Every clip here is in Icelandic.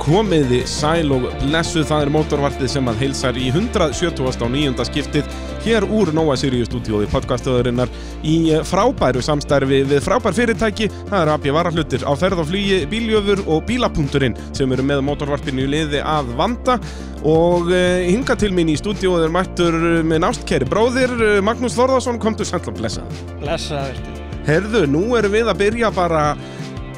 komiði sæl og blessuð það er mótorvartið sem að heilsar í 170. á nýjunda skiptið hér úr Nóa Sirius stúdíóði podcastöðurinnar í frábæru samstarfi við frábær fyrirtæki það eru AB Varahlutir á ferð og flugi bíljöfur og bílapunkturinn sem eru með mótorvarpinu í liði að vanda og uh, hinga til mín í stúdíóði er mættur með nástkæri bróðir Magnús Þorðarsson, komdu sæl og blessa Blessa, verður. Herðu, nú erum við að byrja bara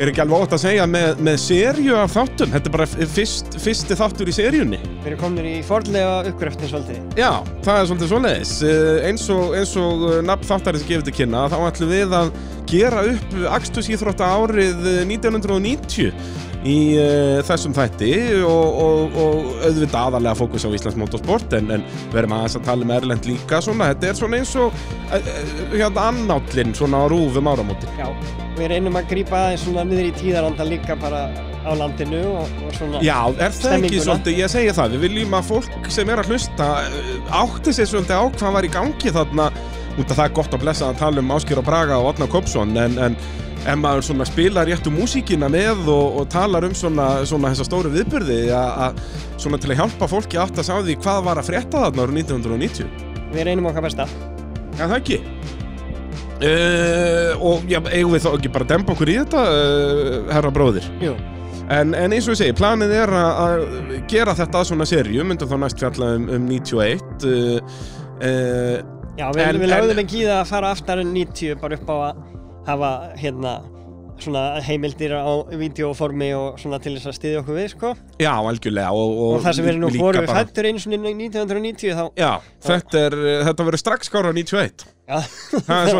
er ekki alveg ótt að segja með, með serju af þáttum, þetta er bara fyrst, fyrsti þáttur í serjunni Við erum komin í forðlega uppgröftin svolítið. Já, það er svolítið svoleiðis. Eh, eins og, og eh, nafn þáttarins gefið til kynna þá ætlum við að gera upp Axtusíþrótta árið eh, 1990 í uh, þessum þætti og, og, og auðvitað aðalega fókus á Íslands motorsport en, en verðum aðeins að tala um Erlend líka svona, þetta er svona eins og uh, hérna annállinn svona á rúfum áramóti Já, við reynum að grípa aðeins svona niður í tíðaranda líka bara á landinu og, og svona Já, er það ekki svolítið, ég segi það, við viljum að fólk sem er að hlusta átti sér svolítið á hvað var í gangi þarna. Út af það er gott að blessa að tala um Áskir og Braga og Otna Kopsson en, en ef maður svona spilar réttu músíkina með og, og talar um svona, svona þessa stóru svona til að hjálpa fólki átt að sá því hvað var að frétta þarna árið 1990 Við reynum okkar besta. Já, það ekki? Uh, og já, eigum við þá ekki bara að dempa okkur í þetta uh, herra bróðir? Jú, En, en eins og ég segi, planið er að, gera þetta að svona serju, myndum þá næst fjalla um, um 91 uh, uh, já, við, En- við lögðum en- ekki í það að fara aftar en 90 bara upp á að hafa hérna svona heimildir á videoformi og svona til þess að styðja okkur við, sko. Já, algjörlega Og, og, Og það sem erum nú voru bara- fættur einu svona 1990 þá... Já, þetta, er, þetta verður strax skára 91 Já, Það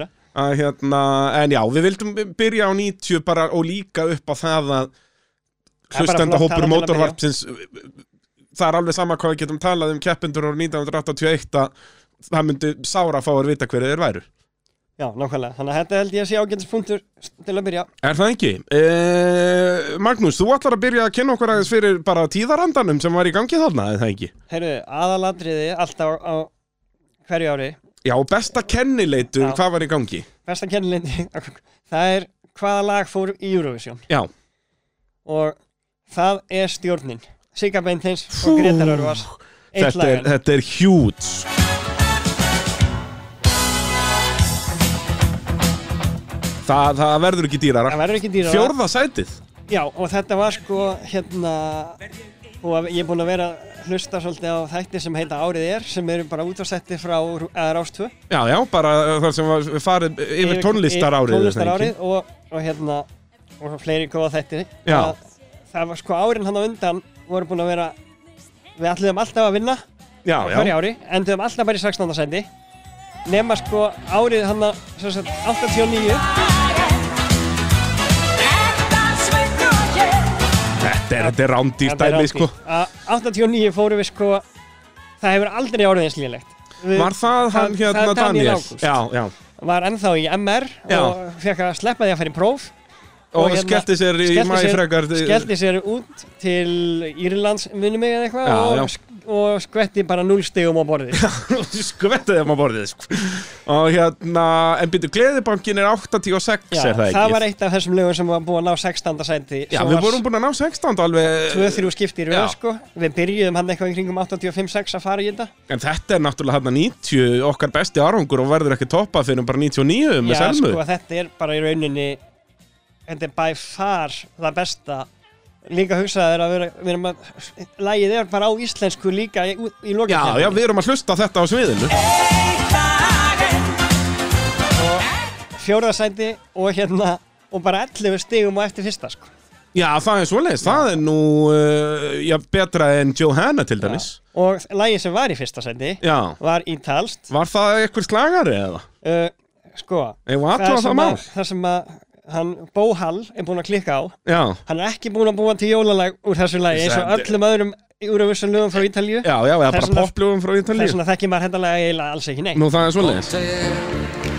er að, hérna, En já, við vildum byrja á 90 bara og líka upp á það að Það bara hlustenda flott hópur tala til að mótorvarpsins Það er alveg sama hvað við getum talað um keppendur á 1981 að það myndi sára að fá að vita hverju þeir væru Já, nákvæmlega. Þannig að þetta held ég að sé ágætis punktur til að byrja. Er það ekki? Eh, Magnús, þú ætlar að byrja að kynna okkur aðeins fyrir bara tíðarandanum sem var í gangi þarna, eða það ekki? Heyrðu, aðaladriði alltaf á hverju ári Já, og besta kennileitur, Já. hvað var í gangi? besta kennilindi það er hvaða lag fór í Eurovision Já, og það er stjórnin Sigga Beintins og Gretar Örvars þetta er, lag Það, það verður ekki dýrara. Það verður ekki dýra Fjórða sætið. Já og þetta var sko hérna og ég er búinn að vera að hlusta svolítið á þætti sem heita Árið er sem eru bara útvarsetti frá Rástvö Já, já, bara þar sem var farið yfir tónlistar árið tónlistar árið og, og hérna og fleiri góða þætti Já. Að það var sko árin hann á undan voru búin að vera við ætluðum alltaf að vinna Já, á hverju já, ári, enduðum alltaf bara í 16. sæti nema sko árið hann að 89 þetta er, þetta er Þetta er dæmi, sko. Að 89 fórum við sko það hefur aldrei árið eins Við- Var það hann hérna það Daniel Daniel? Ágúst. Já, já var ennþá í MR Já. og fekk að sleppa því að fara í próf Og, Og hérna- skellti sér í sér- frekar skellti sér út til Írlands minnum mig eða eitthvað Já, og, já. sk- og skvetti bara 0 stegum á borðið skvettið þeim á borðið sko. og hérna, en byrju, Gleðibankin er 86 Já, er það ekki? var eitt af þessum lögum sem var búið að ná 16. sæti Já, við vorum búin að ná 16 alveg 2-3 skipti í Já. röð sko Við byrjuðum hann eitthvað í kringum 85-6 að fara í þetta En þetta er náttúrulega hérna 90 okkar besti árangur og verður ekki toppað fyrir bara 99 með Já, Selmu sko, þetta er bara í rauninni Þetta er by far það besta. Líka hugsaður að vera, við erum að Lægið er bara á íslensku líka í, í lokin. Já, já, við erum að hlusta þetta á sviðinu. Fjórðasæti og hérna Og bara 11 stigum á eftir fyrsta sko. Já, það er svoleiðis, það er nú uh, já, betra en Johanna til dæmis. Og lægið sem var í fyrsta sæti Já, Var ítalst var það eitthvað slagari eða? uh, Sko það það sem að, það sem að hann Bó Hall er búinn að klikka á. Já, Hann er ekki búinn að búa til jólalag úr þessu lagi eins og öllum öðrum Eurovision lögum frá Ítalíu. Já, já, eða Þess bara vegna- poplugum frá Ítalíu. svona þekki maður þetta lag eiginlega alls ekki neitt. Nú, það er svoleiðis.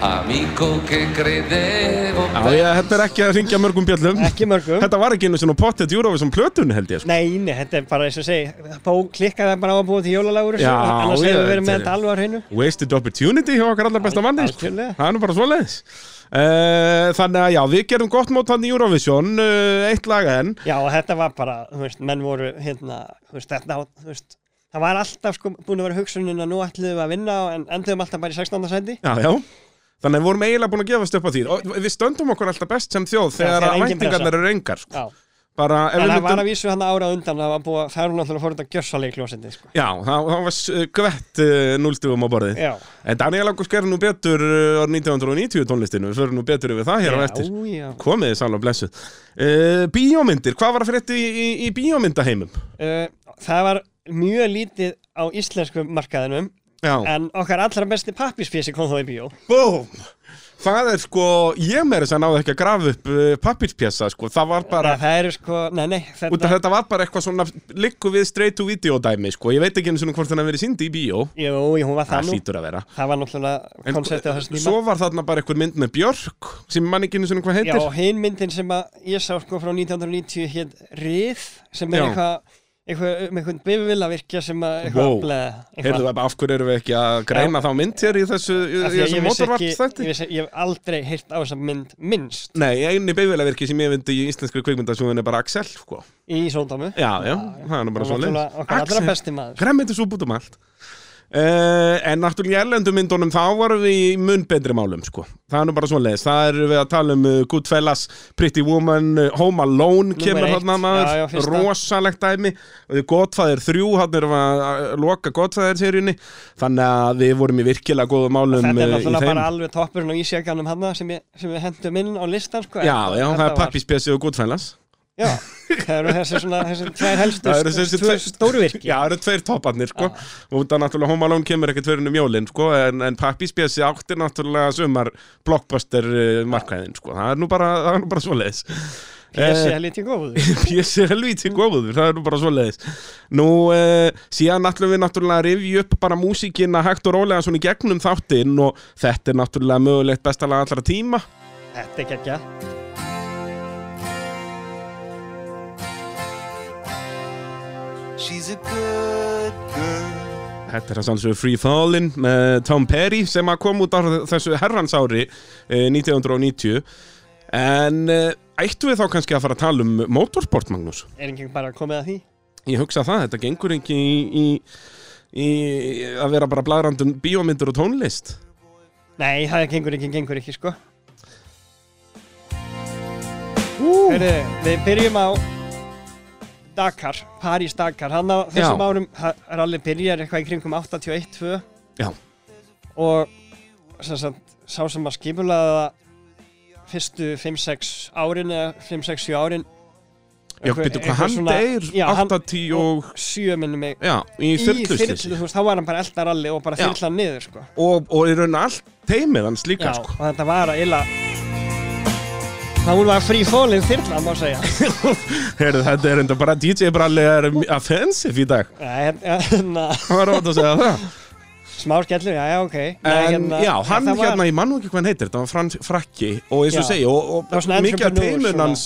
Amico che credevo Já, ég, þetta er ekki að ringja mörgum bjöllum. Ekki mörgum. Þetta var ekki einu svona pottet Eurovision plötunni held ég sko. Nei, nei, þetta er bara eins og segi Bó klikkaði bara á að búa til jólalag úr þessu. Já, Annars hefur við verið með þetta á hreinu. Wasted opportunity hjá okkar allar besta manni sko. Það er nú bara Uh, þannig að já, við gerum gott mót hann í Eurovision, uh, eitt lag enn. Já, og þetta var bara, þú veist, menn voru hérna, þú veist, þetta, þú veist, það var alltaf sko búin að vera hugsunin að nú ætlum við að vinna en enduðum alltaf bara í 16. sendi. Já, já. Þannig að við vorum eiginlega búin að gefast upp á því. Og við stöndum okkur alltaf best sem þjóð þegar þegar að væntingarnar eru engar. Sko. Já, Bara, en það var að vísu hann árað undan, það var búið að hún alltaf að fóra þetta gjössalega í klósendi, sko. Já, það, það var gvett uh, núlstugum á borðið. Já, En Daniel Ágúst gerði nú betur uh, árið 1990 tónlistinu. Við förum nú betur yfir það hér á eftir. já, já. Komið þið sála blessuð. Uh, bíómyndir, hvað var að frétti í, í, í bíómyndaheimum? Uh, það var mjög lítið á íslensku markaðinum, Já. en okkar allra besti pappispísi kom þó í bíó. Búm! Það er sko, ég meiri þess að náðu ekki að grafa upp uh, pappirspjessa, sko. Það var bara, það eru sko, nei, nei, út af þetta, þetta var bara eitthvað svona likku við straight to video dæmi, sko. Ég veit ekki eins og hvort hann hafi verið síndi í bíó. jú, hún var Það það nú. hlýtur að vera. Það var náttúrulega En konceptið á þessum tíma. Svo var þarna bara einhver mynd með Björk, sem mann ekki eins og hvað Já, heitir. og hinn myndin sem að ég sá sko frá 1990 hér Rið, sem er Já. eitthvað um einhvern bifvillavirkja sem að eitthvað Wow. Heyrðu, af hverju erum við ekki að greina þá mynd hér í þessu, þessu mótorvart ég, ég hef aldrei heyrt á þessa mynd minnst. Nei, eini beigvélavirki sem ég myndi í íslenskri kvikmyndasjóðin er bara Axel, sko. í Sóndómu Já, já, það er bara svo náttúrulega okkar allra besti maður. Gremmiti svo út um allt uh, En náttúrulega í erlendu myndunum þá varum við í mun betri málum sko. Það er nú bara svoleiðis Það er við að tala um uh, Goodfellas, Pretty Woman uh, Home Alone kemur eitt. þarna maður Já, já. Rosalegt dæmi og Godfather 3, hann við að loka Godfather seríunni Þannig að við vorum í virkilega góðum málum Þetta er náttúrulega bara alveg toppurinn á ísjakanum hann sem, sem við hendum inn á listan sko. Já, já, það Þetta er pappispjessi og Goodfellas Já, það eru þessi svona þessi tvær helstu Það eru þessi tveir- stóru virki Já, það eru tveir topparnir, sko. Og út af náttúrulega Home Alone kemur ekkert fyrir um jólin, sko en, en Pappispjessi átti náttúrulega sumar blockbuster uh, markaðin, sko. Það er nú bara, það er nú bara svoleiðis. Pési Eh, helviti góður. Pjessi er helvíti góður, það er nú bara svoleiðis. Nú, uh, síðan ætlum við náttúrulega rifja upp bara músíkina hægt og rólega svona í gegnum þáttinn og þetta er náttúrulega mögulegt bestalega allra tíma. Þetta er geggja She's a good girl. Þetta er að sannsögur Free Fallin með Tom Perry sem að kom út á þessu herrans ári eh, 1990 en eh, ættu við þá kannski að fara að tala um motorsport Magnús? Er ekki bara komið að því? Ég hugsa það, þetta gengur ekki í, í, í að vera bara bladrandum bíómyndur og tónlist Nei, það gengur ekki, gengur ekki sko Heyrðu, við byrjum á Dakar, París Dakar hann á þessum Já. árum rally byrjar eitthvað í kringum 81-2 Já. og sem sagt, sá sem að skipulaða fyrstu 5-6 árin eða 5-6-7 árin Já, eitthvað- betur hvað eitthvað hann svona- deyr Já, hann- 80 og, sjö minnum mig já, í þyrlu, þyrluslissi þú veist, þá var hann bara elda rally og bara Já. þyrla niður sko og, og í raun allt teimið hans líka Já, sko. og þetta var að illa Það hún var free falling þyrla, má segja. Heyrðu, þetta er enda bara DJ Bralli er offensive í dag. Nei, hérna, Það var rátt að segja það smá skellur, já, já, ok. Nei, En já, hann það var- hérna, ég mann ekki hvað hann heitir, það var Frans Frakki og eins og segi, og, Það og mikið af svona, hans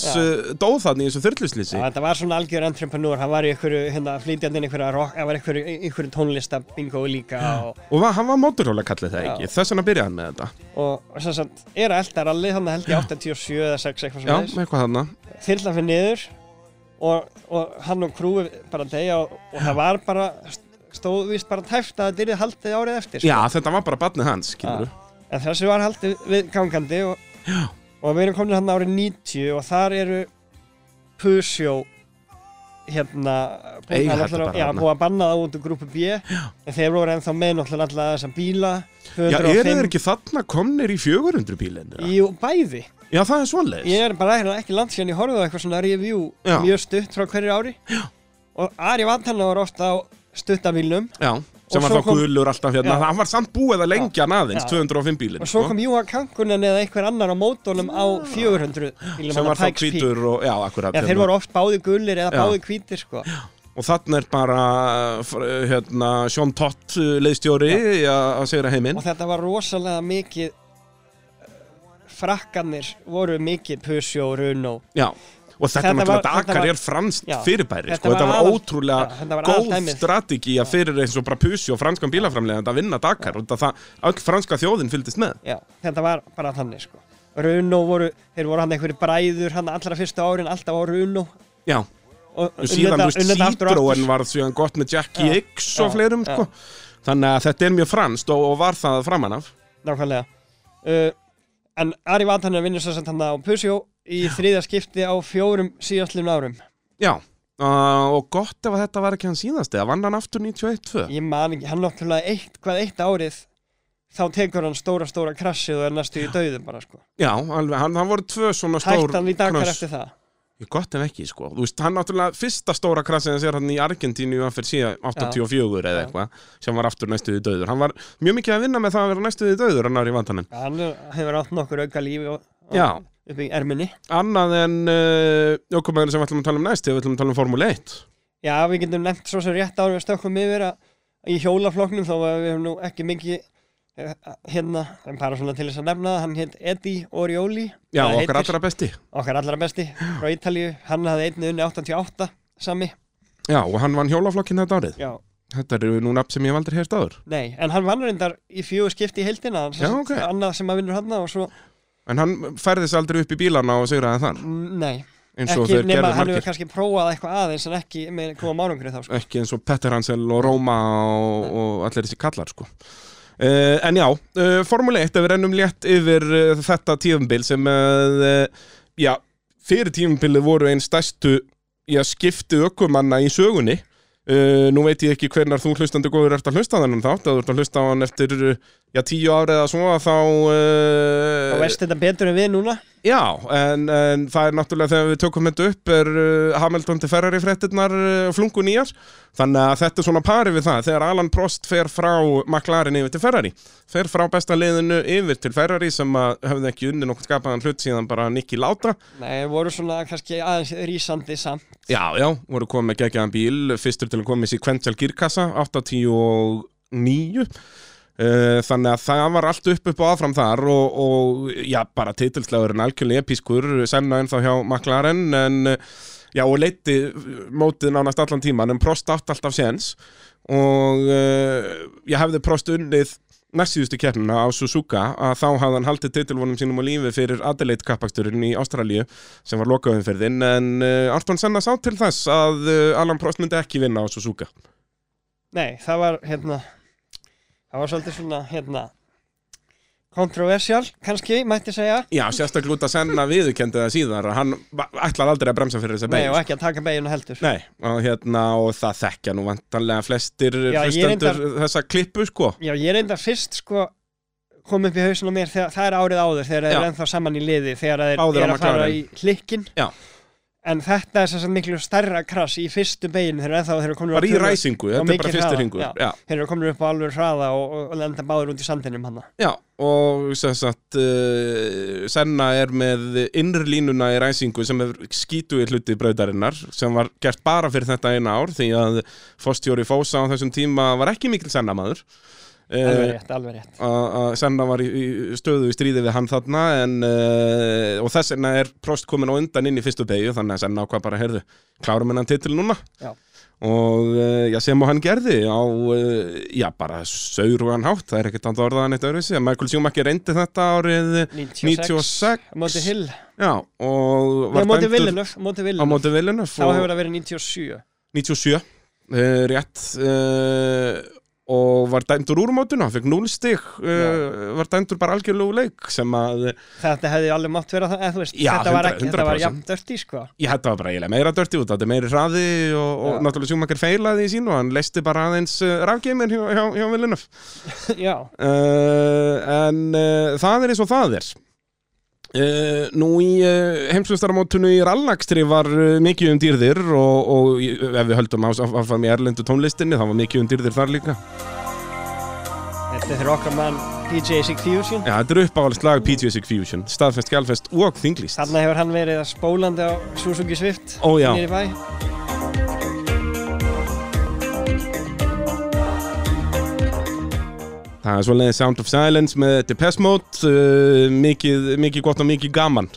dóð þannig þessu þyrluslýsi Já, þetta var svona algjör entrepreneur, hann var í einhverju, hérna, flytjandinn einhverju rock, það var einhverju, einhverju tónlista bingo líka og, og hann var móturhóla kallið það ekki, þess vegna byrjaði hann með þetta. Og, og sem sagt, er að elda rally, þannig held ég 87 eða 6 eitthvað svona þyrla fyrir niður og, og hann og krúi bara degja og, og það var bara, stóð vist bara tæft að þetta yrði haldið árið eftir sko. Já, þetta var bara barnið hans, skilur En þessu var haldið við gangandi og, og við erum komin hann árið 90 og þar eru Pusjó hérna er já, búið að banna það út úr grúpu B en þeir voru ennþá með náttúrulega alltaf þessa bíla Já, eru 205 þeir ekki þarna komnir í 400 bílinn? Jú, bæði Já, það er svoleiðis Ég er bara ekki, ekki langt síðan ég horfði á eitthvað svona review Já. mjög stutt frá hverju ári já. og Ari Vantanna var ofta á stuttabílnum Já, sem var þá gulur alltaf hérna Já. Það var samt búið að lengja hann aðeins, Já. 205 bílinn og svo sko, kom Júa Kankunen eða einhver annar á mótónum á 400 bílum sem var þá hvítur og, Já, akkurat Já, þeir hérna. voru oft báði gullir eða Já. báði hvítir sko. Og þarna er bara hérna, Sean Tott uh, leiðstjóri að að segja heiminn og þetta var rosalega mikið eh, frakkanir voru mikið Pusjó og Runo Já, og þetta, þetta var- Dakar var- er franskt fyrirbæri Þetta sko. Þetta var var aðal- ótrúlega þetta var góð strategi að fyrir eins og bara pusi og franskan bílaframlega að vinna Dakar. Og það, öll franska þjóðin fylgdist með. Já, þetta var bara þannig sko. Runo voru, þeir voru hann einhverju bræður hann allra fyrstu árin, alltaf á Runo Já, og og síðan, aftur. var síðan gott með Jackie Já, X og já, fleirum, sko. Þannig að þetta er mjög franskt og, og var það framan af. Nákvæmlega. Uh, en Ari Vatanen vinnur sér samt hann á Pusjó í þriðja skipti á fjórum síðastlum árum. Já, uh, og gott ef þetta var ekki hann síðast eða vann hann aftur 91-2 ég man ekki, hann náttúrulega eitt, hvað eitt árið þá tekur hann stóra stóra krassið og er næstu í dauðum bara sko. Já, alveg, hann, hann voru tvö svona stór hægt hann í dagar eftir það? Ég Gott ef ekki, sko. Þú veist, hann náttúrulega fyrsta stóra krassið hans er hann í Argentínu að fyrir síðan 84 eða Já. eitthvað sem var aftur næstuði döður Hann var mjög mikið að vinna með það að vera næstuði döður hann í vantanum hann hefur átt nokkur auka lífi og, og Já. Upp í erminni. Annað en uh, jókumæður sem við ætlum að tala um næst við ætlum að tala um Formule 1 já við getum nefnt svo sem rétt árum við stökkum yfir að í hjólafloknum að við hefum nú ekki mikið eh, hérna, en bara svona til þess að nefna hann heit Eddie Orioli. Já, okkar heitir- allra besti. okkar allra besti frá Ítalíu, hann hafði einni unni 88 sami, Já, og hann vann hjólaflokkin þetta árið. Já, Þetta er nú nafn sem ég hef aldrei heyrst áður. Nei en hann vann reyndar í fjögur skipti í heildina Já, ok. annað sem að vinnur hann og svo, En hann færði sig aldrei upp í bílana og sigraði þar? Mm, nei. Ekki nema hann hefur kannski prófað eitthvað aðeins en ekki með koma márangri þá sko. ekki eins og Petter Hansel og Róma og, og allir þessi kallar sko. uh, en já, uh, Formule 1 ef við rennum létt yfir uh, þetta tíðumbil sem já, fyrir tíðumbilið voru einn stærstu já, skipti ökumanna í sögunni. Nú veit ég ekki hvernar þú hlustandi góður ert að hlusta þennan þátt, að þú ert að hlusta á hann eftir já, tíu ári eða svo þá og uh, veist þetta betur en við núna. Já, en, en það er náttúrulega þegar við tökum þetta upp er uh, Hamilton til Ferrari fréttinnar uh, flungu nýjar. Þannig að þetta er svona pari við það. Þegar Alan Prost fer frá McLaren yfir til Ferrari fer frá besta liðinu yfir til Ferrari sem að höfði ekki unni nokkuð skapaðan hlut síðan bara Nicky Lauda. Nei, voru svona kannski aðeins rísandi samt. Já, já, voru komið með geggjaðan bíl fyrstur til að koma í sequential girkassa 89 Uh, þannig að það var allt upp upp og áfram þar og, og já, bara titilslagurinn algjörlega episkur, senna ennþá hjá McLaren en já, og leiti mótið nánast allan tíman en Prost átt alltaf séns og ég hefði Prost unnið næstsíðustu keppnina á Suzuka að þá hafði hann haldið titilvonum sínum á lífi fyrir Adelaide kappaksturinn í Ástralíu sem var lokaumferðin en uh, Arton Senna sá til þess að Alan Prost myndi ekki vinna á Suzuka. Nei, það var hérna það var svolítið svona hérna kontroversial, kannski, mætti segja. Já, sérstaklega út að Senna viðurkendi það síðar að hann ætlar aldrei að bremsa fyrir þessa nei, og beigju ekki að taka beginu heldur. Nei, og hérna, og það þekkja nú vantanlega flestir reyndar- þessa klippu, sko. Já, ég reynda fyrst sko kom upp í hausinu á mér, þegar, það er árið áður þegar Já. eru ennþá saman í liði þegar Áður á eru að fara í hlikkin Já. En þetta er svo miklu stærra krass í fyrstu beginu þeir eru ennþá þeir eru komin Bara í ræsingu, þetta er bara mikið fyrsti hraða, ringur já. Já, þeir eru komin upp á alveg hraða og, og, lenda báður út í sandinum hann. Já og sagt uh, Senna er með innri línuna í ræsingu sem er skítu í hluti braudarinnar sem var gert bara fyrir þetta eina ár því að Fostjóri Fósa á þessum tíma var ekki mikil Senna maður alveg uh, rétt, alveg rétt. að að Senna var í, í stöðu í stríði við hann þarna en, uh, og þess vegna er Prost komin á undan inn í fyrstu beigju þannig að Senna ákvað bara, heyrðu, klárum hennan titil núna. Já. og uh, já, sem og hann gerði á, uh, já, bara saurugan hátt, það er ekkert að orðaðan eitt öðruvísi, Michael Schumacher reyndi þetta árið 96, 96 á móti Hill. Já, og var Villeneuve, á móti Villeneuve. þá og- hefur það verið 97 97 uh, rétt uh, og var dæmdur úr mótuna, hann fekk 0 stig uh, var dæmdur bara algjörlegu leik sem að þetta hefði alveg mátt vera það, veist, Já, þetta var 100%, ekki, þetta var 100%. jafn dörti sko. Ég hætti það bara eiginlega meira dörti út þetta er meiri hraði og, og Já. náttúrulega Schumacher feilaði í sín og hann leisti bara aðeins uh, rafgeimir hjá, hjá, hjá Villeneuve. Já, uh, en það er eins og það er Uh, nú í uh, heimsvöstaramótunu í rallakstri var uh, mikið um dýrðir og, og ef við höldum áfram í erlendu tónlistinni þá var mikið um dýrðir þar líka. Þetta er okkar mann DJ Sig Fusion. Já, þetta er uppáhaldst lag PGSig Fusion staðfest, gjálfest og þinglist Þarna hefur hann verið að spólandi á Suzuki Swift Ó, já. Það er svoleiðið Sound of Silence með Depeche Mode uh, mikið, mikið gott og mikið gaman.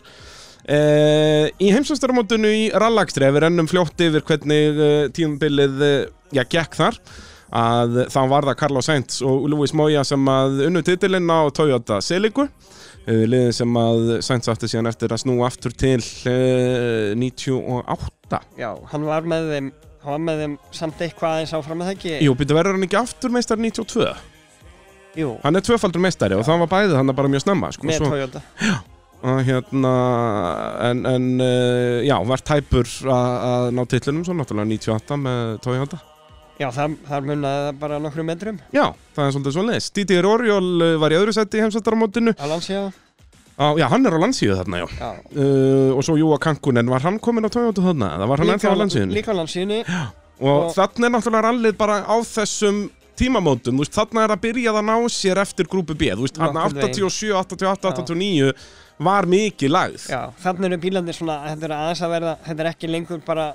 Uh, Í heimsvæstaramótinu í rallakstri ef við rennum fljótt yfir hvernig uh, tímabilið uh, já, gekk þar að þá var það Carlos Sainz og Luis Moya sem að unnu titilinn á Toyota eh, liðin sem að Sainz átti síðan eftir að snúa aftur til uh, 98 Já, hann var með þeim hann var með þeim samt eitthvað aðeins áfram með það ekki? Jú, byrju verður hann ekki aftur meistar 92 Jú, Hann er tvöfaldur meistari og það var bæðið hann bara mjög snemma sko, með svo, Toyota. Og hérna en, en uh, já, var tæpur að að ná titlunum svo náttúrulega 98 með Toyota. Já, það, það munnaði það bara nokkru metrum. Já, það er svolítið svo leis Didier Oriol uh, var í öðru seti í heimsvættaramótinu Alansja Á, já, hann er á landsíðu þarna, já. Já, Uh, og svo Júa Kankunen, var hann komin á Toyota þarna? Það var hann ennþá á landsíðunni? Líka á landsíðunni Og, og- þarna er náttúrulega rallið bara á þessum tímamótum, veist, þarna er að byrja að ná sér eftir grúpu B, þú veist, veginn. 87, 88, 89 var mikið lagð. Já, þannig eru bílarnir svona, þetta er aðeins að verða, þetta er ekki lengur bara,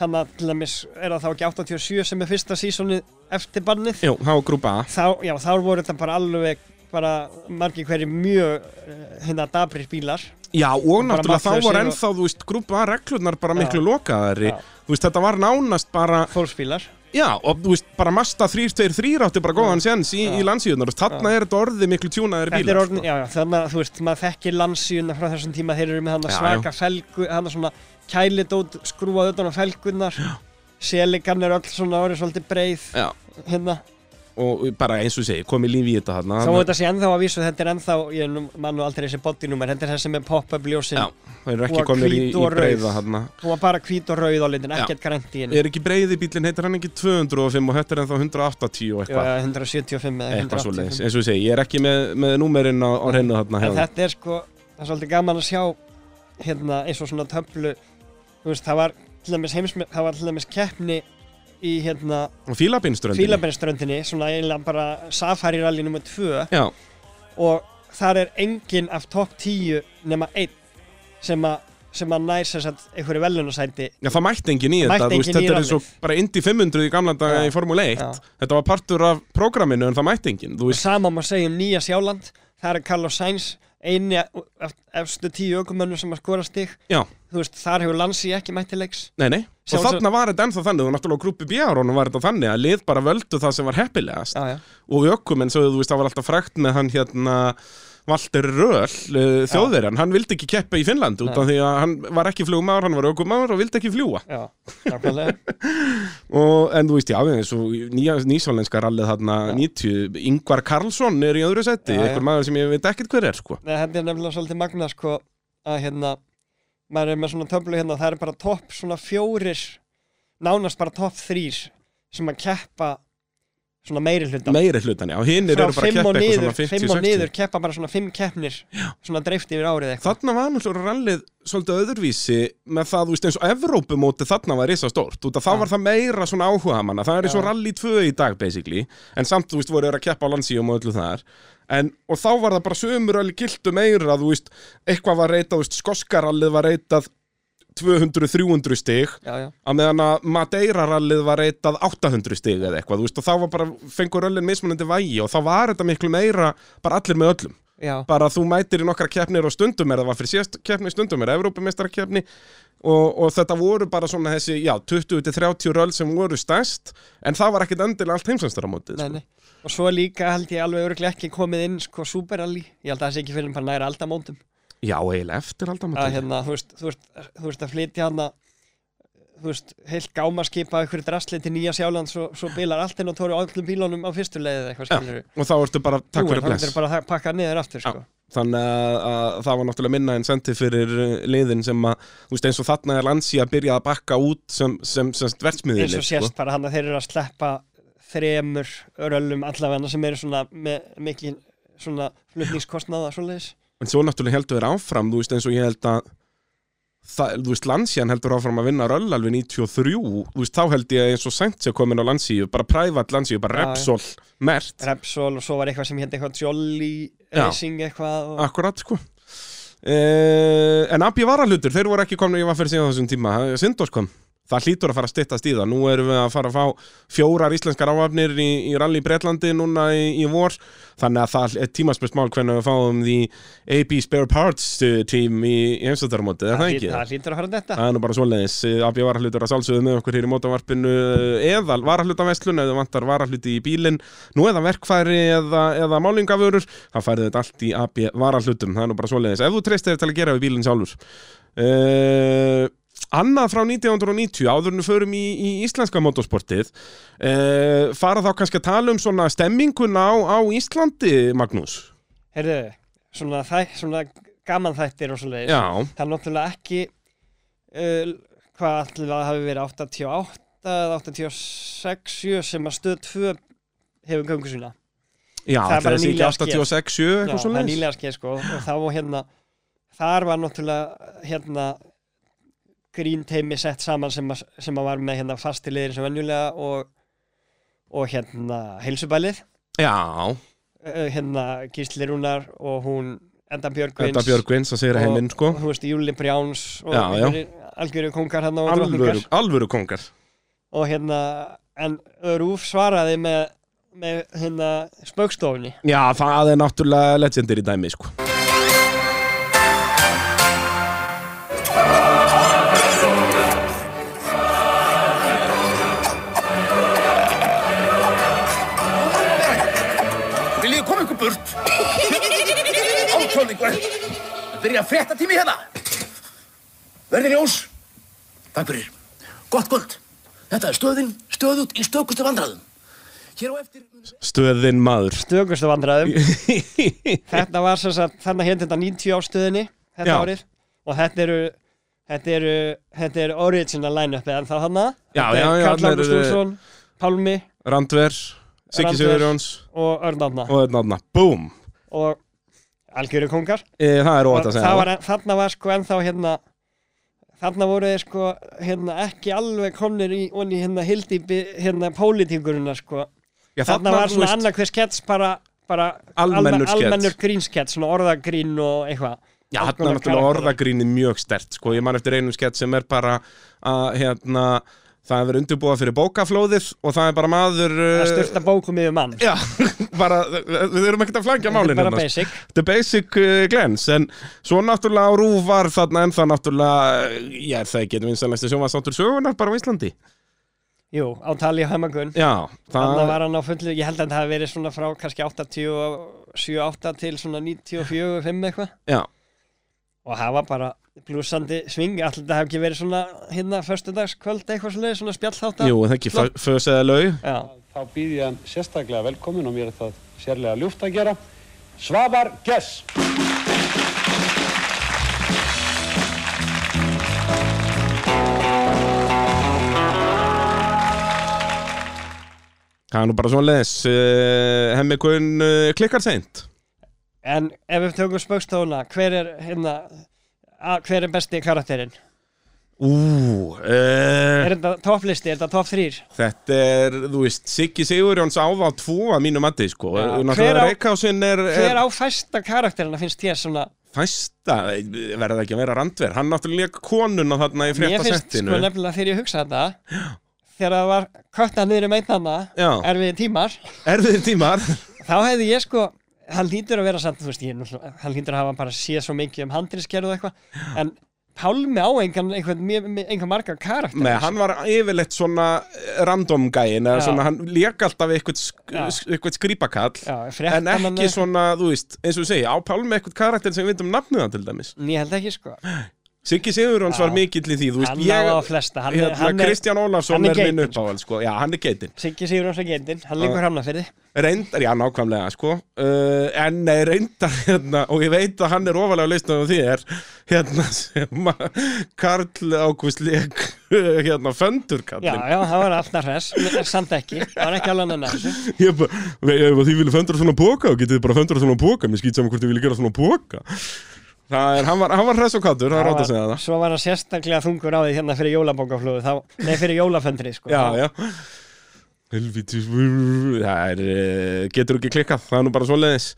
þannig að til dæmis er það þá ekki 87 sem er fyrsta sísonið eftir bannið. Jú, það var grúpa A. Þá, já, þá voru þetta bara alveg, bara margir hverju mjög uh, hérna dabrir bílar. Já, og náttúrulega þá var og- ennþá, þú veist, grúpa A reglurnar bara miklu lokaðari. Þú veist, þetta var nánast bara, Fólksbílar. Já, og þú veist, bara Mazda 323 átti bara góðan séns í, í landsíðunar. Þarna er þetta orðið miklu tjúnaðir bílar. orðin, já, já, þannig að þú veist, maður þekkir landsíuna frá þessum tíma, þeir eru með hann Já, svaka felgu, hann svona kælidót skrúað utan á felgunar. Seligan er öll svona orðið svolítið breið, Já. hérna. Og bara eins og segi, komið lífi í þetta þarna Þá þetta sé ennþá að vísu, þetta er ennþá, ég nú- man nú aldrei þessi bodynúmer, þetta er þessi með pop-up ljósin. Já, það eru ekki Og komið í, hvít í og rauð. breiða þarna Hún var bara hvít og rauð á litin, Já. ekkert grænt í henni. Er ekki breiði bílinn, heitir hann ekki 205 og þetta er ennþá 180 og eitthvað 175 eða Eitthvað svo leiðis, 185. eins og segi, ég er ekki með, með númerinn á, á hreinu þarna En hefði þetta er sko, það er svolítið gaman að sjá hérna eins og svona töflu, þú veist, það var til dæmis heimsmið, það var til dæmis keppni í hérna fílabinströndinni Fílabennströndinni, svona eiginlega bara Safari Rally nr. 2 Já, og þar er enginn af topp 10 nema einn sem að sem að nær sem sagt einhverju velunasæti já, það mætti enginn í þetta, veist, þetta er eins og bara Indy 500 í gamla daga Já. í Formule 1 Já. Þetta var partur af prógraminu en það mætti veist. Sama má segja um Nýja Sjáland. Þar er Carlos Sainz eini efstu tíu ökumönnum sem að skora stig. Veist, þar hefur Lansi ekki mætt til leiks. Nei, nei. Og þarna var þetta ennþá þannig, og náttúrulega á grúpi B-árónu var þetta þannig að lið bara völdu það sem var heppilegast. Já, já. og ökumenn, svo þú veist, það var alltaf frækt með hann hérna Valter Röhl, uh, þjóðverjan, hann vildi ekki keppa í Finnland út af því að hann var ekki flugmaður, hann var ökumaður og vildi ekki fljúa Já, nákvæmlega. En þú veist, já, eins og nýja, nýsjálenska rallið þarna Já. 90, Ingvar Karlsson er í öðru seti, einhver maður sem ég veit ekkert hver er, sko. Nei, þetta er nefnilega svolítið magna sko að hérna maður er með svona töflu hérna það er bara topp svona fjórir nánast bara topp þrýr sem að keppa svona meiri hluta meiri hlutan, já, frá eru bara að keppa eitthvað svona 50, fimm og 60 niður keppa bara svona fimm keppnir svona dreift yfir árið eitthvað. Þarna var náttúrulega rallið svolítið öðruvísi með það, þú veist, eins og Evrópumóti þarna var risa stórt, út af þá Já. var það meira svona áhuga manna, það er eins og rally 2 í dag basically, en samt, þú veist, voru að keppa á landsíum og öllu þar. En, og þá var það bara sömur alveg gildu meira, þú veist, eitthvað var reytað, þú veist, skoskarallið var reytað 200-300 stig. Já, já, að meðan að Madeira-rallið var reytað 800 stig eða eitthvað, veist, og þá var bara fengur öllin mismunandi vægi og þá var þetta miklu meira bara allir með öllum. Já, bara þú mætir í nokkra keppnir og stundum er það var fyrir síðast keppni, stundum er Evrópumeistarakeppni og, og þetta voru bara svona þessi, já, 20-30 röll sem voru stærst, en það var ekkit endilega allt heimsvæmstaramótið, nei, sko. og svo líka held ég alveg öruglega ekki komið inn sko Superrally, ég held að það sé ekki fyrir næra aldamóndum Já, eiginlega eftir að aldamótið. hérna, þú veist, þú veist, þú veist að flytja hana þú veist, heilt gámaskipa ykkur drasli til Nýja Sjáland svo, svo bilar allt inn og tóru á öllum bílunum á fyrstu leið eða eitthvað skilur og þá ertu bara takk fyrir það bless. er bara að pakka niður aftur sko. Þannig að, að það var náttúrulega minna en sendi fyrir uh, liðin sem að, þú veist, eins og þarna er Lansi að byrja að bakka út sem, sem, sem verðsmiðinni, eins og sést bara hann að þeir eru að sleppa þremur röllum allavega sem eru svona með mikið svona flutningskostnaða svoleiðis En svo náttúrulega heldur þeir áfram, þú veist, eins og ég held að það, þú veist, Lansjan heldur áfram að vinna röll alveg 93, þú veist, þá held ég eins og Sainz er komin á Lansíu, bara prævat Lansíu, bara. Repsol, mert, Repsol og svo var eitthvað sem hérna eitthvað Jolly. Racing eitthvað og... akkurat, sko. Uh, en AB var að hlutur, þeir voru ekki komin, ég var fyrir síðan þessum tíma, Sindors kom. Það hlýtur að fara að styttast í það. Nú erum við að fara að fá fjórar íslenskar áhafnir í, í rally Breitlandi núna í, í vor. Þannig að það er tímaspest mál hvernig við fáum því AB Spare Parts uh, team í, í heimstöðarmóti, er það ekki? það hlýtur að fara þetta Það er nú bara svoleiðis, AB varahlutur að sjálfsögðu með okkur hér í mótavarpinu eða varahlutaveslun eða vantar varahluti í bílinn. Nú eða verkfæri eða, eða málingavörur það færið þetta allt í AB varahlutum það er nú bara svoleiðis, ef þú að Annað frá 1990, áður en við förum í, í íslenska motorsportið uh, fara þá kannski að tala um svona stemminguna á, á Íslandi, Magnús? Heyrðu, svona, þæ, svona gaman þættir og svo leiðis Já, Það er náttúrulega ekki uh, hvað allir það hafi verið 88 eða 86 7 sem að stöð 2 hefur göngu sína. Já Það er bara nýlega skeð. 86, 7 Já, það er nýlega skeið sko og þá hérna þar var náttúrulega hérna grín teimi sett saman sem að, sem að var með hérna fastilegir sem venjulega og, og hérna heilsubælið. Já, hérna Gísli Rúnar og hún Enda Björgvins þetta Björgvins að segja heiminn sko. og þú veist Júli Brjáns og algjöru kongar hérna og alvöru, alvöru kongar og hérna en Rúf svaraði með, með hérna spöggstofunni Já, það er náttúrulega legendir í dæmi sko stöðut í stökustu vandraðum. Eftir... Stöðin maður. Stökustu vandræðum. Þetta var sem sagt þannig hérna þetta 90 ástöðinni þetta Já. árið. Og þetta eru þetta eru, þetta eru original line-upið en þá hana Já, já, já, Karl eru- Úlfsson, Pálmi Randver, Siggi. Sigurjóns. og Örn Átna og þetta náttúrulega Búm. Og algjöru kongar e, Það er óvægt að segja það. var, þarna var sko ennþá hérna þarna voru þeir sko hérna ekki alveg komnir í, onni hérna hildi hérna pólitíkurina sko Já, þarna var þú svona veist, annað hver skets bara, bara Almennur skets. almennur grínskets, svona orðagrín og eitthvað Já, hann er náttúrulega orðagrínið mjög stert sko. Ég man eftir einum skett sem er bara að hérna, það er verið undirbúað fyrir bókaflóðið og það er bara maður að uh, styrta bókum yfir mann Já, bara, við erum ekkert að Þetta málinu er bara hérna. basic. The basic uh, glens En svo náttúrulega Rúf var þarna ennþá náttúrulega Ég er það ekki, vinsanlegsti sjónvarsáttur sögunar bara á Íslandi. Jú, á tali á heimagun. Já, Þannig það var hann á fullu, ég held að það hafi verið svona frá kannski 87-8 til svona 94-5 eitthvað. Já, og það var bara blúsandi sving alltaf það hef ekki verið svona hérna föstudagskvöld eitthvað svona, svona spjallþátt jú, það ekki fös eða lau Já, þá býð ég hann sérstaklega velkomin og mér er það sérlega ljúft að gera. Svavar Gess. Það er nú bara svona leðis uh, Hemmi Gunn uh, klikkar seint en ef við tökum spöggstofuna hver er hérna að, hver er besti karakterinn? Ú, uh, Er þetta topplisti, er þetta top 3? þetta er, þú veist, Siggi Sigurjóns á þá tvo að mínu mati, sko. Já, hver Náttúrulega á- Reykjásinn er, Hver er á fæsta karakterina finnst þér svona? Fæsta, verða það ekki að vera randver. Hann náttúrulega lék konuna þarna í Mér finnst fréttasettinu sko nefnilega þegar ég hugsa þetta þegar það var kötta niður um einnanna Já. erfiði tímar. Erfiðir tímar. Þá hefði ég sko hann lítur að vera samt, þú veist, ég, náttúrulega- hann lítur að hafa bara séð svo mikið um handriðskerð og eitthvað en Pálmi á einhvern, einhvern, einhvern, margar karakter Nei, hann var yfirleitt svona random gæin eða Já. svona, hann lék alltaf eitthvað, eitthvað skrýpakall en ekki svona, þú veist, eins og þú segja á Pálmi eitthvað karakter sem við veitum nafnið hann til dæmis. Ég held ekki sko Siggi Sigurjóns Já. var mikill í því, veist, Hann ég á flesta Hann, hérna, hann Kristján Ólafsson hann er er, minn uppáhald, sko, já, hann er geitin. Siggi Sigurjóns er geitinn, hann líkur hamna fyrir reyndar, já, nákvæmlega, sko. Uh, en nei, reyndar, hérna og ég veit að hann er ofalega lausnað á því er hérna sem Karl Ágúst leik hérna Já, föndurkallin já, það var alltaf hress, samt ekki. Það var ekki alveg þessu Ég bara, ef þið viljið föndra svona og getið þið bara föndra svona póka, mér skýt saman hvort þið viljið gera svona Það er, hann var, var hress og kattur, það er rátt að segja það. Svo var hann sérstaklega þungur á því hérna fyrir jólabókaflúðu þá, Nei, fyrir jólaföndri sko. Já, já. Helvítis Það er, eh, getur ekki klikkað, það er nú bara svoleiðis.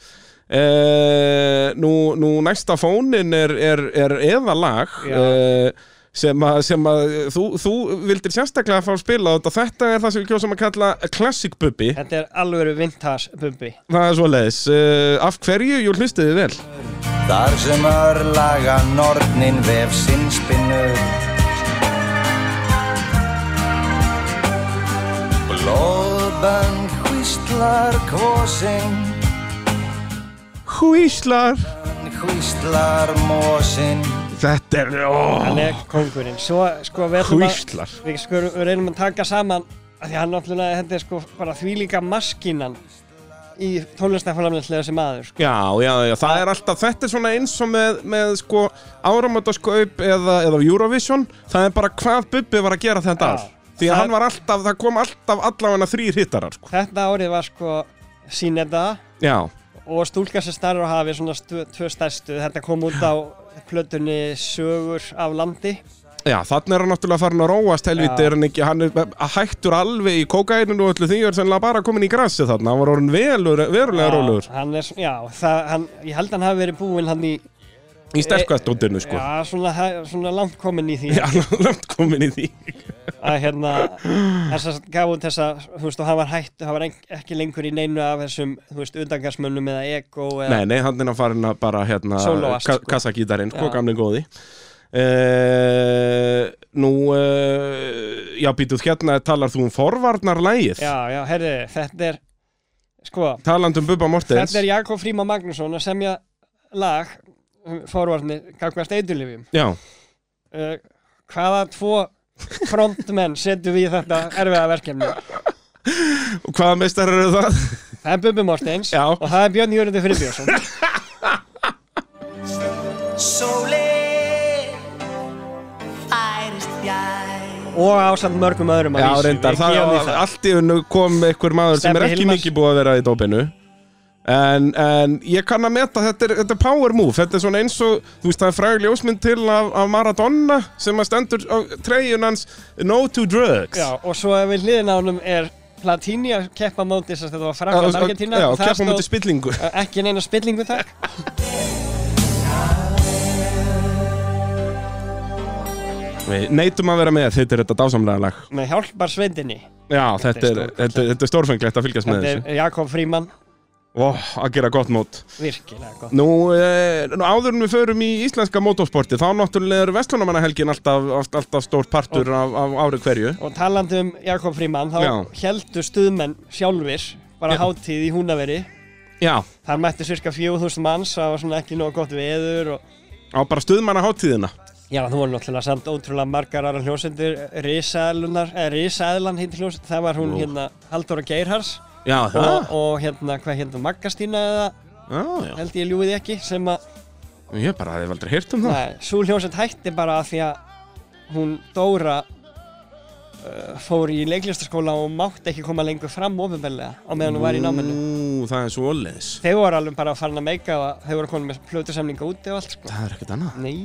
Uh, nú, nú næsta fónin er, er, er eða lag uh, sem að, sem að þú, þú vildir sérstaklega fá að spila þetta. Þetta er það sem við kjósum að kalla Classic Bubbi. Þetta er alvöru vintage bubbi. Það er svo leiðis uh, af hverju, jú hlustiði vel Þar sem örlaga nornin vef sinn spinnur Blóðbönd hvíslar kvosinn Hvíslar. Hvíslar mósinn Þetta er, Hann ó, er kongurinn Svo, sko, við ætlum að hvíslar. Við, sko, við reynum að taka saman af Því hann náttúrulega, þetta er sko bara þvílíka maskinan Í tónlistaframlega sem maður sko. Já, já, já, það er alltaf, þetta er svona eins og með, með sko, áramötaskaup eða, eða Eurovision, það er bara hvað Bubbi var að gera þetta ár. Því að hann var alltaf, það kom alltaf allavega þrýr hittarar, sko. Þetta árið var sko Síneta Já, og Stúlka sem starf á hafi svona tvö stærstu Þetta kom út á plötunni Sögur af landi já, þannig er hann náttúrulega farin að róast helviti, Já. er hann ekki, hann er hættur alveg í kókaininu og öllu því, er sennilega bara komin í grassi þarna, hann var orðin velur, verulega rólegur hann er, Já, það, hann, ég held að hann hafi verið búinn hann í í sterkastóttinu, sko. Já, svona, svona langt komin í því Já, langt komin í því. að hérna þess að gaf út þessa, þú veist, og hann var hætt hann var ek- ekki lengur í neinu af þessum þú veist, undangarsmönnum eða ego eða, Nei, nei, hann er að farin að bara hérna ka uh, Nú uh, Já, býtuð hérna talar þú um forvarnarlægið já, já, herri, þetta er sko, Talandi um Bubba Mortens. þetta er Jakob Fríma Magnússon að semja lag um forvarnir gagvast eitulifjum Já, uh, hvaða tvo frontmenn setjum við í þetta erfiða verkefni? Og hvaða meistar eru það? það er Bubbi Mortens Já. og það er Björn Jörgundur Friðbjörnsson. Sólin og ásamt mörgum öðrum að Já, vísu, reyndar, við það, gefum því það. allt í unnu kom einhver maður sem er Stebbi ekki Hilmars. mikið búið að vera í dópinu. En, en ég kann að meta þetta er, þetta er power move, þetta er svona eins og þú veist það er fræg ljósmynd til af, af Maradona sem að stendur á treyjun hans No to drugs. Já, og svo við hliðin á honum er Platini að keppa móti þess að þetta var Frankland Argentina Já, og og það keppa mútið stóð spillingu. Uh, ekki neina spillingu takk Við neytum að vera með, þetta er þetta dásamlega lag. Með hjálpar sveitinni Já, þetta er, þetta, þetta er stórfenglegt að fylgjast með þetta þessu. Er Jakob Fríman, Ó, að gera gott mót. Virkilega gott. Nú, e, nú áður en við förum í íslenska motorsporti þá náttúrulega er Vestlunamannahelgin alltaf, alltaf, stór partur af, af árið hverju. Og talandi um Jakob Fríman þá Já. heldur stuðmenn sjálfur bara Já. hátíð í húnaveri Já, þar mætti cirka 4000 manns það var svona ekki nóg gott veður og á bara stuðmanna hátíðina Já, það voru náttúrulega samt ótrúlega margar aðra hljósendur, eða Risaðlan heitir hljósend, það var hún Nú. hérna Halldóra Geirhars. Já, það. og, og hérna, hvað hérna, Maggastína eða? Já, já, held ég ljúið ekki sem að, ég bara hef aldrei heyrt um það. Nei, svo hljósend hætti bara af því að hún Dóra uh, fór í leiklistaskóla og mátti ekki koma lengur fram ofinbellega á meðan hún var í náminu. Nú, það er svo leðis Þeir voru alveg bara farin að meika og þeir voru konum með plötusamlinga úti og allt, sko. Það er ekkert annað. Nei,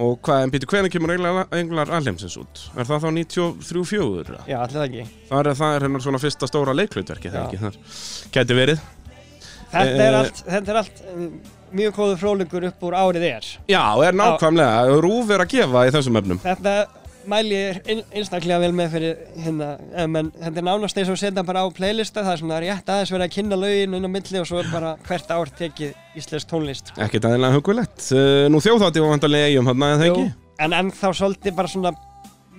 Og hvað, en býtu, hvernig kemur Englar, Alheimsins út? Er það þá 93-4? já, allir það ekki. Það er, það er hennar svona fyrsta stóra leikhlutverki, það Já. ekki þar Gæti verið Þetta er Eh, allt, þetta er allt um, mjög góður fróðleikur upp úr árið er. Já, er nákvæmlega, rúf er að gefa í þessum efnum Þetta mæli ég ein, einstaklega vel með fyrir hérna, eh, menn þetta er nánast eins og setja bara á playlista það er svona rétt aðeins verið að kynna lögin inn á milli og svo er bara hvert ár tekið íslensk tónlist. Ekkert aðeinlega hugulegt uh, Nú þjóðhátti var vantarlega eigum hann, eða ekki? En ennþá svolítið bara svona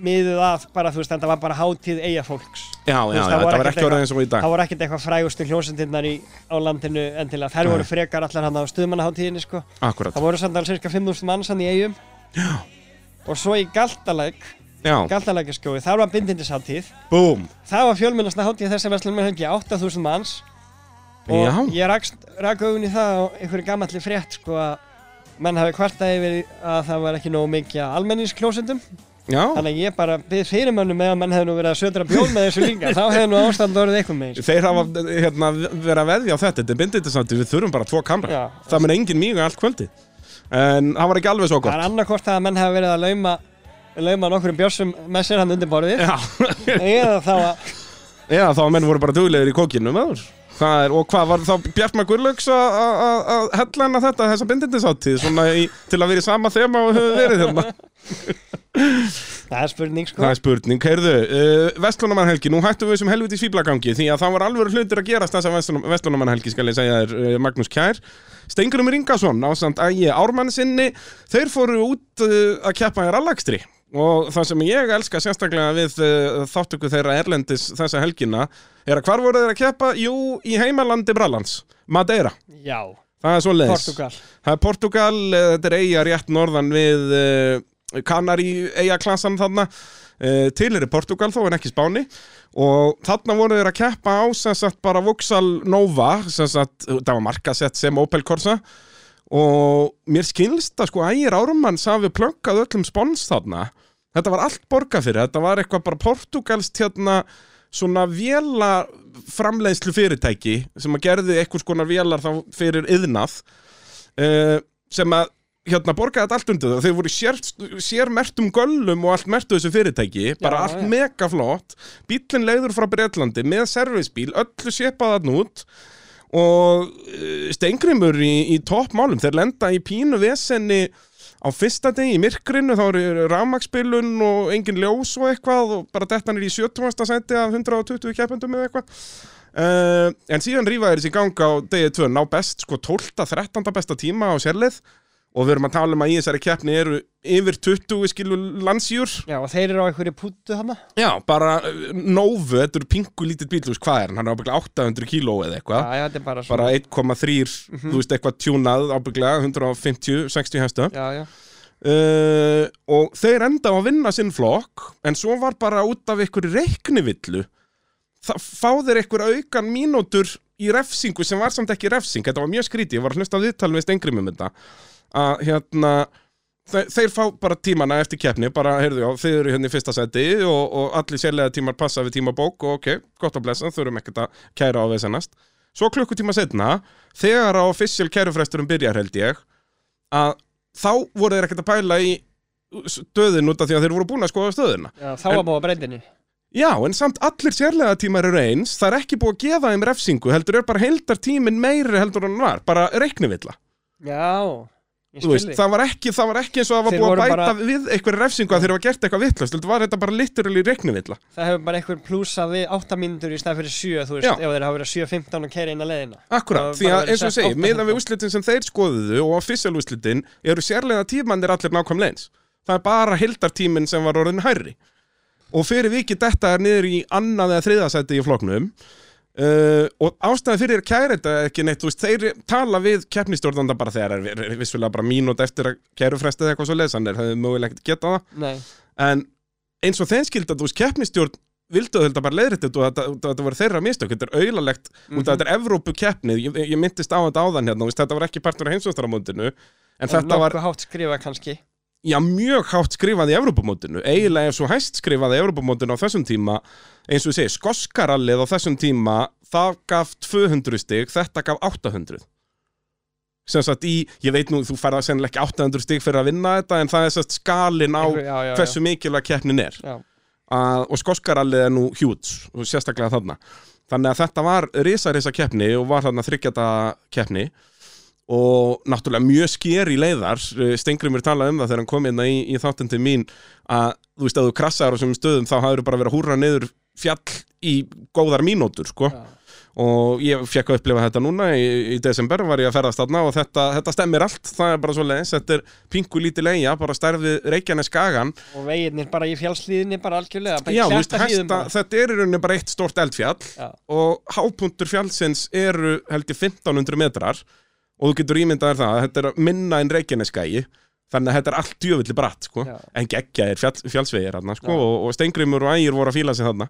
miðuð að bara þú veist þetta var bara hátíð eiga fólks. Já, já, veist, já, það þetta var ekki orðið eins og í dag Það voru ekkert eitthvað frægustu hljósendirnar á landinu endilega. Þær voru frekar allar hann á stuðmannaháttíðinni sko. Akkurat, Það voru samt alveg cirka 5.000 manns hann í eigum. Já. Og svo í Galtalæk, Galtalækjaskjói, þar var bindindisháttíð. búm. Það var fjölmennasta hátíð þess að verslunum með helgi, 8000 manns. Og Já. ég rakst, rak augun í það og einhverju gammalli frétt sko að menn hafi kvartað yfir að það var ekki nógu mikið af almenningsklósendum Já, þannig að ég bara byrð fyrirmönnum með að menn hefði nú verið að södra bjól með þessu líka þá hefði nú ástand orðið eitthvað með þessu þeir hafa hérna, verið að veðja á þetta Þetta er að við þurfum bara tvo kamra. Já. Það mun engin mýga allt kvöldi En það var ekki alveg svo Það er gott annarkort að menn hafi verið að lauma lauma nokkur björsum með sér hann undir borðið. Eða þá að já þá menn voru bara duglegir í kókinu með þur Það er, og hvað var þá Bjartmar Gullaugs að- að að- að hella hennar þetta, þessa bindindisáttíð, svona í, til að vera í sama þema og hefur verið hérna. Það er spurning sko. Það er spurning, heyrðu, uh, Vestlunumannhelgi, nú hættum við þessum helviti svíblagangi því að það var alveg hlutir að gerast þessa Vestlunumannhelgi, skal ég segja þér, uh, Magnús Kjær Stengurum Ringason, ásand ægi Ármann sinni, þeir fóru út uh, að keppa í rallakstri. Og það sem ég elska sérstaklega við uh, þáttöku þeirra Erlendis þessa helgina er að hvar voru þeir að keppa? Jú, í heimalandi Brallans, Madeira. Já, Það er Portugal Það er Portugal, eh, þetta er eiga rétt norðan við uh, Kanari eiga klassan þarna. Uh, til er Portugal þó en ekki Spáni. Og þarna voru þeir að keppa á sem sagt bara Vauxhall Nova sem sagt, það var markasett sem Opel Corsa. Og mér skilst að sko ægir árumanns hafi plöggað öllum spons þarna. Þetta var allt borgað fyrir, þetta var eitthvað bara portugalst hérna svona véla framleiðslu fyrirtæki sem að gerði eitthvað skonar vélar þá fyrir yðnað uh, sem að hérna borgaði þetta allt undir það þeir voru sér, sérmertum göllum og allt mertu þessu fyrirtæki, bara Já, allt já. mega flott bílinn leiður frá Breitlandi með servisbíl, öllu sépaðan út og uh, steingrimur í, í toppmálum þeir lenda í pínu vesenni á fyrsta degi í myrkrinu þá eru rafmaksbílun og engin ljós og eitthvað og bara þetta er í 70. senti af 120 keppendum eða eitthvað uh, en síðan rífa þeir þessi gang á degi 2 ná best sko 12. 13. besta tíma á sérlið og við erum að tala um að í þessari keppni eru yfir 20 skilu landsjúr. Já, og þeir eru á einhverju púttu hana Já, bara uh, Novu, þetta eru pingu lítið bíl, þú veist hvað er hann, hann er ábygglega 800 kíló eða eitthvað. Já, já, þetta er bara bara svona 1,3, þú veist, eitthvað tjúnað ábygglega, 150-60 hesta. Já, já. Uh, og þeir enda á að vinna sinn flokk en svo var bara út af ykkur reiknivillu það fá þeir ykkur aukan mínútur í refsingu sem var samt ekki refsing. Þetta var mjög skrítið, ég var að hlusta á viðtal við Stengrimum þetta að hérna þeir, þeir fá bara tímana eftir keppni bara, heyrðu já, þeir eru hérna í fyrsta seti og, og allir sérlega tímar passa við tímabók og ok, gott að blessa, þurfum ekkert að kæra á við sennast svo klukkutíma setna, þegar á official kærufresturum byrjar held ég að þá voru þeir ekkert að pæla í stöðin út af því að þeir voru búin að skoða stöðina. Já, þá var búið að breyndinni Já, en samt allir sérlega tímar eru eins það er ekki búið að gefa þeim refsingu heldur er bara heldar tíminn meiri heldur en var bara reiknivilla. Já, veist, það, var ekki, það var ekki eins og það var Þeir búið að bæta bara- við einhverju refsingu að þeir hafa gert eitthvað vittlust heldur var þetta bara literally reiknivilla. Það hefur bara einhver plúsa við 8 mínútur í stað fyrir 7 Þú veist, ef þeir hafa verið 7.15 og keira inn að leiðina. Akkurat, því að eins og segi, miðan við úslitin sem þeir skoðuðu og official úslitin eru sérlega tímannir allir nákvæmlega eins það er bara hildartíminn sem var orðin hærri. Og fyrir vikið þetta er niður í annað eða þriðasæti í floknum uh, og ástæði fyrir að kæra þetta ekki neitt, veist, þeir tala við keppnistjórnanda bara þegar er er vissulega bara mínút eftir að kærufrestið eitthvað svo lesanir, það hefur mögulega ekkert getað það. Nei, en eins og þeim skildi að þú veist keppnistjórn vildu þetta bara leiðrætt og þetta, þetta voru þeirra mistök, þetta er auðalegt út af þetta er Evrópu keppnið, ég, ég myndist á þetta áðan hérna, veist, þetta var ekki partur af heimsvöstaramóndinu en, en þetta var, skrifa já, mjög hátt skrifað í Evrópumóndinu, eiginlega er svo hæst skrifað í Evrópumóndinu á þessum tíma eins og ég segi, skoskarallið á þessum tíma það gaf 200 stig þetta gaf 800 sem sagt í, ég veit nú, þú færða sennilega ekki 800 stig fyrir að vinna þetta en það er sérst skalin á já, já, já. hversu mikilvæg keppnin er. Að, og skoskarallið er nú hjúts og sérstaklega þarna. Þannig að þetta var risarisa keppni og var þarna þryggjata keppni og náttúrulega mjög sker í leiðar Stengrimur talaði um það þegar hann kom inn í, í þáttun til mín að þú veist að þú krassar á þessum stöðum þá hafður bara verið að húrra niður fjall í góðar mínútur sko. Já. og ég fekk að upplifa þetta núna í, í desember var ég að ferðast þarna og þetta, þetta stemmir allt, það er bara svo leiðis þetta er pingu lítið leia, bara stærfið Reykjanes skagan og veginnir bara í fjálslíðinni bara algjörlega bara Já, veist, hesta, þetta er í rauninni bara eitt stort eldfjall Já. og hápuntur fjallsins eru held ég 1500 metrar og þú getur ímyndaðir það að þetta er minna en Reykjaneskægi þannig að þetta er allt djöfulli bratt sko. Já. en geggjaðir fjall, fjallsvegir hérna, sko, Já. og, og Steingrimur og Ægir voru að fíla sig þarna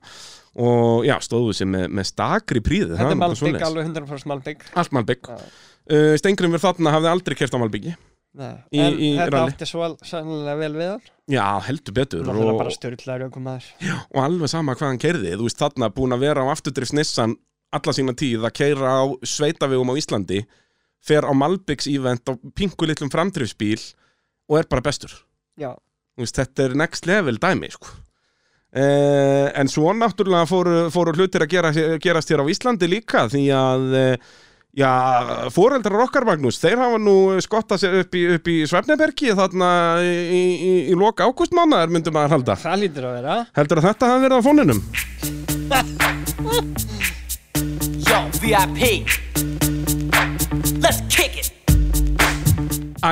og já, stóðu sér með, með stakri príði Þetta er Malbygg, alveg 100% Malbygg Allt Malbygg Já. uh, Steingrimur þarna hafði aldrei kert á Malbyggi Nei, Í- en í þetta rally. átti svo sannlega vel við hann Já, heldur betur Það er og, bara störtlaður ökumæður og alveg sama hvað hann kerði þú veist þarna búin að vera á afturdrifs Nissan alla sína tíð að keira á sveitavegum á Íslandi fer á Malbyggs event á pingu litlum framdrifsbíl og er bara bestur Já, Þú veist, þetta er next level dæmi sko. eh, en svo náttúrulega fóru, fóru hlutir að gera, gerast hér á Íslandi líka því að eh, Já, fóreldrar okkar Magnús, þeir hafa nú skottað sér upp í, upp í Svefnebergi þarna í, í, í loka ágústmánaðar myndum maður halda. Það lítur að vera Heldur að þetta hafi verið á fóninum? Yo, VIP.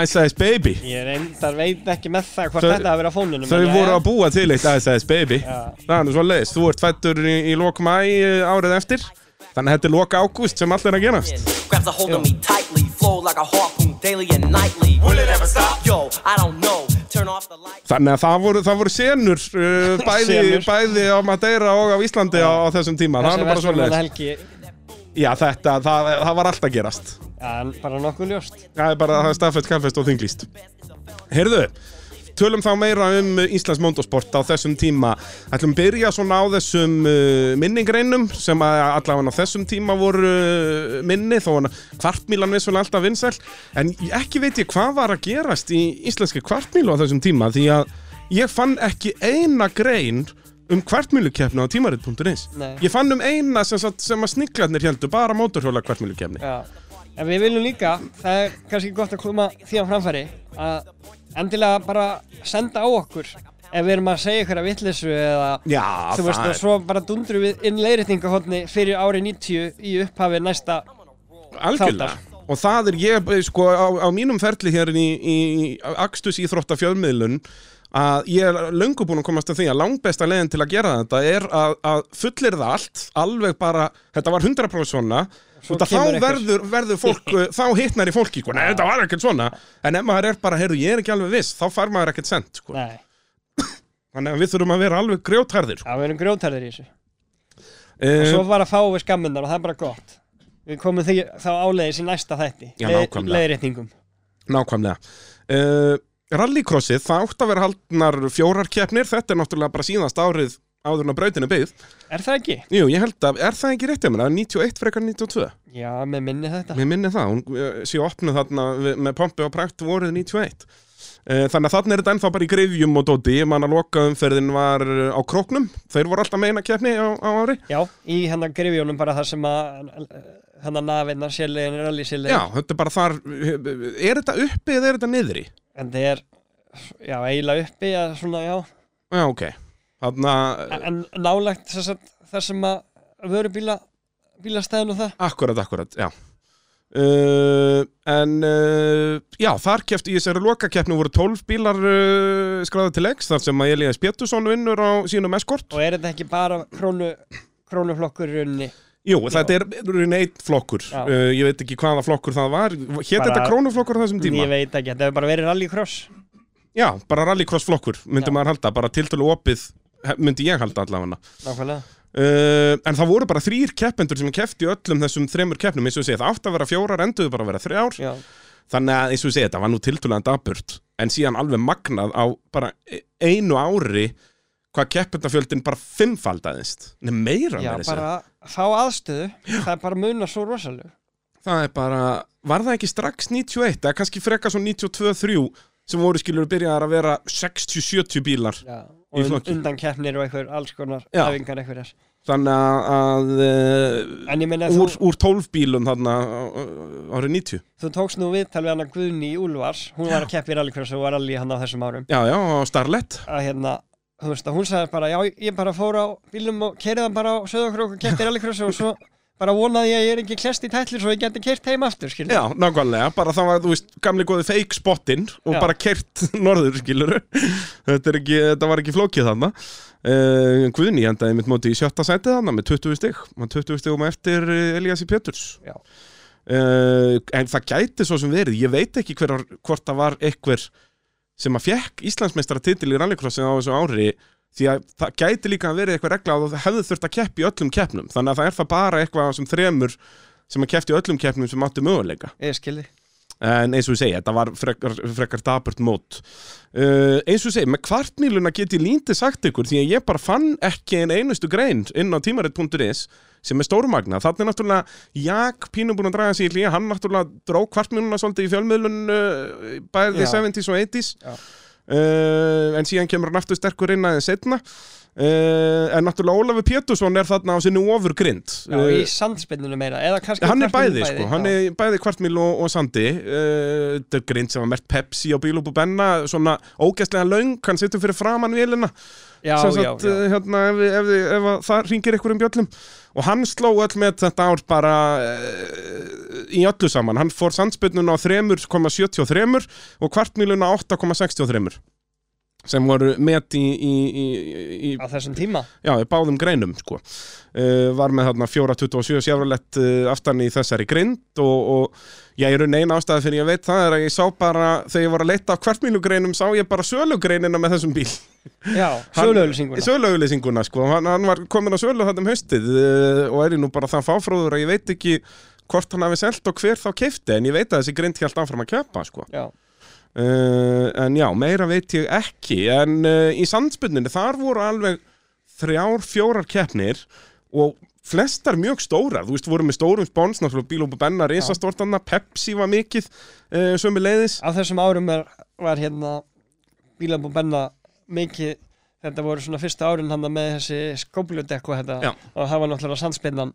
Ice Ice Baby. Ég reyndar veit ekki með það hvort þetta hafi verið á fónunum Þau voru að búa til eitt Ice Ice Baby. Það er nú svo leiðist. Þú ert fættur í, í lok mæ eh, árið eftir. Þannig að þetta er loka ágúst sem allt er að gerast. Grabs a hold of me tightly, flow like a harpoon daily and nightly. Will it ever stop? Yo, I don't know. Turn off the lights. Þannig að það voru, það voru senur, uh, bæði, Senur. bæði á Madeira og á Íslandi á, á þessum tíma. Það er bara svo leiðist. Já, þetta, það, það var alltaf gerast. Já, bara nokkuð ljóst Það er bara það er staðfett, kallfest og þinglýst. Heyrðu, tölum þá meira um Íslands motorsport á þessum tíma. Ætlum byrja svona á þessum uh, minningreinum sem allavega á þessum tíma voru uh, minni, þó hann kvartmílan vissulega alltaf vinsæl. En ekki veit ég hvað var að gerast í íslenski kvartmílu á þessum tíma því að ég fann ekki eina grein um kvartmílukeppni á tímarit.is. Ég fann um eina sem, sagt- sem að sniglarnir heldur, bara mótorhjóla kvartmílukeppni. Já En við viljum líka, það er kannski gott að koma því á framfæri að endilega bara senda á okkur ef við erum að segja ykkur að vittlisu eða Já, þú veist og svo bara dundrum við inn leiðréttingahotni fyrir árið 90 í upphafi næsta Algjörlega Og það er ég, sko, á, á mínum ferli hér í, í Akstus íþrótta fjölmiðlun að ég er löngu búinn að komast að því að langbesta leiðin til að gera þetta er að, að fullir það allt, alveg bara þetta var 100% svona. Að þá verður, verður fólk, þá hitnar í fólki, sko, nei, þetta var ekkert svona. En ef maður er bara, heyrðu, ég er ekki alveg viss, þá fær maður ekkert sent, sko. Nei, Þannig að við þurfum að vera alveg grjótærðir, sko. Já, við erum grjótarðir í þessu. Uh, og svo bara fáum við skamminnar og það er bara gott. Við komum því þá áleiðis í næsta þætti. Já, leið- nákvæmlega. Leiðréttingum. Nákvæmlega. Uh, Rallycrossið, það átt að vera haldnar fjórar keppnir, þetta er náttúrulega bara síðast árið áður en að brautin er byggð. Er það ekki? Jú, ég held að, er það ekki rétt mér? Það er 91 frekar 92 Já, með minni þetta. Mér minni það, hún uh, sé opnuð þarna með pompi og prækt voruð 91 uh, Þannig að þarna er þetta ennþá bara í greifjum og dóti. Ég man að loka umferðin var uh, á króknum. Þeir voru alltaf meina keppni á, á ári. Já, í hennar grifjónum bara það sem að hennar nafinnar sérlegin er allir sérlegin Já, þetta er bara þar Er þetta uppi eða er þetta niðri? En það er, já, eiginlega uppi að svona, já. Já, ok. Þarna, En nálægt þess að það sem að vöru bíla bílastæðin og það Akkurat, akkurat, já. Uh, En uh, já, þar keft í þessari lokakeppni voru 12 bílar uh, skráði til X þar sem að Elias Pétursson vinnur á sínum eskort. Og er þetta ekki bara krónu, krónuflokkur í rauninni Jú, þetta er eitt flokkur. Uh, Ég veit ekki hvaða flokkur það var. Hétt þetta krónuflokkur þessum tíma? Ég veit ekki, þetta hefur bara verið rallycross. Já, bara rallycross flokkur myndi Já. maður halda, bara tiltölu opið myndi ég halda allavega. Nákvæmlega. Uh, En það voru bara þrýr keppendur sem kefti öllum þessum þremur keppnum. Eins og segi, það átti að vera fjórar, enduðu bara að vera þrjár. Já, Þannig að eins og segi, þetta var nú tiltölulega daburt en síðan alveg magnað á bara e- einu ári hvað keppendafjöldin bara fimmfaldaðist. Nei, meira já segja. bara fá aðstöðu Það er bara munar svo rosalega. Það er bara, var það ekki strax 91 eða kannski frekar svo 92-3 sem voru skilur byrjaðar að vera 60-70 bílar Já, Í og flokki. undan keppnir og einhver alls konar Já. æfingar einhverjar Þannig að, að En ég meina uh, úr, þú, úr 12 bílum þarna uh, árið 90 þú tókst nú viðtal við hana Guðni í Úlfars Hún var að keppa í rallycross og var rally hann á þessum árum. Já, já, á Starlet að hérna, þú veist að hún sagði bara já, ég bara fór á bílum og kerði hann bara á Söðokrók og keppti rallycross og svo bara vonaði ég að ég er ekki klest í tætlir svo ég geti kert heim aftur, skilur Já, nákvæmlega, bara það var, þú veist, gamli góði fake spottinn og Já. bara kert norður, skilur þetta, ekki, þetta var ekki flókið þarna uh, Guðni endaði mitt móti í sjötta sætið þarna með 20 stig og 20 stigum eftir eh, Eliassi Péturs Já. uh, En það gæti svo sem verið, ég veit ekki hver, hvort það var einhver sem að fekk Íslandsmeistara titil í rallycrossin á þessu ári því að það gæti líka að verið eitthvað regla að það hefði þurft að keppa í öllum keppnum. Þannig að það er það bara eitthvað sem þremur sem að keppti í öllum keppnum sem áttu möguleika. Ég skilði en eins og ég segi, þetta var frekar, frekar daburt mót. Uh, eins og ég segi, með kvartmíluna get ég lítið sagt ykkur því að ég bara fann ekki en einustu grein inn á tímarit.is sem er stórmagna, þannig er náttúrulega Jak Pínu búin að draga sig í hlýja, hann náttúrulega dró kvartmíluna svolítið í fjölmiðlun uh, bæði Já. 70s og 80s Já. uh, en síðan kemur hann aftur sterkur inn aðeins setna uh, en náttúrulega Ólafur Pétursson er þarna á sinni ofur grind Já, í sandspinninu meira, eða kannski hann er kvartmílu bæði, sko, hann já. er bæði kvartmíl og, og sandi. Þetta er grind sem var mert Pepsi á bílúbu Benna svona ógæstlega löng, hann situr fyrir framann vélina Já, sagt, já. uh, hérna, ef, ef, ef, ef að það ringir ykkur um bjöllum. Og hann sló öll með þetta ár bara uh, í öllu saman. Hann fór sandspyrnuna á 3,73 og kvartmíluna á 8,63 sem voru met í, í, í, í á þessum tíma? Já, í báðum greinum sko. uh, Var með þarna 427 sjafralett uh, aftan í þessari grind og, og ég er eina ástæði fyrir ég veit það er að ég sá bara, þegar ég var að leita á kvartmílugreinum sá ég bara sölugreinina með þessum bíl. Já, söluauðlýsinguna Söluauðlýsinguna, sko, hann, hann var komin á sölu þetta um haustið uh, og er ég nú bara það fáfróður að ég veit ekki hvort hann hafi selt og hver þá keifti en ég veit að þessi grind hjælt áfram að keppa sko. Já, Uh, en já, meira veit ég ekki en uh, í sandspunninni þar voru alveg þrjár, fjórar keppnir og flestar mjög stórar. Þú veist, voru með stórum spons, náttúrulega bílópu benna risastortanna, Pepsi var mikið uh, sömu leiðis á þessum árum er, var hérna bílabú benna mikið þetta voru svona fyrsta árin hann með þessi þetta. Já. og það var náttúrulega sandspinnan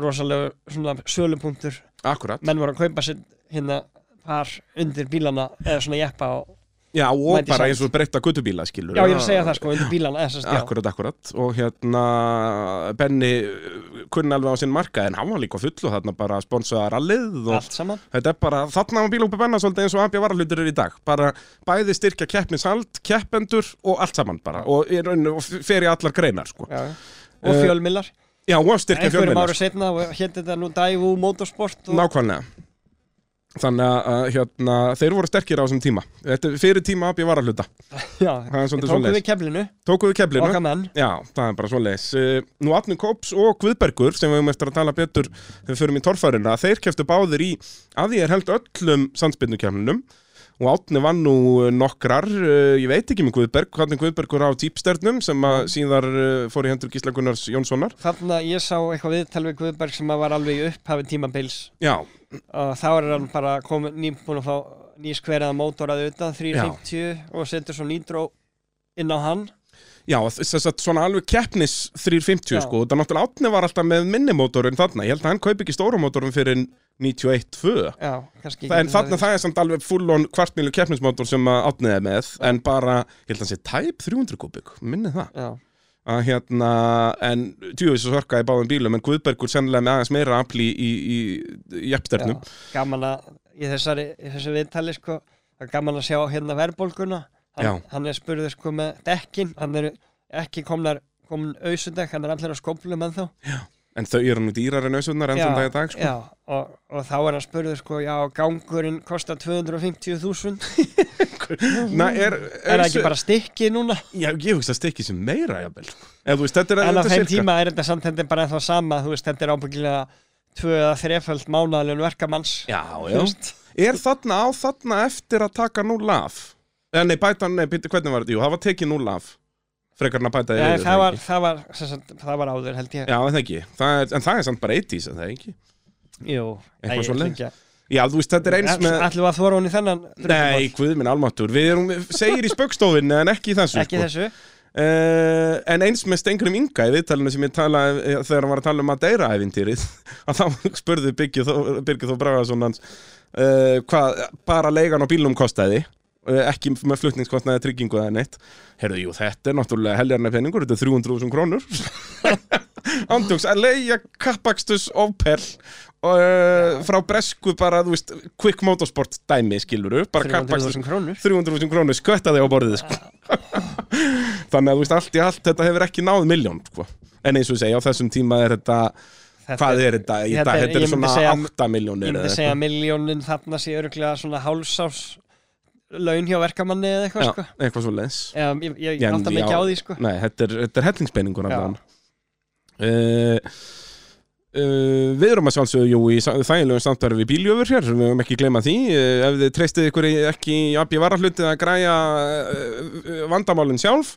rosalega svona sölupunktur. Akkurat. Menn voru að kaupa sér hérna par undir bílana eða svona jeppa og Já, og Mæti bara eins og breytta guttubíla, skilur já ég er að segja það sko undir bílana já. Akkurat, akkurat. Og hérna Benni uh, kunni alveg á sinn marka en hann var líka full og þarna bara sponsaða rallið og allt saman. Þetta er bara, þarna var bílúpi benna svolítið eins og AB varahlutur er í dag. Bara bæði styrkja keppnishald, keppendur og allt saman bara. Og, og fer í allar greinar sko. já. og Eh, fjölmillar Já, og styrkja einhverjum fjölmennar ára setna og hétt þetta nú Daivu Motorsport og Nákvæmlega Þannig að hérna, þeir voru sterkir á þessum tíma. Þetta er fyrir tíma AB varahluta. Já, Það er ég svolítið tóku svoleiðis. við keflinu. Keflinu. Okkar menn. Já, það er bara svoleiðis. Uh, Nú Atni Kóps og Guðbergur sem við höfum eftir að tala betur við förum í torfærina þeir keftu báðir í að ég er held öllum sandspynnukefninum og Átni vann nú uh, nokkrar uh, ég veit ekki með Guðberg, hvernig Guðbergur á típsternum sem að síðar uh, fór í hendur Gísla Gunnars Jónssonar. Þarna ég sá eitthvað viðtal við Guðberg sem að var alveg í upphafi tímabils. Já, og þá er hann bara komin nýbúin að fá nýskveriða mótor að auðvitað 350 og setur svo nýtró inn á hann. Já þess að svona alveg keppnis 350 Já. sko, þetta náttúrulega Átni var alltaf með minnimótorinn þarna, ég held að hann kaupi ekki stórumótorinn fyrir 91-2 já, kannski Það, en þarna það er samt alveg full-on kvartmílu keppnismótor sem að átnið er með en bara, ég held að hann sé tæp 300 kubik minni það. Já, að hérna, en djúvis og sorka í báðum bílum en Guðbergur sennilega með aðeins meira afli í, í, í jeppsternum já, gaman að í þessari, þessu viðtali sko það er gaman að sjá hérna verðbólguna. Já. hann, hann er spurður sko með dekkin. Hann er ekki komnar komin auðsundekk, hann er allir á skóplum en þá en þau eru nú dýrar en auðsundar enn þann dag í dag sko. já og, og þá er hann spurður sko já, gangurinn kostar 250.000 Na, er, er það ekki bara stikki núna Já, ég hugsa að stekki sem meira jafnvel er en á er þeim tíma er þetta samt er bara ennþá sama þú veist, þetta er ábyggilega tvö eða þreföld mánaðalun verkamanns Já, já veist. Er þarna á þarna eftir að taka nú laf? Nei, bæta, nei, hvernig var þetta? Jú, það var tekið nú laf Frekarna bæta Nei, yfir, það, var, það, var, það var áður held ég. Já, en það ekki. Það er, En það er samt bara 80s, en það er ekki? Jú, Eitthvað ekki að- Já, þú veist, þetta er eins með Ætlum við að þóra hún í þennan Nei, guð minn almáttur Við erum, segir í spöggstofinni en ekki í þessu Ekki sko. þessu. Uh, en eins með Stengrim Inga í viðtalinu sem ég talaði eh, þegar hann var að tala um Madeira-ævintýrið að þá spurði Birgir Þó- Bragason hans uh, hvað bara leigan á bílnum kostaði. uh, ekki með flutningskostnaði tryggingu eða neitt. Herðu, jú, þetta er náttúrulega heljarna peningur þetta er 300.000 krónur. Andjóks, að leigja kappakstus Opel uh, frá Bresku bara, þú veist, Quick Motorsport dæmi, skiluru, bara kappakstus 300.000 krónur. 300.000 krónur skötta þig á borðið sko. þannig að þú veist allt í allt þetta hefur ekki náð miljón sko. en eins og ég segja á þessum tíma er þetta Þetta hvað er þetta? Þetta er- þetta er myndi svona segja- 8 miljónir Ég myndi segja að miljónin þarna sé öruglega svona hálsás laun hjá verkamanni eða eitthvað sko. eitthvað svo leins ég, ég, ég átta mig ekki á því sko. Nei, þetta er, þetta er hellingspenningur uh, uh, við erum að sjálfsögðu jú, í þægilegum samtverfi bíljöfur hér við höfum ekki gleyma því. Uh, ef þið treystið ykkur ekki í AB varahluti að græja uh, vandamálin sjálf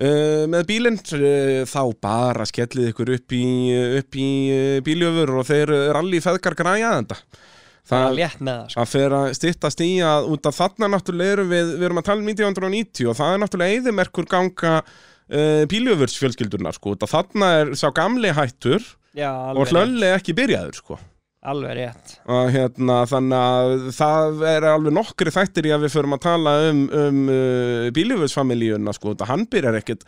með bílinn þá bara skellið ykkur upp í, upp í bíljöfur og þeir ralli feðgar græja þetta Það sko. fer að styttast í að út af þarna náttúrulega erum við, við erum að tala um 1990 og það er náttúrulega eðimerkur ganga uh, bíljöfurs fjölskyldurnar sko, það þarna er sá gamli hættur Já, og hlölli ekki byrjaður sko. Alveg rétt. Og hérna þannig að það er alveg nokkri þættir í að við förum að tala um, um uh, bíljöfursfamilíuna sko, þetta hann byrjar ekkert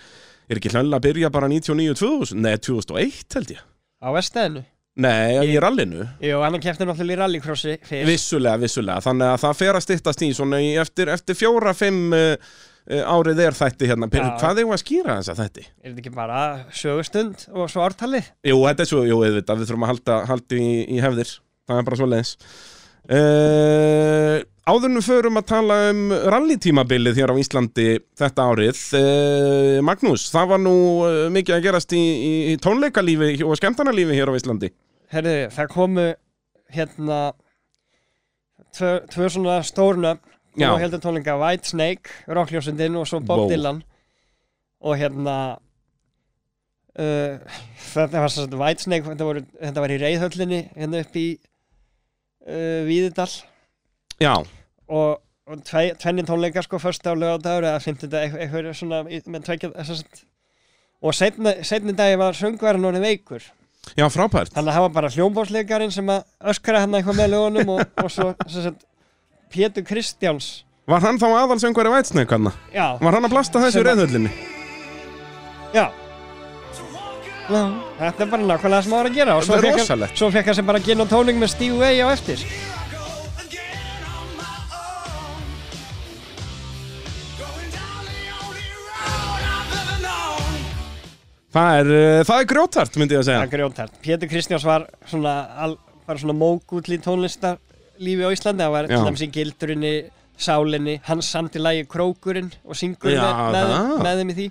er ekki hlöll að byrja bara 99-2000 nei 2001 held ég. Á vestæðinu nei, í rallinu? Jú, hann kefti náttúrulega í rallycrossi fyrst. Vissulega, vissulega, þannig að það fer að styttast í svona í eftir, eftir fjóra, fimm uh, árið er þætti hérna. Já. Hvað er að skýra þess að þætti? Er þetta ekki bara sögustund og svo ártalið? Jú, þetta er svo, jú, auðvitað, við þurfum að halda, halda í, í hefðir. Það er bara svo leiðis uh, Áðurnum förum að tala um rallytímabilið hér á Íslandi þetta árið uh, Magnús, það var nú mikið að gerast í, í, í tónleikalífi og skemmtarnalífi hér á Íslandi Herðu, það komu hérna tvö, tvö svona stórnöfn og heldur tónleika White Snake, Rockljósundin og svo Bob Wow. Dylan. Og hérna uh, þetta var svona White Snake þetta, voru, þetta var í reyðhöllinni hérna upp í uh, Víðidal. Já, og, og tvei, tvennin tónleika sko fyrst á lögadagur eða fimmtunda eitthvað svona með tveikja þess að og setni, dagi var söngverðin orðin veikur já, frábært Þannig að það var bara hljómbásleikarinn sem að öskra hann eitthvað með lögunum og, og svo sem sagt, Pétur Kristjáns Var hann þá aðalsöngvari vætsneik hann? Já, Var hann að blasta þessu reyðhöllinni? já Þetta er bara nákvæmlega sem það var að gera og svo fekk hann-. Svo sem bara ginn og tóning með Steve Way á eftir Það er, uh, það er grjótart, myndi ég að Það segja er grjóntært Pétur Kristjáns var svona, al, bara svona mógull í tónlistarlífi á Íslandi. Það var til dæmis í gildurinni, sálinni. Hans samti lagi Krókurinn og syngur Já, með, með, það. með þeim í því.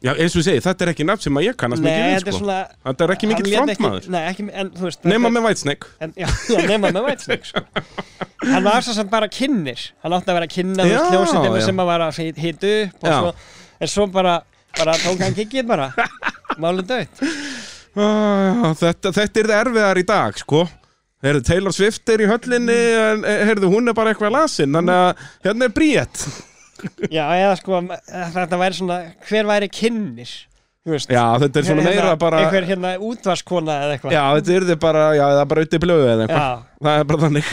Já, eins og ég segi, þetta er ekki nafn sem að ég kannast mikið við, er sko. svona Þetta er ekki mikill frontmaður. Nei, ekki, en þú veist þetta- með vætsneik En, já, já, nema með Whitesnake sko. Hann var svo sem bara kynnir. Hann átti að vera að kynna þú veist hljósitinu já. sem að var að hit- hita upp og svo, En svo bara, bara tók hann kikkið bara. Málið dött ah, þetta, þetta er það erfiðar í dag, sko. Heyrðu, Taylor Swift er í höllinni en eh, heyrðu, hún er bara eitthvað lasin Þannig að hérna er bríett. Já, eða sko Þetta væri svona, hver væri kynnir Þú veist? Já, þetta er svona Hérna, meira bara Einhver hérna útvarskona eða eitthvað. Já, þetta er bara, já, það er bara auðvitað blöðu eða eitthvað. Það er bara þannig.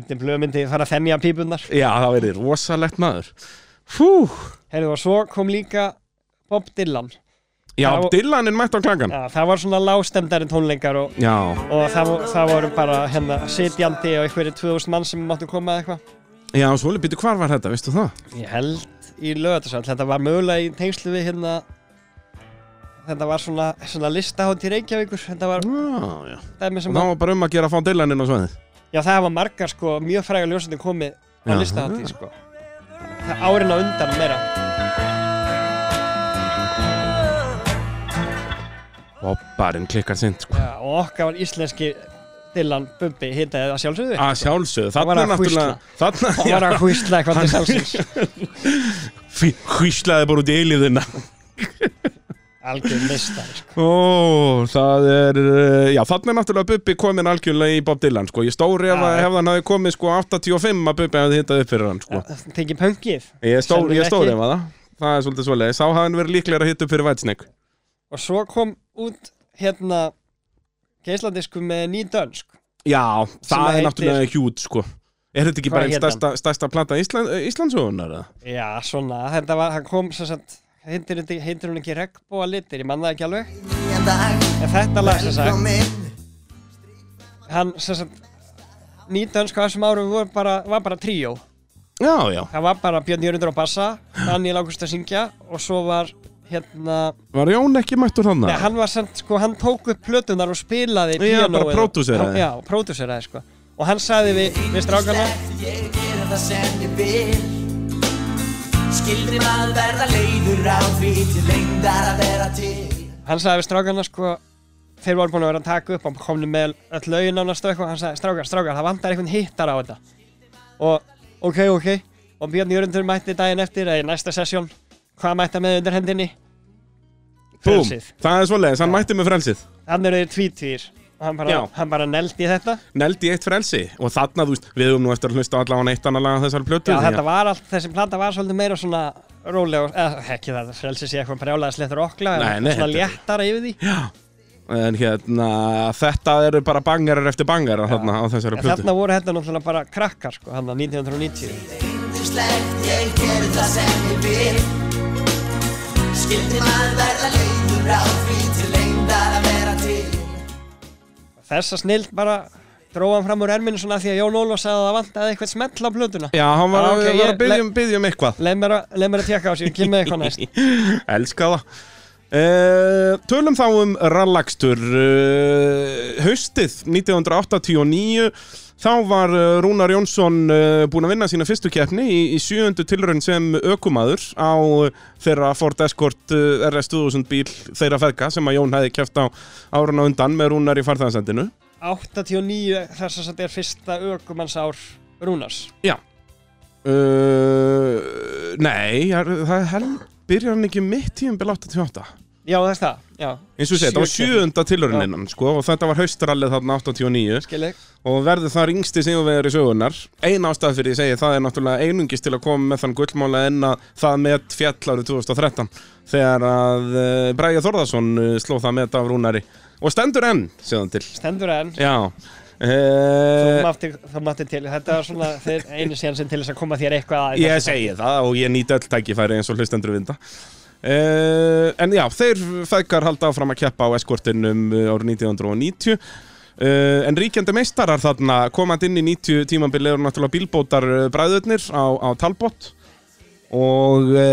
Undir blöð myndi fara að þemja pípunar Já, það verður rosalegt maður. Fú Heyrðu og svo kom líka Bob Dylan. Já, Já. Dylan er mætt á klangan Já, það var svona lágstemdari tónleikar og og það, það voru bara hérna sitjandi og einhverju 2000 mann sem máttu koma eða eitthvað. Já, svolítið býtu hvar var þetta, veistu það? ég held í lögatarsal þetta var mögulega í tengslu við hérna þetta var svona, svona listahátt í Reykjavíkur. Þetta var Já, já. Og það að, var bara um að gera að fá Dylan inn á sveðið já það var margar sko mjög fræga ljósandi komið á listahátti sko. það árin á undan meira. Bobbarinn klikkar sint, sko. Já, og okkar var íslenski Dylan Bubbi hitaði það sjálfsögðu. Að sjálfsögðu, Það var þarna að náttúrulega það var að hvísla eitthvað til sjálfsins Fí- hvíslaði bara út í eilíðina algjör mistari sko. Ó, það er uh, Já, þarna er náttúrulega Bubbi komin algjörlega í Bob Dylan, sko. Ég stóri ef, hann hafi komið, sko, 85 að Bubbi hefði hittað upp fyrir hann, sko. Tekið pöngið Ég stóri, ég ekki. ef að það. Það er svolítið svoleiði Sá hafði hann verið líklega að hitta upp fyrir Whitesnake. Og svo kom út hérna geisladisku með ný dönsk. Já, það er heitir- náttúrulega hjút, sko. Er þetta ekki bara einn stærsta, stærsta plata Ísland, Íslandsögunar? Já, svona, þetta var, hann kom sem sagt, heitir, hún ekki regnbóa litir, ég man það ekki alveg. En þetta lag sem sagt hann sem sagt nýtönsk á þessum árum var bara, var bara tríó. Já, já. Það var bara Björn Jörgundur á bassa Daniel Ágúst að syngja og svo var hérna, Var Jón ekki mættur hann? nei, hann var samt sko, hann tók upp plötunar og spilaði Já, bara píanóið. og- pródúseraði. Já, pródúseraði sko. Og hann sagði við, við strákana Ég gera það sem ég vil Skildri maður verða leiður á því til lengdar að vera til. Hann sagði við strákarna sko þeir voru búin að vera að taka upp og komni með öll lögin ánast og eitthvað hann sagði strákar, strákar, það vantar einhvern hittar á þetta. Og ok, ok. Og Björn Jörgundur mætti daginn eftir eða í næsta sessjón hvað mætti hann með undir hendinni? Búm, frelsið. Það er svoleiðis, hann mætti með frelsið. Hann eru þeir tvítvýr og hann bara, Já. hann bara neldi þetta Neldi eitt frelsi Og þarna, þú veist, við höfum nú eftir að hlusta á allavega eitt annað laga þessar plötu Já, að- þetta var allt, þessi plata var svolítið meira svona rólega, eða ekki það, frelsi sé eitthvað brjálega slettur okla, Nei, nei, svona þetta léttara yfir því. En hérna, þetta eru bara bangarar eftir bangarar þarna á þessari plötu þarna voru þetta náttúrulega bara krakkar, sko, hann 1990. Ég vil Skildi maður verða leiður á því til Þessa snild bara dróðan fram úr erminu svona því að Jón Ólaf sagði að það vantaði eitthvað smell á plötuna. Já, hann var, Já, ok, var ég- að byggja um, um eitthvað Leið mér, að- mér að tjekka á sig, ég kem með eitthvað næst. Elska það uh, Tölum þá um rallakstur uh, Haustið 1989 Þá var uh, Rúnar Jónsson uh, búinn að vinna sína fyrstu keppni í, í sjöundu tilraun sem ökumaður á uh, þeirra Ford Escort uh, RS 2000 bíl þeirra feðka sem að Jón hefði keppt á árun á undan með Rúnar í farþæðansendinu 89 þess að þetta er fyrsta ökumannsár Rúnars. Já. Uh, Nei, það byrjar hann ekki mitt tíumbil 88 Já, það er það, já. eins og segi, þetta var Sjö sjöunda tilhöruninnan sko, og þetta var haustrallið þarna 89 Skilji. og verður það yngsti sigurvegar í sögunar ein ástæð fyrir ég segi það er náttúrulega einungis til að koma með þann gullmála en að það met fjall árið 2013 þegar að uh, Bræja Þorðarsson uh, sló það met af rúnari. Og stendur enn, séðan til. Stendur enn. Já. Þú uh, mátti, til, þetta var svona einu síðan sem til þess að koma þér eitthvað að Ég segi það og ég nýt öll tækifæri eins og hlustendur vinda uh, En já, þeir feðgar halda áfram að keppa á eskortinum uh, árið 1990 uh, En ríkjandi meistarar þarna komand inn í 90 tímabili eru náttúrulega bílbótar bræðurnir á, á Talbot. Og uh,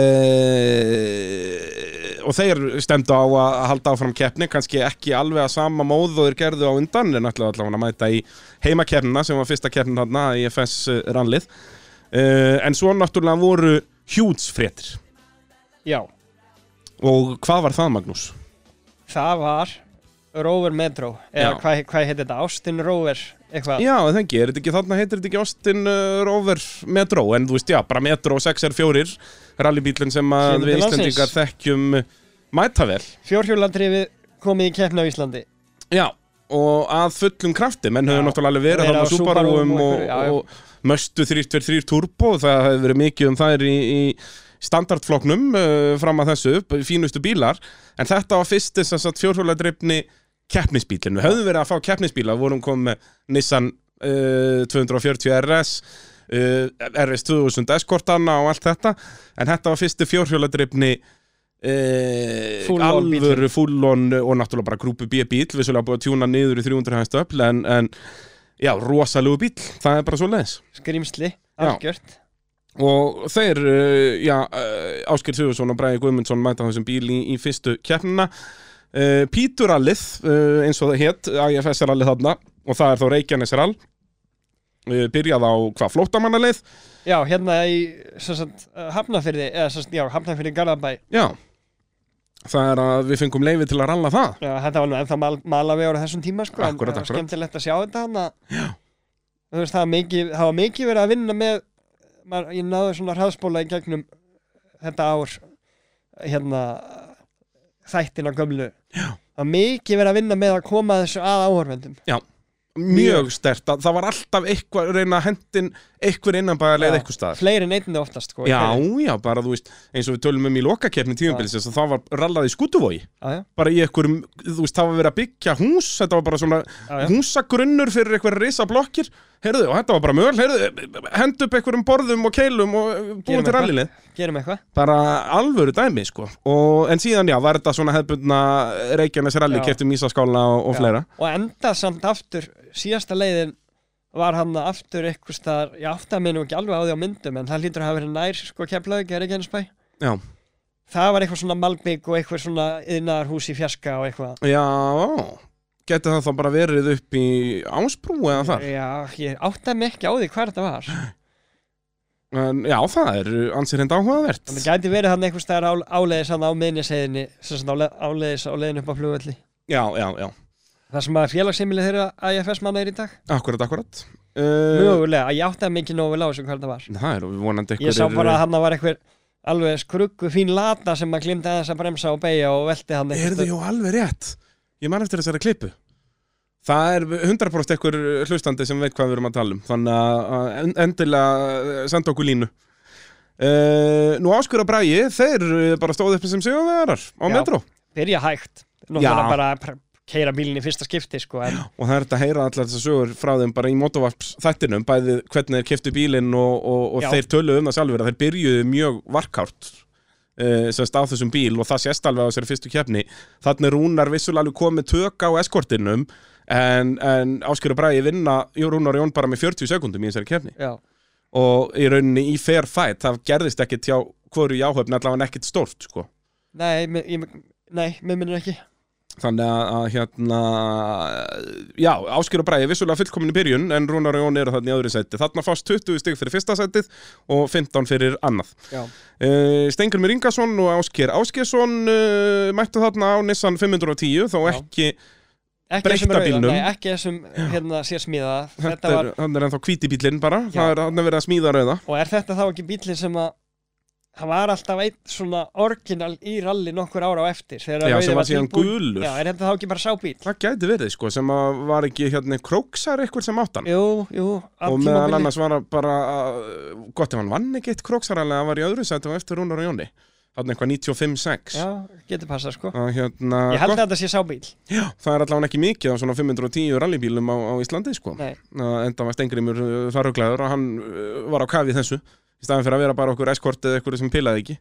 og þeir stemdu á að halda áfram keppni kannski ekki alveg að sama móð og þeir gerðu á undan en ætlaðu allavega að mæta í heimakeppnina sem var fyrsta keppnin þarna í FS rannlið en svo náttúrulega voru hjúts fréttir Já, og hvað var það Magnús? það var Rover Metro, eða Já. hvað, hvað heitir þetta, Austin Rover, eitthvað. Já, það ekki, er þetta ekki þarna heitir þetta ekki Austin uh, Rover Metro en þú veist, já, bara Metro 6R4 rallybílinn sem að Kemur við til landsins. Íslendingar þekkjum mæta vel Fjórhjólandrifið komið í keppni á Íslandi. Já, og að fullum krafti menn Já. höfðu náttúrulega alveg verið Verið þarna á á Subaruum Subaruum og og, einhverju, já, já. og möstu 323 Turbo það hefði verið mikið um þær í, í standardfloknum uh, fram að þessu, fínustu bílar. En þetta var fyrst þess að fjórhjóladreifni keppnisbílinn, við höfðum verið að fá keppnisbíla, við vorum komið Nissan uh, 240 RS uh, RS 2000 Escortana og allt þetta. En þetta var fyrstu fjórhjóladreifni Full on alvöru full-on og náttúrulega bara grúpu B bíl við svolítið búið að tjúna niður í 300 hægst öll en, en já, rosalegu bíl það er bara svo leiðis Skrimsli, Já. Og þeir, uh, já, uh, Ásker Sigursson og Bræði Guðmundsson mæta þessum bíl í, í fyrstu keppnina. Uh, Píturallið, eins og það hétt IFS-rallið þarna og það er þá Reykjanesrall. Byrjað á hvað, flóttamannaleið Já, hérna í, sagt, Hafnafyrði, eða sagt, já, Hafnafyrði Garðabæ. já. Það er að við fengum leifi til að ralla það. Já, þetta var nú ennþá mal, malavegur á þessum tíma, sko. en Akkúrat, það var skemmtilegt að sjá þetta hann að, þú veist, það var mikið, það var mikið verið að vinna með, maður, ég náði svona hraðspóla í gegnum þetta ár, hérna, þættina gömlu. Var mikið verið að vinna með að koma þessu að áhörvendum. Já, mjög stert það var alltaf eitthvað, reyna að hendin eitthvað innan bara leið eitthvað staðar Fleiri neytindi oftast, sko. Já, já, bara þú veist, eins og við tölum um í lokakeppni tíumbilsins að það var rallað í skútuvogi Já, já. bara í einhverjum, þú veist, það var verið að byggja hús þetta var bara svona Já, já. húsagrunnur fyrir einhverja risa blokkir heyrðu, og þetta var bara möl, heyrðu hend upp einhverjum borðum og keilum og búin til rallilið Gerum eitthvað. bara alvöru dæmi, sko og, en síðan, já, var þetta svona hefðbundna Reykjanes ralli, Já. keftum Ísaskála og, og fleira og enda samt aftur síðasta leiðin var hann aftur eitthvað staðar, ég átti að minna ekki alveg á því á myndum en það lítur að hafa verið nær sko keflaug er ekki ennspæ Já, það var eitthvað svona malbygg og eitthvað svona yðnaðarhús í fjarska og eitthvað. Já, geti það þá bara verið upp í Ásbrú eða þar? Já, ég átti að mig ekki á því hvað þetta var. En já, það er ansið hreint áhugavert. það gæti verið hann eitthvað staðar á, áleiðis á le- áleiðis á leiðin upp á flugvelli. Já, já, já. Það sem að félagsheimili þeirra IFS manna er í dag Akkurat, akkurat. Uh, mögulega, ég átti að ekki nógu vel á þessu hvað þetta var það er vonandi Ég sá bara að hann var eitthvað alveg skruggu fín lata sem að glimta aðeins að bremsa og beigja og velti hann Heyrðu, jú, alveg rétt. Ég man eftir þessari klippu. Það er 100% einhver hlustandi sem veit hvað við erum að tala um. Þannig að en- endilega senda okkur línu. Uh, nú Áskur og Bragi, þeir bara stóðu upp sem sigurvegarar á Já. metro Að keira bílinn í fyrsta skipti sko en og það er þetta að heyra allar þessar sögur frá þeim bara í motovarps þættinum bæði hvernig þeir keftu bílinn og, og, og þeir töluðu um það sjálfur að þeir byrjuðu mjög varkárt uh, semst á þessum bíl og það sést alveg á þessari fyrstu keppni. Þannig Rúnar vissulega alveg komið tök á eskortinum en, en Áskur og Bragi vinna Rúnar Jón bara með 40 sekundum í þessari keppni. Já, og í rauninni í fair fight það gerðist ekkit hjá hvoru í áhöfn allavega ekkit stórt sko. Nei, ég, nei, mér minnir ekki Þannig að, að hérna, já, Áskir og Bræði vissulega fullkomin í byrjun en Rúnar og Jón eru þarna í öðru sæti. Þarna fást 20 stygg fyrir fyrsta sætið og 15 fyrir annað. Uh, Stengurmir Ingarsson og Áskir Áskjesson uh, mættu þarna á Nissan 510 þó Já. ekki, rauða, bílnum. nei, ekki þessum hérna sér smíða þetta Þetta var, er, hann er ennþá hvíti bílinn bara, Já. það er verið að smíða rauða. og er þetta þá ekki bílinn sem að hann var alltaf einn svona orginal í rally nokkur ára á eftir Já, sem var síðan gulur. Já, er þetta þá ekki bara sábíl? Það gæti verið sko, sem að var ekki hérna króksar eitthvað sem áttan. Jú, jú, og meðal annars var það bara uh, gott ef hann vann ekki eitt króksaralega hann var í öðru sæti og eftir Rúnar og Jóni. Hann eitthvað 95-6 Já, getur passað sko. Að hérna Ég held að þetta sé sábíl já, það er allavega ekki mikið á svona 510 rallybílum á, á Íslandi sko. Nei. uh, enda var Stengrimur uh, þar huglaður og hann uh, var á kafi í þessu í staðan fyrir að vera bara okkur eskort eða eitthvað sem pilaði ekki.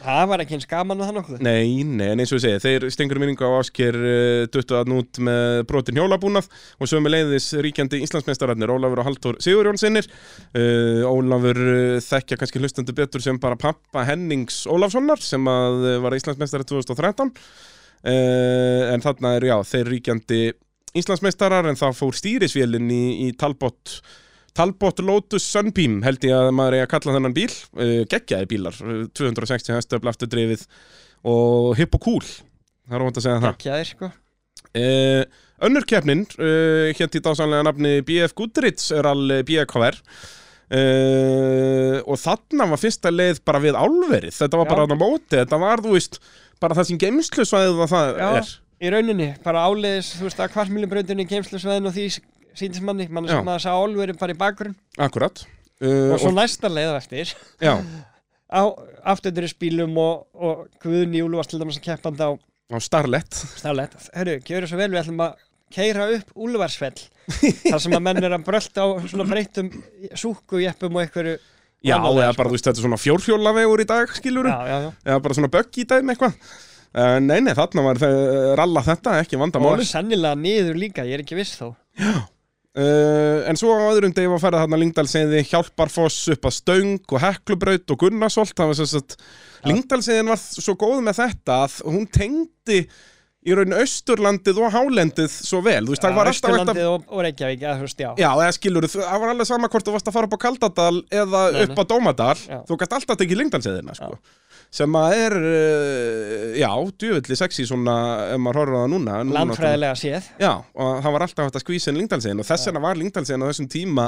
Það var ekki eins gaman með það nokkuð Nei, nei, en eins og ég segi, þeir stengur minningu á ásker uh, duttu að nút með brotin hjólabúnað og sömu leiðis ríkjandi Íslandsmeistararnir Ólafur og Halldór Sigurjónsinnir uh, Ólafur uh, þekkja kannski hlustandi betur sem bara pappa Hennings Ólafssonar sem að var Íslandsmeistari 2013 uh, en þarna eru, já, þeir ríkjandi Íslandsmeistarar en það fór stýrisvélinn í, í Talbot Talbot Lotus Sunbeam held ég að maður er að kalla þennan bíl. Uh, geggjaði bílar, uh, 260 hestöfl afturdrifið og hipp og cool. Það er óvænt að segja það. Aðeir sko. Uh, önnur keppnin uh, hétt í dásanlega nafni BF Goodrich er alveg BKR uh, og þarna var fyrsta leið bara við álverið. Þetta var Já. bara þarna móti, þetta var þú veist bara það sem geimslusvæðið það Já. er. Í rauninni, bara áleiðis, þú veist, að kvartmýlubrautinni geimslusveðin og því síndist manni mann Já. sem að sá álverið bara í bakgrunn. Akkurat. Uh, og svo næsta leið á eftir. Já, á afturduris bílum og, og Guðni Júlu var til dæmis að keppandi á á Starlet. Staflegt, hörru, gjöru svo vel, við ætlum að keira upp Úlfarsfell þar sem að menn er að brölda á svona breyttum súkujeppum og einhverju Já, eða bara, þú veist, þetta er svona fjórhjólavegur í dag, skilur Já, já, já. Eða bara svona bögg í dæmi eitthvað. Uh, Nei, nei, þarna var það, ralla þetta, ekki og vandamáli sennilega niður líka, ég er ekki viss þó uh, En svo á öðrum degi var færið þarna Lingdalseiði, Hjálparfoss upp að Stöng og Heklubraut og Gunnarsholt. Það var sem sagt, Lingdalseiðin var svo góð með þetta að hún tengdi í raun Austurlandið og Hálendið svo vel, þú veist, það var alltaf hægt að og, og Reykjavík, eða þú veist, já. Já, eða skilur, það var alveg sama hvort þú varst að fara upp á Kaldadal eða Nei, upp á Dómadal. Já. þú gæst alltaf tekið Lingdalseðina sko. Sem að er, uh, já, djöfulli sexy svona, ef maður horfður á það núna, núna landfræðilega séð. Já, og það var alltaf hægt að skvísa inn Lingdalseðin og þess vegna var Lingdalseðin á þessum tíma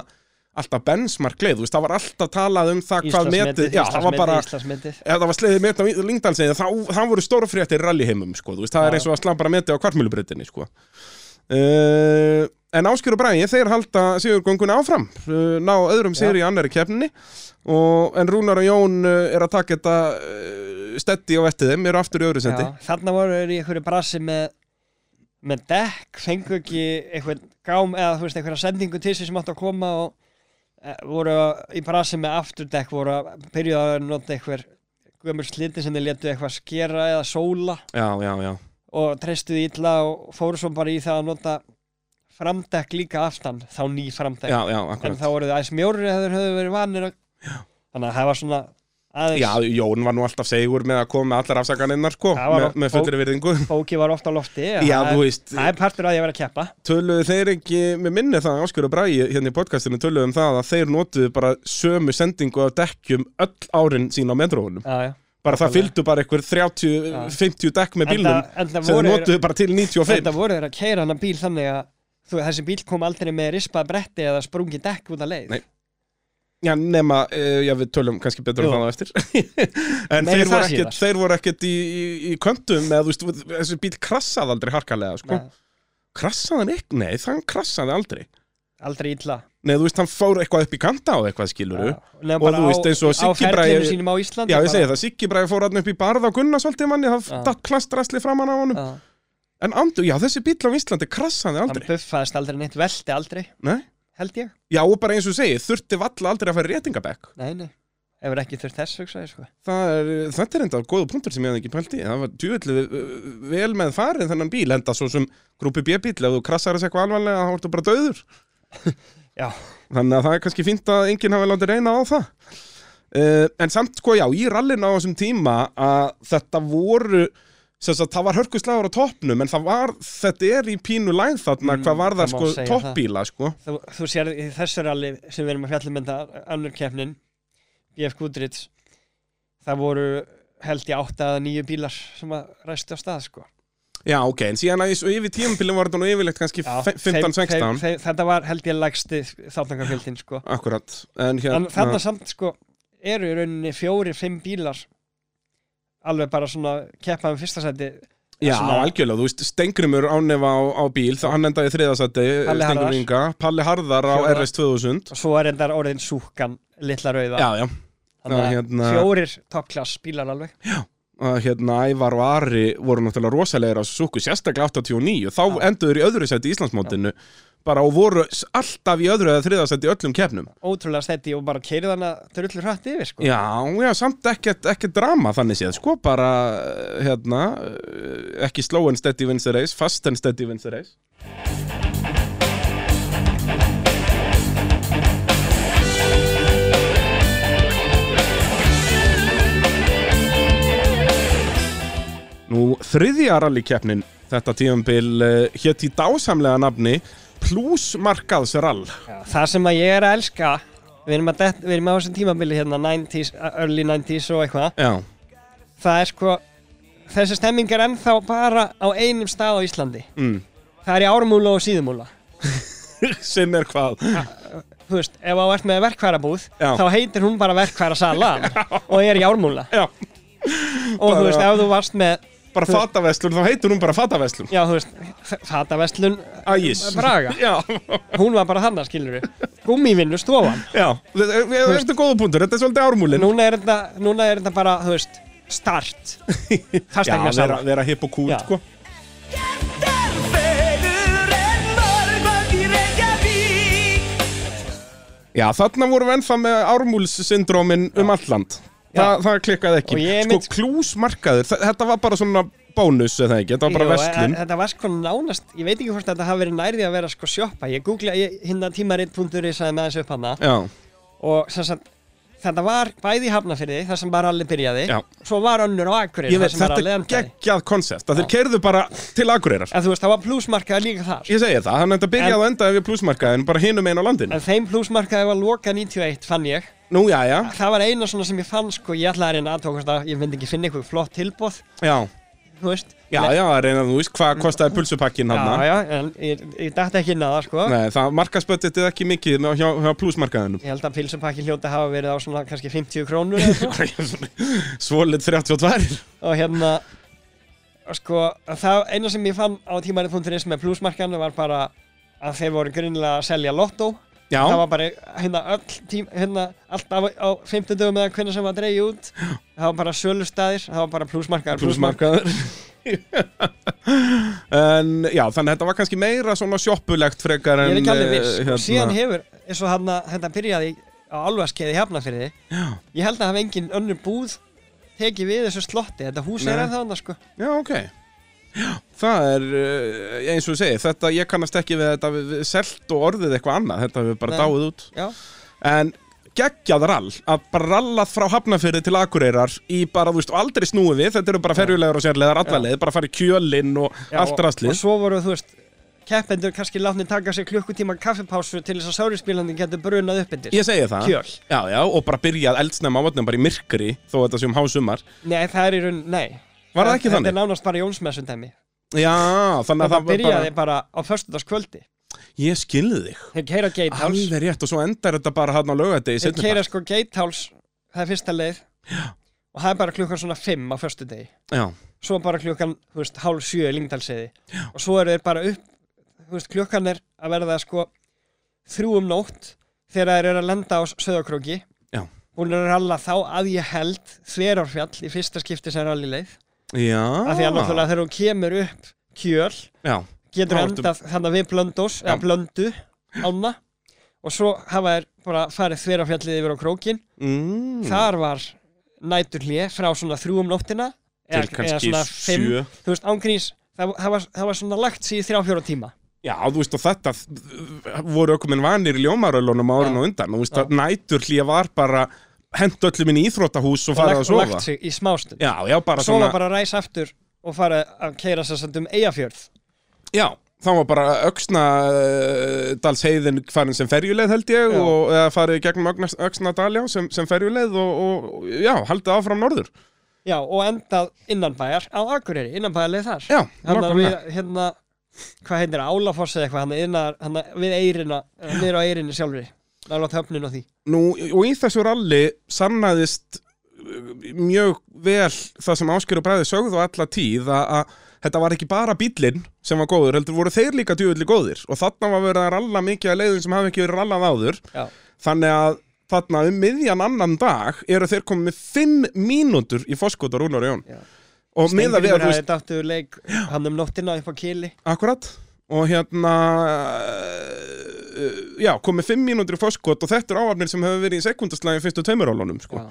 alltaf benchmark leið, þú veist, það var alltaf talað um það hvað metið, já, það var bara ef það var sleiðið met á Lingdalseðin þá, þá voru stóra fréttir rallyheimum, sko, veist, það er Já. eins og að slá bara metið á kvartmjölubreytinni, sko. Uh, En Áskjör og Bræði, þeir halda Sigurgöngunni áfram uh, ná öðrum sigri í annari keppninni og, en Rúnar og Jón uh, er að taka þetta uh, steddi á vettið þeim, eru aftur í öðru sendi. Þarna voru þeir í einhverju brasi með með dekk, fengu ekki einhvern gám eða þú veist einhverja sendingu til sig sem átt að koma og e, voru í brasi með afturdekk voru að byrja að nota einhver gömur sliti sem þeir letu eitthvað skera eða sóla. Já, já, já, og treystuði illa og fóru svo bara í það að nota framdekk líka aftan, þá ný framdekk. Já, já, en þá voru þið aðeins mjóri eða þeir höfðu verið vanir að... þannig að það var svona aðeins Já, Jón var nú alltaf segur með að koma með allar afsakaninnar, sko, með, með fullri virðingu. bóki var ofta á lofti Já, þú veist, það er partur að ég vera að keppa. töluðu þeir ekki, með minni það Áskjör og Bræði hérna í podcastinu töluðu um það að þeir notuðu bara sömu sendingu af dekkjum öll árin sín á metróunum já, já. bara það fylgdu bara einhver 30-50 dekk með enda sem notuðu bara til 95 Þetta voru þeir að keira hana bíl þannig að þú, þessi bíl kom aldrei með rispað bretti eða sprungi dekk út að leið. Nei. Já, nema, uh, já við tölum kannski betur um það á eftir. En Meira þeir það voru, síðar. þeir voru ekkert í, í, í köntum eða þú veist, þessi bíl krassaði aldrei harkalega sko. Nei. Krassaði hann ekki? Nei, þann krassaði aldrei. Aldrei illa. Nei, þú veist, hann fór eitthvað upp í kanta á eitthvað skiluru nema Og bara þú veist, á- eins og á Siggi ferlinu Bragi sínum á Íslandi Já, ég bara- segi það, Siggi Bragi fór hann upp í barð á Gunnarsvaldi manni, það Já. datt plastrasli framan á honum. Já, En andur, já, þessi bíl á Íslandi krassaði hann aldrei. buffaðist aldrei neitt velti aldrei. Nei, held ég. Já, og bara eins og segi, þurfti valla aldrei að fara í réttingabekk. Nei, nei, hefur ekki þurft þess hugsaði sko. Það er, þetta er enda góða punktur sem ég hafði ekki pælt í. Það var djúvillig vel með farið þennan bíl Enda svo sem grúpi B-bíl Ef þú krassar þessi eitthvað alvarlega þá ertu bara döður Já. Þannig að það er kannski fínt að enginn hafi látið reyna á það. Uh, En samt sko já, í rallinu á þessum tíma Að þetta voru sagt, það var hörkuslagur á toppnum en það var, þetta er í pínu læð þarna, Mm, hvað var það sko toppbíla sko þú, þú sér í þessu ralli sem við erum að fjalla mynda annur keppnin BF Goodrich það voru held eða nýju bílar sem að ræstu á stað sko. Já, ok, en síðan að í- yfir tímabilið var þetta nú yfirleitt kannski Já, 15-16 þeim- þeim- þeim- þetta var held ég lægsti þáttangarfjöldin sko. Akkurat, en hérna þarna samt sko eru í rauninni fjóri, fimm bílar alveg bara svona keppaðum fyrsta seti Já, svona- algjörlega, þú veist, Stengrimur ánefa á, á bíl, þá hann endaði þriðasætti Harðar. Inga, Palli Harðar á Fjóra. RS 2000 og svo er endar orðin súkan litla rauða. Já, já, Þannig að hérna- fjórir toppklass bílar alveg. Að hérna Ævar og Ari voru náttúrulega rosalegir á Suzuki, sérstaklega 89 þá Já. enduður í öðru sætti í Íslandsmótinu bara og voru alltaf í öðru eða þriðasætti í öllum keppnum ótrúlega stetti og bara keirið hana drullur hrætt yfir sko. Já, já, samt ekkert, ekkert drama þannig séð, sko, bara eh, hérna, eh, ekki slow and steady wins the race, fast and steady wins the race Nú, þriðja rallikeppnin þetta tímambil uh, hétt í dásamlega nafni Plusmarkaðsrall Já, það sem að ég er að elska við erum, að við erum á þessum tímabili hérna 90s, early 90s og eitthvað. Það er sko þessi stemming er ennþá bara á einum stað á Íslandi. Mm. það er í ármúla og síðumúla sem er hvað? Þú veist, ef á ert með verkværabúð Já. þá heitir hún bara verkværasala og er í ármúla. Já, og þú Bara- veist, ef þú varst með bara fataveslun, þá heitir hún bara fataveslun já, þú veist, fataveslun Ægis. Braga, Já, hún var bara þannig, skilur við gummivinnu stofan. Já, þetta er- góða punktur, þetta er svolítið ármúlin núna er þetta, núna er þetta bara, þú veist start. Já, fastegna vera, vera hipp og Já. sko. Já, þarna vorum við ennþá með ármúlssyndrómin um alland Þa. Það klikkaði ekki. Sko, mynd- klúsmarkaður, þetta var bara svona bónus eða ekki, þetta var bara Jú, vestlun e- Þetta var sko nánast, ég veit ekki hvort þetta hafi verið nærði að vera sko sjoppa. Ég googla, ég, hérna tímaritt.ri sagði með þessu upp hana. Já, Og sem sagt, þetta var bæði Hafnafyrði, þar sem bara allir byrjaði Já. Svo var önnur á Akureyri, veit, þetta er geggjað konsept að þeir keirðu bara til Akureyrar. En þú veist, það var plusmarkaði líka þar. Ég segi það, þannig að þetta byrjaði að enda við plusmarkaðin bara hinum einn á landinu. En þeim plusmarkaði var loka 91, fann ég Nú, já, já, Það var eina svona sem ég fann sko, ég ætlaði að reyna aðtókast að ég myndi ekki finna eitthvað flott tilbóð já. Þú veist. Já, já, að reyna þú veist, hvað kostaði pulsupakkin já, hann já, en ég, ég dætti ekki inn að það sko. Nei, það markaspöttið ekki mikið með- hjá, hjá plusmarkaðinum. Ég held að pilsupakki hljóta hafa verið á svona kannski 50 krónur eða eitthvað. Svolít 32 og hérna sko, það eina sem ég fann á tímarið.is með plusmarkan var bara að þeir voru grunnilega að selja lottó Já, það var bara hérna öll tím, hérna alltaf á 50 dögum eða hvernig sem var dreigið út það var bara sölustæðir, það var bara plusmarkaður plusmarkaður En já, þannig að þetta var kannski meira svona sjoppulegt frekar en ég er ekki alveg eh, viss og síðan hefur, eins og þarna þetta byrjaði á álvaskeiði hefnafyrði ég held að hafa engin önnur búð tekið við þessu slotti, þetta hús er Nei. ennþá annars sko. Já, ok það er eh, eins og ég segi, þetta ég kannast ekki við þetta við, við selt og orðið eitthvað annað, þetta við bara Nei. dáið út. Já, En geggjað rall, að bara rallað frá Hafnafyrði til Akureyrar í bara, þú veist, og aldrei snúið við, þetta eru bara ferjulegar og sérlegar allarleið, bara farið kjölinn og já allt og, rastlið og svo voru þú veist keppendur kannski látni taka sér klukkutíma kaffipásu til þess að sárispílandi getur brunað upp undir. Ég segi það. Kjöl. Já, já, og bara byrjað eldsnæma á vatnum bara í myrkri þó að þetta sé um hásumar. Nei, það er í raun, nei Var það ekki þetta þannig? er nánast bara Jónsmessundæmi Já, þannig að það byrjaði bara á föstudagskvöldi. Ég skilði þig. Þeir keira Gatehouse. Alveg rétt og svo endar þetta bara hann á lögadegi þeir keira sko Gatehouse það er fyrsta leið. Og það er bara klukkan svona 5 á föstudegi. Já, svo bara klukkan, þú veist, hálf sjö í Lyngdalsiði og svo eru þeir bara upp þú veist, klukkan er að verða sko þrjú um nótt þegar þeir eru að lenda á söðakróki Já. búin að ralla þá að ég held þverárfjall í fyrsta skipti sem rally leið Já af því að náttúrulega þegar hún kemur upp kjöl Já, getur ertu- endað þannig við blöndós Já. eða blöndu ána og svo hafa þeir bara farið þverárfjallið yfir á krókin mm. þar var næturlé frá svona þrjú um nóttina Til kannski sjö. þú veist ángríns það, það, var, það var svona lagt síðan þrjá fjóra tíma Já, þú veist, og þetta uh, voru okkur minn vanir í ljómarölunum árun og undan, þú veist, Já. að nætur hlýja var bara hent öllum inn í íþróttahús og farið að sofa. lagt sig í smástund Já, já, bara svo svona, bara að ræsa aftur og fara að keira sér samt um eigafjörð já, það var bara öxna uh, dalsheiðin farin sem ferjuleið held ég, Já. og eða farið gegnum öxna daljá sem, sem ferjuleið og, og já, haldið áfram norður. já, og endað innanbæjar á Akureyri, innanbæjarleið þar Já, hann við, nákvæmlega. hérna hvað heitir það, Álafoss eða eitthvað hann innar, hann við eirina, niður á eirinni sjálfri nálátt höfnin og því. Nú, og í þessu ralli sannaðist uh, mjög vel það sem Áskjör og Bræði sögðu á alla tíð að, að þetta var ekki bara bílinn sem var góður, heldur voru þeir líka djúvillig góðir. Og þarna var verið að ralla mikið að leiðin sem hafi ekki verið rallað áður. Já. þannig að þarna um miðjan annan dag eru þeir komið með 5 mínútur í foskot og Rúnar og Jón. Já. og miða við að þú veist, dáttu leik hann um nóttina upp á kili. Akkurat og hérna uh, já, komið 5 mínútur í foskot og þetta er ávarnir sem hefur verið í sekundaslægi fyrstu tveimurálunum sko.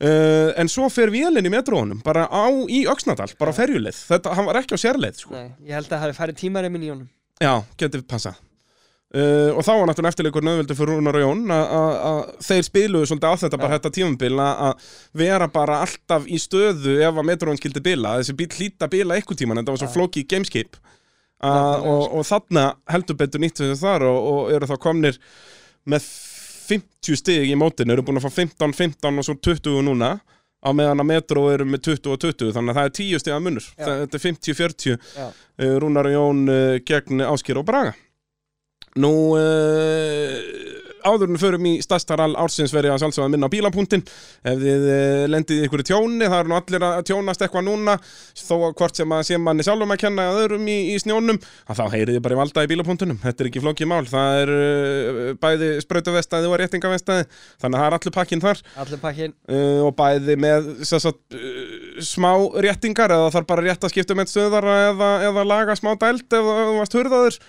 Uh, en svo fer vélinn í metrónum bara á, í Öxnadal, bara á ferjuleið. Þetta, hann var ekki á sérleið sko. Nei, ég held að það hafi farið tímareimin í honum já, getið passa uh, og þá var náttúrulega eftirleikur nöðvöldu fyrir Rúnar og Jón að- þeir spiluðu svolítið á þetta bara þetta tímabil að vera bara alltaf í stöðu ef að metrón skildi bila. Þessi bíl hlýta bila eitthvað tíman þetta var svo flóki gameskip uh, og, og þarna heldur betur nýtt þessu þar og, og eru þá komnir með 50 stig í mótinu, eru búin að fá 15, 15 og svo 20 núna á meðan að Metro eru með 20 og 20 þannig að það er 10 stiga munur Já. þetta er 50-40 Já. uh, Rúnar og Jón uh, gegn Áskir og Braga Nú áður en við förum í stærstaral ársins verið að sjálfsögða minna á bílapunktin. Ef þið uh, lendið í ykkur tjóni það eru nú allir að tjónast eitthvað núna þó hvort sem að sé manni sjálfum að kenna að öðrum í, í snjónum að þá heyrið þið bara í valda í bílapunktunum þetta er ekki flókið mál, það er uh, bæði sprautuvestæði og réttingavestæði þannig að það er allir pakkin þar. Allir pakkin uh, og bæði með sem sagt, uh, smá réttingar eða þarf bara rétt að skipta með stöðara eða, eða laga smá dælt ef þú varst hurðaður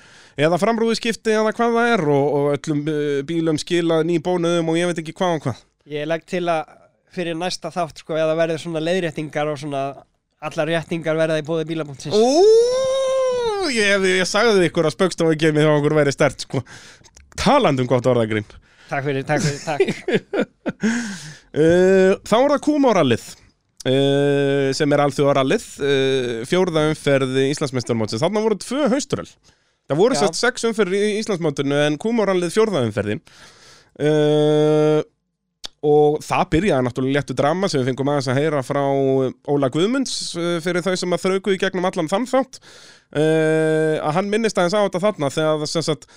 eða framrúðiskipti eða hvað það er og, og öllum uh, bílum skilað ný bónuðum og ég veit ekki hvað og hvað. Ég legg til að fyrir næsta þátt sko, eða verður svona leiðréttingar og svona allar réttingar verða í bóði bílapunktsins Ú, ég, ég sagði ykkur að spöggstofa gemið hjá okkur verið stert sko. talandum gott orðagrinn takk fyrir, takk fyrir, takk. Uh, þá er það Kúmórallið uh, sem er alþjóðarallið fjórða umferð Íslandsmeistarmótsins. Þarna voru tvö hauströll það voru sett sex umferð í Íslandsmótinu en Kúmórallið fjórða umferðin. Uh, og það byrjaði náttúrulega léttu drama sem við fengum aðeins að heyra frá Óla Guðmunds uh, fyrir þau sem að þraukuðu í gegnum allan þann þátt. Uh, að hann minnist aðeins á þetta þarna þegar það sem sagt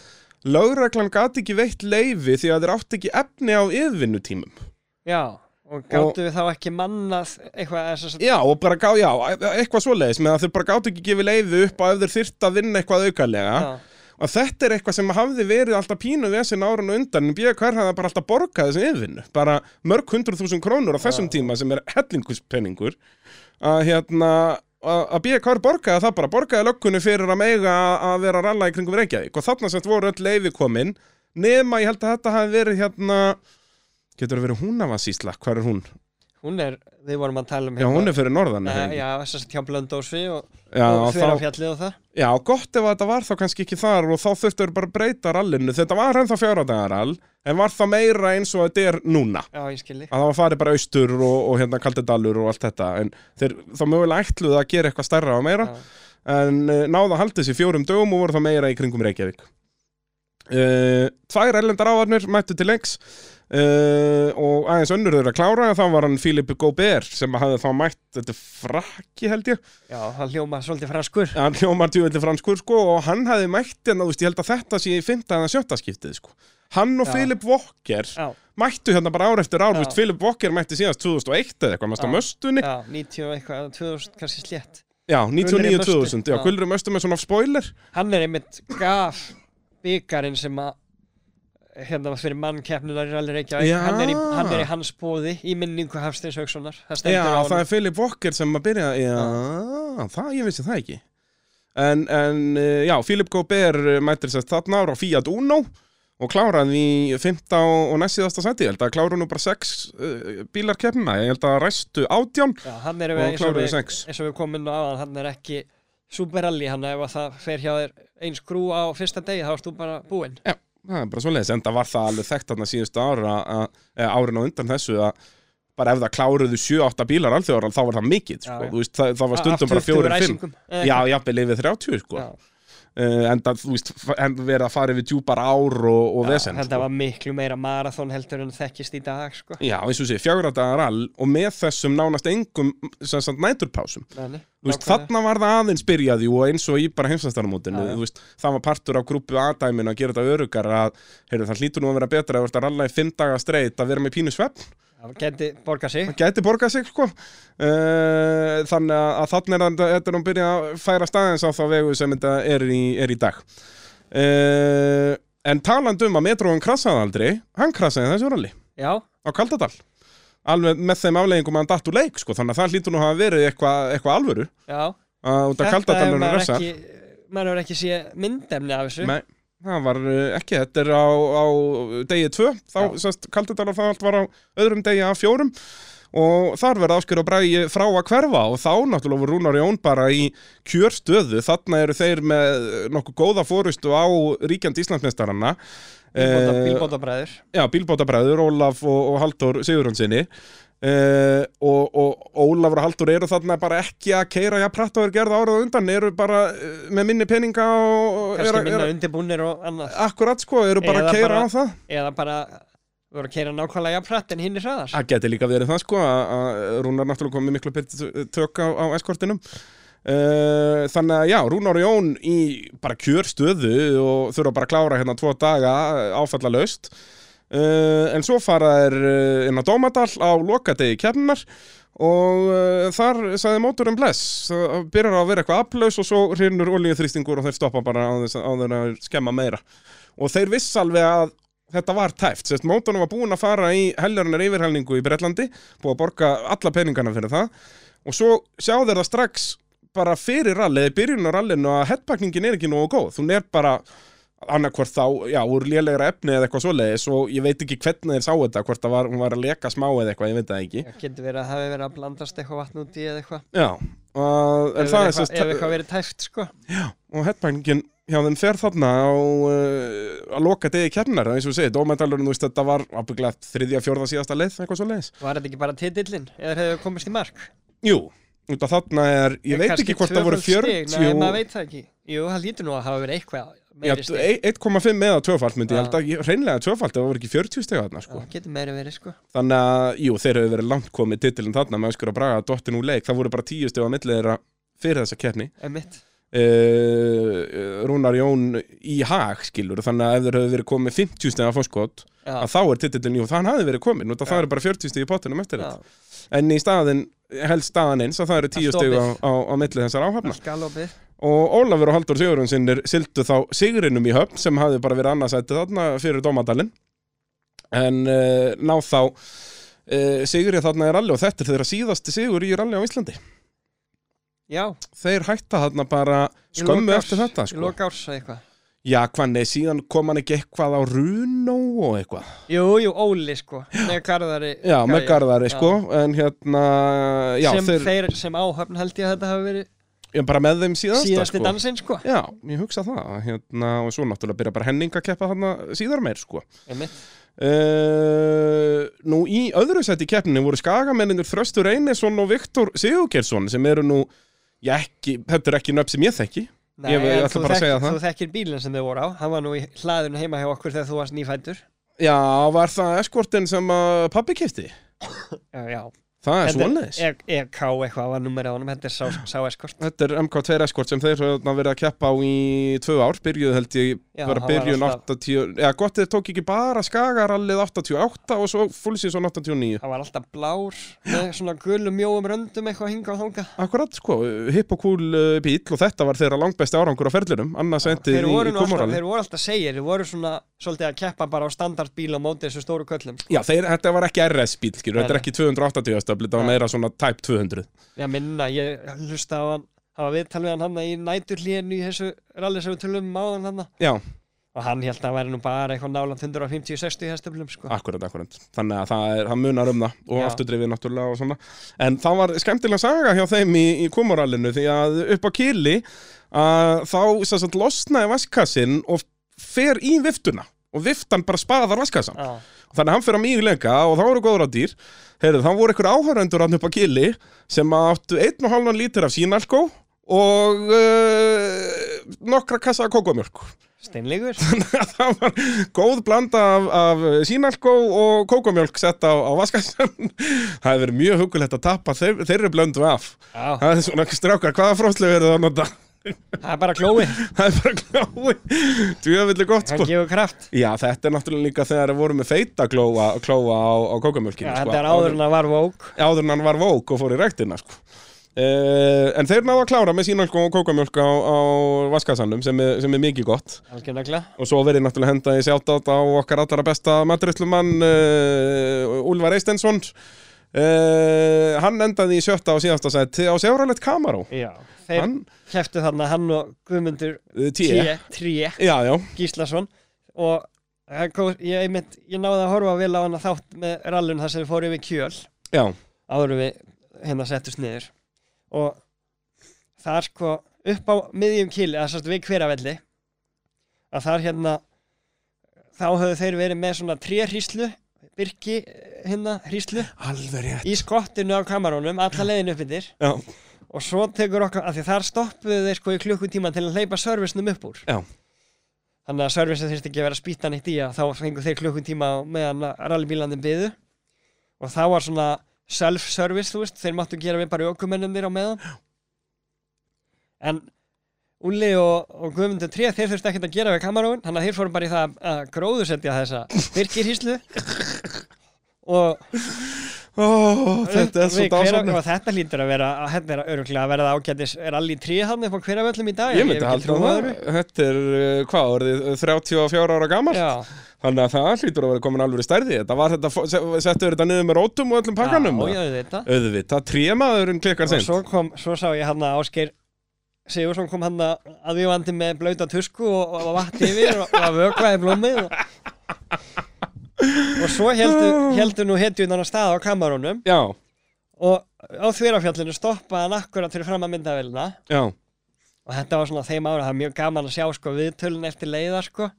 lögreglan gati ekki veitt leifi því að þeir átti ekki efni á yðvinnutímum já, og gáttu við þá ekki mannað eitthvað sagt- Já, og bara gá, já, eitthvað svoleiðis með að þeir bara gátt ekki gefið leiði upp á ef þeir þyrft að vinna eitthvað aukalega. Já. og þetta er eitthvað sem hafði verið alltaf pínu vesinn árun og undan en BKR hafði bara alltaf borgað þessum yfirvinnu. Bara mörg hundruð þúsund krónur á þessum tíma sem er hellingusspenningur að hérna að að BKR borgaði það bara, borgaði löggunni fyrir að meiga að vera að ralla í kringum Reykjavík. Og þarna sem voru öll leiði komin nema ég held að þetta hafi verið hérna getur það verið húnavasísla, hvað er hún? hún er, við vorum að tala um Já, hún er fyrir norðan ekki? já, þess að hjá Blöndósi og, Já, og Þverafjalli og það Já, gott ef þetta var þá kannski ekki þar og þá þurftur bara að breyta rallinu. Þetta var ennþá fjáradagaral, en var það meira eins og þetta er núna. Já, ég skilji Að það var farið bara austur og, og hérna kaldidalur og allt þetta. En þeir þá mögulega ætluðu að gera eitthvað stærra og meira. En uh, náða halda þessi fjórum dögum og voru það meira í kringum Reykjavík. Uh, tvær Uh, og aðeins önnur þeirra að klára þá var hann Philip Gobert sem hafði þá mætt þetta er frakki held ég. Já, hann hljóma svolítið franskur. Hann hljómar djúvillig franskur sko og hann hefði mætt hérna, þú veist, ég held að þetta sé í fymta eða sjötta skiptið sko. Hann og Walker Já, mættu hérna bara ár eftir ár, Philip Walker mætti síðast 2001 eða eitthvað, mest á möstunni? Já, 90 og eitthvað, 2000 kannski slétt. Já, Gulri 99-2000, Möstu. já, Já. Gulri Möstu með svona spoiler. Hann er einmitt gaf byggarinn sem að hérna fyrir mannkeppnunar Já. hann, er í, hann er í hans bóði í minningu Hafsteins Haukssonar. Það Já, það er Philip Walker sem að byrja Já, það, ég vissi það ekki. En, en uh, já, Philip Gobert uh, mætir sérst þarna ára á Fiat Uno og kláraði í 15 og næst síðasta seti, ég held að klára nú bara 6 uh, bílar keppnina, ég held að ræstu átján Já, er Og við, sex. eins og við komum inn á aðan hann er ekki Super Rally hann ef að það fer hjá þér eins skrú á fyrsta degi þá erst þú bara búinn. Já, það er bara svoleiðis, en það var það alveg þekkt þarna síðustu ára, árin á undan þessu að bara ef það kláruðu 7-8 bílar alþjóðar, þá var það mikið, Já, sko, það, það var stundum bara 20 4-5 ræsingum, eða Já, jafnvel yfir 30, sko. Uh, en það, þú veist, verið að fara yfir djúpar ár og, og vesen, þetta sko. var miklu meira marathon heldur en þekkist í dag sko. Já, eins og sé, fjögra dagar all og með þessum nánast engum næturpásum. Þarna var það aðeins byrjaði og eins og í bara heimsastarmótinu, þú veist, það var partur af grúpu A-dæminu að gera þetta örugar að, heyrðu, það hlýtur nú að vera betra að verða að ralla í fimm daga streit að vera með pínu svefn, það geti borgað sig það gæti borgað sig, sko. Uh, þannig að, þannig er þetta þetta er að byrja að færa staðins á þá vegu sem þetta er í, er í dag. Uh, en talandi um að metróin krassaði aldrei, hann krassaði þessu ralli já, á Kaldadal. Alveg með þeim afleggingum að hann datt úr leik, sko, þannig að það hlýtur nú að hafa verið eitthvað eitthva alvöru. já að út af þetta Kaldadal hefur er maður ekki maður hefur ekki sé myndefni af þessu Nei, það var uh, ekki, þetta er á, á degi tvö, þá Já. sérst Kaldadalar það allt var á öðrum degi af fjórum. Og þar verða áskjör og bræði frá að hverfa og þá náttúrulega voru Rúnar Jón bara í kjörstöðu, þarna eru þeir með nokkuð góða fórustu á ríkjandi Íslandsmeistaranna bílbóta, Eh, bílbótabræður. Já, bílbótabræður, Ólaf og, og Halldór Sigurjónsinni uh, og, og Ólafur og Halldór eru þarna bara ekki að keira já pratt og er gerða árað undan eru bara uh, með minni peninga og kannski minna undirbúnir og annað. Akkurat sko, eru bara að keira bara- á það. eða bara voru að keira nákvæmlega jafnfrætt en hinn er hraðar. Það geti líka verið það sko að Rúnar náttúrulega komið miklu betri tök á, á eskortinum. Uh, Þannig að já, Rúnar og Jón í bara kjörstöðu og þurfa bara að klára hérna tvo daga áfallalaust uh, En svo fara þeir uh, inn á Dómadal á lokadegi kemnar og uh, þar sagði mótorinn bless. Það byrjar að vera eitthvað aflaus og svo hrinur olíuþrýstingur og þeir stoppa bara á þess á þeir að skemma meira. Og þeir viss alveg að þetta var tæft, sérst mótorinn var búinn að fara í heljarinnar yfirhelningu í Bretlandi búið að borga alla peningana fyrir það. Og svo sjá þeir það strax bara fyrir rallið, byrjun á rallinu að headpackningin er ekki nógu góð, hún er bara annarkvort þá, já, úr lélegra efni eða eitthvað svoleiðis og ég veit ekki hvernig þeir sá þetta, hvort það var, hún var að leka smá eða eitthvað, ég veit það ekki. Það getur verið að hefur verið að blandast eitthvað vatn út í eða eitthvað. Já, uh, en það er sérst ef eitthvað verið tæft sko. Og headbangin hjá þeim fer þarna á uh, að loka degi keppnar eins og við segið, dómendalurinn, þú veist, þetta var ábygglega þriðja, fjórða síðasta leið, eitthvað svo leiðis Var þetta ekki bara titillinn eða hefur komist í mark? Jú, þarna er, ég veit ekki hvort það voru tvöföld 40 stig, Nei, maður veit það ekki. Jú, það lítur nú að hafa verið eitthvað meiri stig. 1,5 eða tvöfalt myndi, ég held að hreinlega tvöfalt, það voru ekki 40 steg þarna, sko. Getur meiri verið sko. Þannig að, jú, þeir hefur verið langt komið titilin þarna. Með öskur að braga dottin úr leik, það voru bara 10 steg á millið þeirra fyrir þessa keppni. Uh, Rúnar Jón í hag, skilur, þannig að ef þeir hefur verið komið 50 steg af fórskot, Já, að þá er titilin, jú, þann hafði verið komin, af það eru bara 40 steg í pottinum eftir þetta. En í staðin, helst staðan eins, að það eru 10 Allt steg á, á, á millið þessar áhafna. Og Ólafur og Haldur Sigurðunsinnir sildu þá sigrinum í höfn sem hafði bara verið annarsætti þarna fyrir dómadalinn. En uh, ná þá uh, sigri þarna í ralli og þetta er þeirra síðasti sigur í ralli á Íslandi. Já, þeir hætta þarna bara í skömmu eftir þetta Í sko. loka árs eða eitthvað Já, hvað nei, síðan kom hann ekki eitthvað á Runo og eitthvað Jú, jú, Óli sko Með garðari Já, með gæja. garðari Já. sko en hérna, já, sem þeir, þeir, sem áhöfn held ég að þetta hafi verið ég bara með þeim síðasta síðasti sko. dansinn sko Já, ég hugsa það hérna, og svo náttúrulega byrja bara Henning að keppa þarna síðar meir sko Einmitt. Uh, nú í öðru seti í keppninu voru skagamenninur Þröstur Einarsson og Viktor Sigurgeirsson sem eru nú, já ekki, þetta er ekki nöfn sem ég þekki Nei, Ég- ég ætla bara að segja það. þú þekkir bílinn sem þau voru á Hann var nú í hlaðinu heima hjá okkur þegar þú varst nýfættur Já, var það eskortin sem að pappi kefti? Já, já Það er Þetta svoleiðis. er EK eitthvað var nummer á honum, þetta er sá, sá eskort Þetta er MK2 Escort sem þeir verið að keppa á í tvö ár, byrjuð held ég Já, var byrjun alltaf- 80, eða gott þið tók ekki bara skagarallið 88 og svo full season 89 Það var alltaf blár með svona gulum mjóum röndum eitthvað hinga og þanga Akkurat, sko, hipp og cool uh, bíl og þetta var þeirra langbesti árangur á ferlinum annars endið þeir í, voru, í nú alltaf, komoralli þeir voru alltaf segir, þeir voru svona svolítið að keppa bara á standardbíl á móti þessu stóru köllum. Já, þeir, þetta var ekki RS bíl, skilur, þetta er ekki 280 stöfli, þetta var meira svona type 200 Já, minna, ég hlusta á hann hafa viðtal við hann hann í næturlíðinu í þessu ralli sem við tölum um áðan hann Já, og hann held að það væri nú bara eitthvað náland 150-60 hestöflum sko. akkurat, akkurat. Þannig að það, er, það munar um það og afturdrifið náttúrulega og svona. En það var skemmtilega saga hjá þeim í, í komorallinu því að upp á kýli að þá sagt, losnaði vaskassin og fer í viftuna og viftan bara spaðar vaskassan Já, Þannig að hann fyrir að mjög lenga og þá voru góður á dýr. Heyrðu, þá voru ykkur áhöröndur hann upp á gili sem að áttu 1,5 lítur af sínalkó og uh, nokkra kassa af kókomjölk steinlegur það var góð blanda af, af sínalkó og kókomjölk sett á, á vaskassan það hefur verið mjög hugulegt að tappa þeir, þeirri blöndu af. Já, það er svona strákar, hvaða fróðslegu eru það að nota? Það er bara klói, það er bara glói. Djöfulli gott það sko. gefur kraft. Já, þetta er náttúrulega líka þegar þeir voru með feita klóa, klóa á, á kókamjölkinu Já, sko. þetta er áður en að var vók áður en hann var vók og fór í ræktina sko. uh, En þeir náðu að klára með sínalkó og kókamjölk á, á vaskasannum sem er, sem er mikið gott. Og svo verið náttúrulega henda í sjátt á okkar allra besta maturittlumann uh, Úlfar Eistensson uh, Hann endaði í sjötta og síðasta sæti á Sjáralet Kamaró. Já, þeir Hann, keftu þarna hann og Guðmundur tíu T. Tré Já, já, Gíslason. Og það er ég, einmitt, ég náði að horfa vel á hann þátt með rallun þar sem við fórum við kjöl. Já, áður við hérna settust niður. Og það er sko upp á miðjum kýli, eða sérst við hveravelli að þar hérna þá höfðu þeir verið með svona trérhríslu byrki hérna hríslu í skottinu á kamarónum alla leiðin upp yfir Já, og svo tekur okkar, af því þar stoppuðu þeir sko í klukkutíma til að hleypa servisnum upp úr. Já. þannig að servisin þurfti ekki að vera spýtan eitt í að þá fengu þeir klukkutíma meðan rallybílandin byðu og þá var svona self-service, þú veist, þeir máttu gera við bara ökumennum þér á meðan. En Úli og, og Guðmundur 3 þeir þurfti ekkert að gera við kamaróin þannig að þeir fórum bara í það að gróðusetja þessa byrkirhíslu og Ó, þetta er svo og þetta lítur að vera þetta er öruglega að vera ágætis er allir tríðhann upp á hverjavöllum í dag Ég myndi halda það, þetta er, uh, hvað, orðið 34 ára gamalt? Já, Þannig að það hlýtur að vera komin alveg stærði Þetta. Var þetta, fó- se- settu þetta niður með rótum og öllum pakkanum? Já, já, þetta Auðvitað, trémaðurinn klikkar og sinn svo, kom, svo sá ég hann að Ásgeir Sigursson kom hann að við vandi með blauta tusku og, og vatn yfir og, og að vökvaði blómið og, og svo heldu, heldu nú hetjunan á stað á kamarunum. Já, og á þverjafjallinu stoppaði hann akkurat fyrir fram að myndavélina. Já, og þetta var svona þeim ára, það er mjög gaman að sjá sko viðtölun eftir leiða sko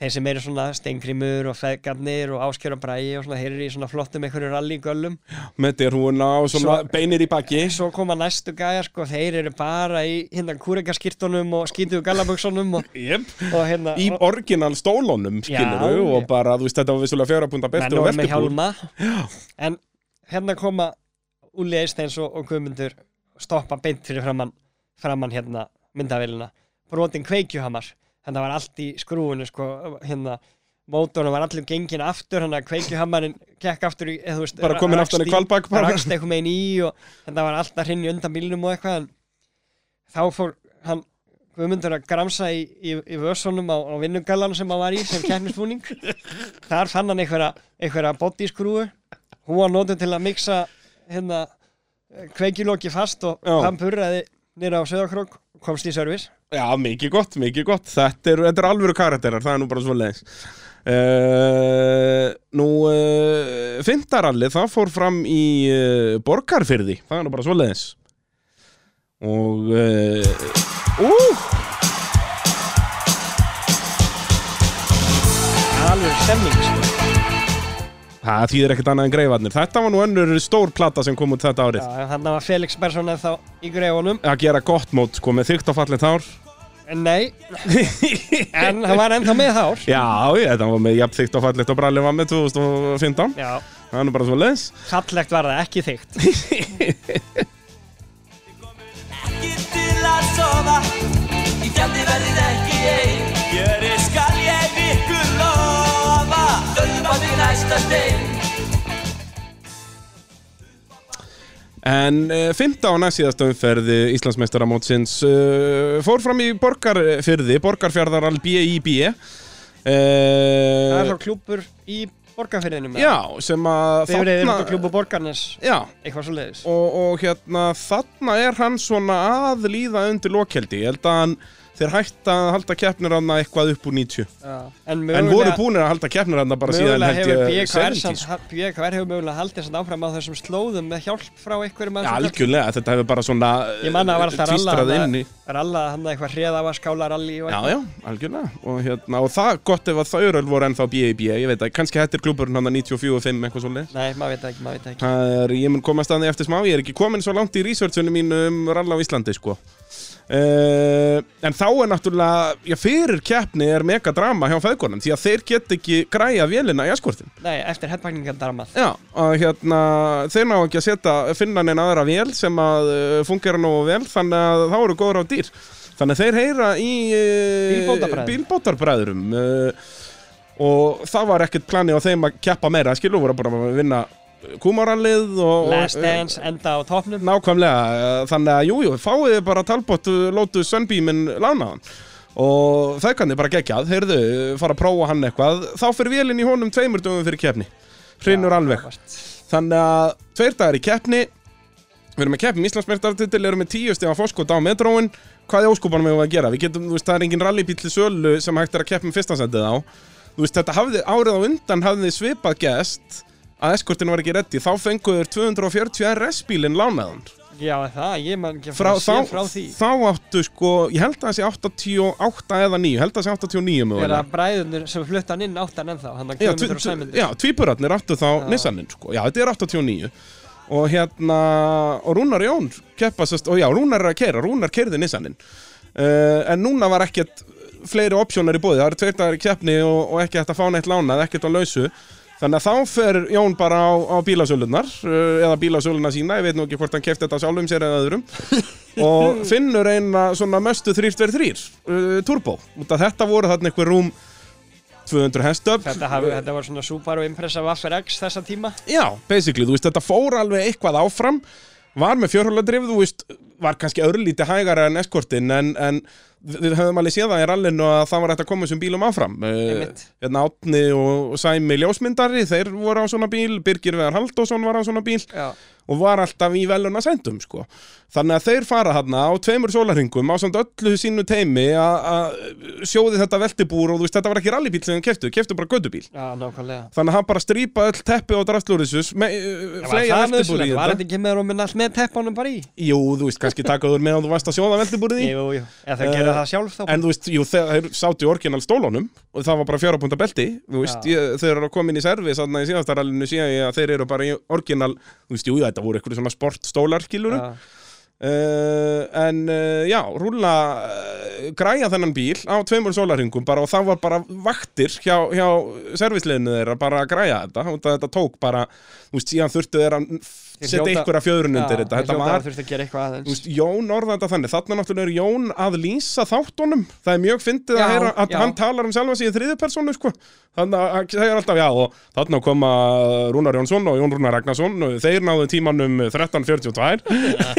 þeir sem eru svona steingrimur og feðgarnir og ásker og svona þeir eru í svona flottum einhverju rallygöllum. Með derhúuna og svona Svo- beinir í baki. Svo koma næstu gæja sko þeir eru bara í hérna kúrikaskirtunum og skítuðu gallaböksunum og, yep. og hérna Í orginal stólunum, skilur Já, og bara, þú veist, þetta var vissulega fjóra punta belti og verkefúr en hérna koma Úli Eisteins og, og Guðmundur stoppa beint fyrir framann, framann hérna myndavélina. Brotin kveikjuhamar þetta var allt í skrúinu sko hérna mótornum var allir gengin aftur hann að kveikjuhamarinn gekk aftur í eða, veist, Bara kominn rakst aftan í bara. rakst eitthvað megin í og þetta var alltaf hrinni undan bílnum og eitthvað þá fór hann Guðmundur að gramsa í, í, í vössunum á, á vinnugallan sem hann var í sem keppnisbúning þar fann hann einhverja, einhverja bodyskrúu hún var notuð til að mixa hérna kveikjuloki fast og Já. hann purraði nýra á söðakrók og komst í servis Já, mikið gott, mikið gott. Þetta er, er alvöru karakterar, það er nú bara svo leiðis uh, Nú, uh, fintaralli, það fór fram í uh, Borgarfyrði Það er nú bara svo leiðis Og uh, alveg stemming sko. Það þýðir ekkert annað en greifarnir. Þetta var nú önnur stór plata sem kom út þetta árið. Já, þannig var Felix Persson eða þá í greifunum. Að gera gott mót, sko, með þygt og fallið þár en nei. En hann var ennþá með hár. Já, ég, þetta var með jafn þygt og fallið og bralið var með 2015 Já, það er nú bara svo leðs Kallegt var það, ekki þygt Ekki til að sofa Í tjaldi verðið ekki ein. Gjöri skal ég ykkur lofa á því næsta stein En uh, 15 á næstsíðasta umferði Íslandsmeistaramótsins uh, fór fram í borgarfyrði, borgarfjörðar al BIB uh, Það er þá klúpur í borgarfyrðinum Já, sem að Þegar þið þarna eru klúpur borgarnes Já, Eitthvað svo leiðis og, og hérna þarna er hann svona að líða undir lokheldi Ég held að hann, þeir hætta að halda keppnir hann eitthvað upp úr 90 En, En voru búinir að halda keppnir hann bara síðan Mögulega held ég BKR 70 samt- BKR hefur mögulega haldið samt áfram á þessum slóðum með hjálp frá einhverjum Já, algjörlega, þetta hefur bara svona Ég manna að var alltaf ralla tvístrað inn í Ralla, hann eitthvað hreða á að skála ralli Já, já, algjörlega og, hérna, og það gott ef að þau voru ennþá B.I.B. Ég veit að kannski hættir klúburinn hann 94-5 eitthvað svolítið Nei, maður veit það ekki, maður veit það ekki. Það er, ég mun koma að staði eftir smá, ég er ekki komin svo langt í researchunum mínu um ralla á Íslandi sko Uh, en þá er náttúrulega, já fyrir keppni er mega drama hjá feðgónum því að þeir get ekki græja vélina í askortin Nei, eftir headbangningardarmað Já, að hérna, þeir ná ekki að setja, finna neina aðra vél sem að uh, fungera nógu vel þannig að þá eru góður á dýr. Þannig að þeir heyra í uh, bílbótarbræðrum uh, og það var ekkert plani á þeim að keppa meira, skilu voru bara að vinna kúmarallið og, Last og Dance, enda á topnum nákvæmlega, uh, þannig að jújú, jú, fáið bara talbót Lotus Sunbeamin lánaðan og það kann þið bara gegjað, heyrðu, fara að prófa hann eitthvað. Þá fyrir vélinn í honum tveimur dögum fyrir keppni. Hrinur alveg. Þannig að tveir dagar í keppni. Við erum með keppni Íslandsmeistartitil Erum með tíu stíma fórskot á metróin. Hvað er óskopanum við að gera? Við getum, þú veist, það er engin rallybíl til sölu sem hægt er að keppa með fyrsta sendið á. Þú veist, þetta hafði, árið á undan hafði svipað gest að eskortin var ekki reddi Þá fenguður 240 RS-bílinn lánaðan Já, það, ég man ekki að fara að sé frá því. þá áttu sko, ég held að það sé 88 eða 9 Ég held að það sé 89 Þegar mögulega. Að bræðunir sem flutta hann inn áttan ennþá Hann að Guðmundur og Sæmundur já tvíburarnir áttu þá Nissanin sko. Já, þetta er 89 Og hérna, og Rúnar Jón keppa sest, og já, Rúnar er að keira, Rúnar keirði Nissanin. Uh, En núna var ekkert fleiri opsjónar í búið Það eru tveir dagar í keppni og, og ekki hægt að fá neitt lánað, ekkert á lausu Þannig að þá fer Jón bara á, á bílasölunar uh, eða bílasöluna sína, ég veit nú ekki hvort hann kefti þetta sjálfum sér eða öðrum og finnur eina svona möstu 323 uh, turbo, út af þetta voru þarna einhver rúm 200 hestöfl Þetta, hafi, þetta var svona Subaru Impreza Vaffer X þessa tíma. Já, basically, þú veist, þetta fór alveg eitthvað áfram Var með fjórhjóladrif, þú veist Var kannski örlítið hægara en eskortin En, en við höfum alveg séð það í rallinu Að það var hægt að koma þessum bílum áfram. Eh. Hérna Átni og Sæmi ljósmyndari Þeir voru á svona bíl Birgir Veðar Halldórsson var á svona bíl Já, Og var alltaf í veluna sendum, sko. Þannig að þeir fara þarna á tveimur sólarhingum Á samt öllu sínu teimi að- sjóði þetta veltibúr Og þú veist, þetta var ekki rallybíl sem þeim keftu Keftu bara gödubíl já, Þannig að hann bara strýpa öll teppi og drastlúrisus Fleia það veltibúri í nöðsynlegt, var þetta. þetta ekki með með teppanum bara í? Jú, þú veist, Eh, það sjálf þá? En þú veist, jú, þeir sátu í orginal stólunum Og það var bara fjóra punta belti Þú veist, ég, þeir eru að koma inn í servis í síðastarallinu sé ég að þeir eru bara í orginal Þú veist, jú, þetta voru eitthvað svona sportstólar skilur. Uh, en uh, já, rúla uh, græja þennan bíl á tveimur sólarhingum bara og það var bara vaktir hjá, hjá servisliðinu þeirra bara að græja þetta. Og þetta tók bara, þú veist, síðan þurftu þeirra setja hljóta- einhverja fjöðrun undir þetta, þetta var að að Þú veist, Jón orða þetta þannig, þarna náttúrulega er Jón að lýsa þáttunum. Það er mjög fyndið Já, að heyra að já. hann talar um sjálfa sig í þriðu personu sko. Þannig að hann segir alltaf já og þarna koma Rúnar Jónsson og Jón Rúnar Ragnarsson og þeir náðu tímanum 13.42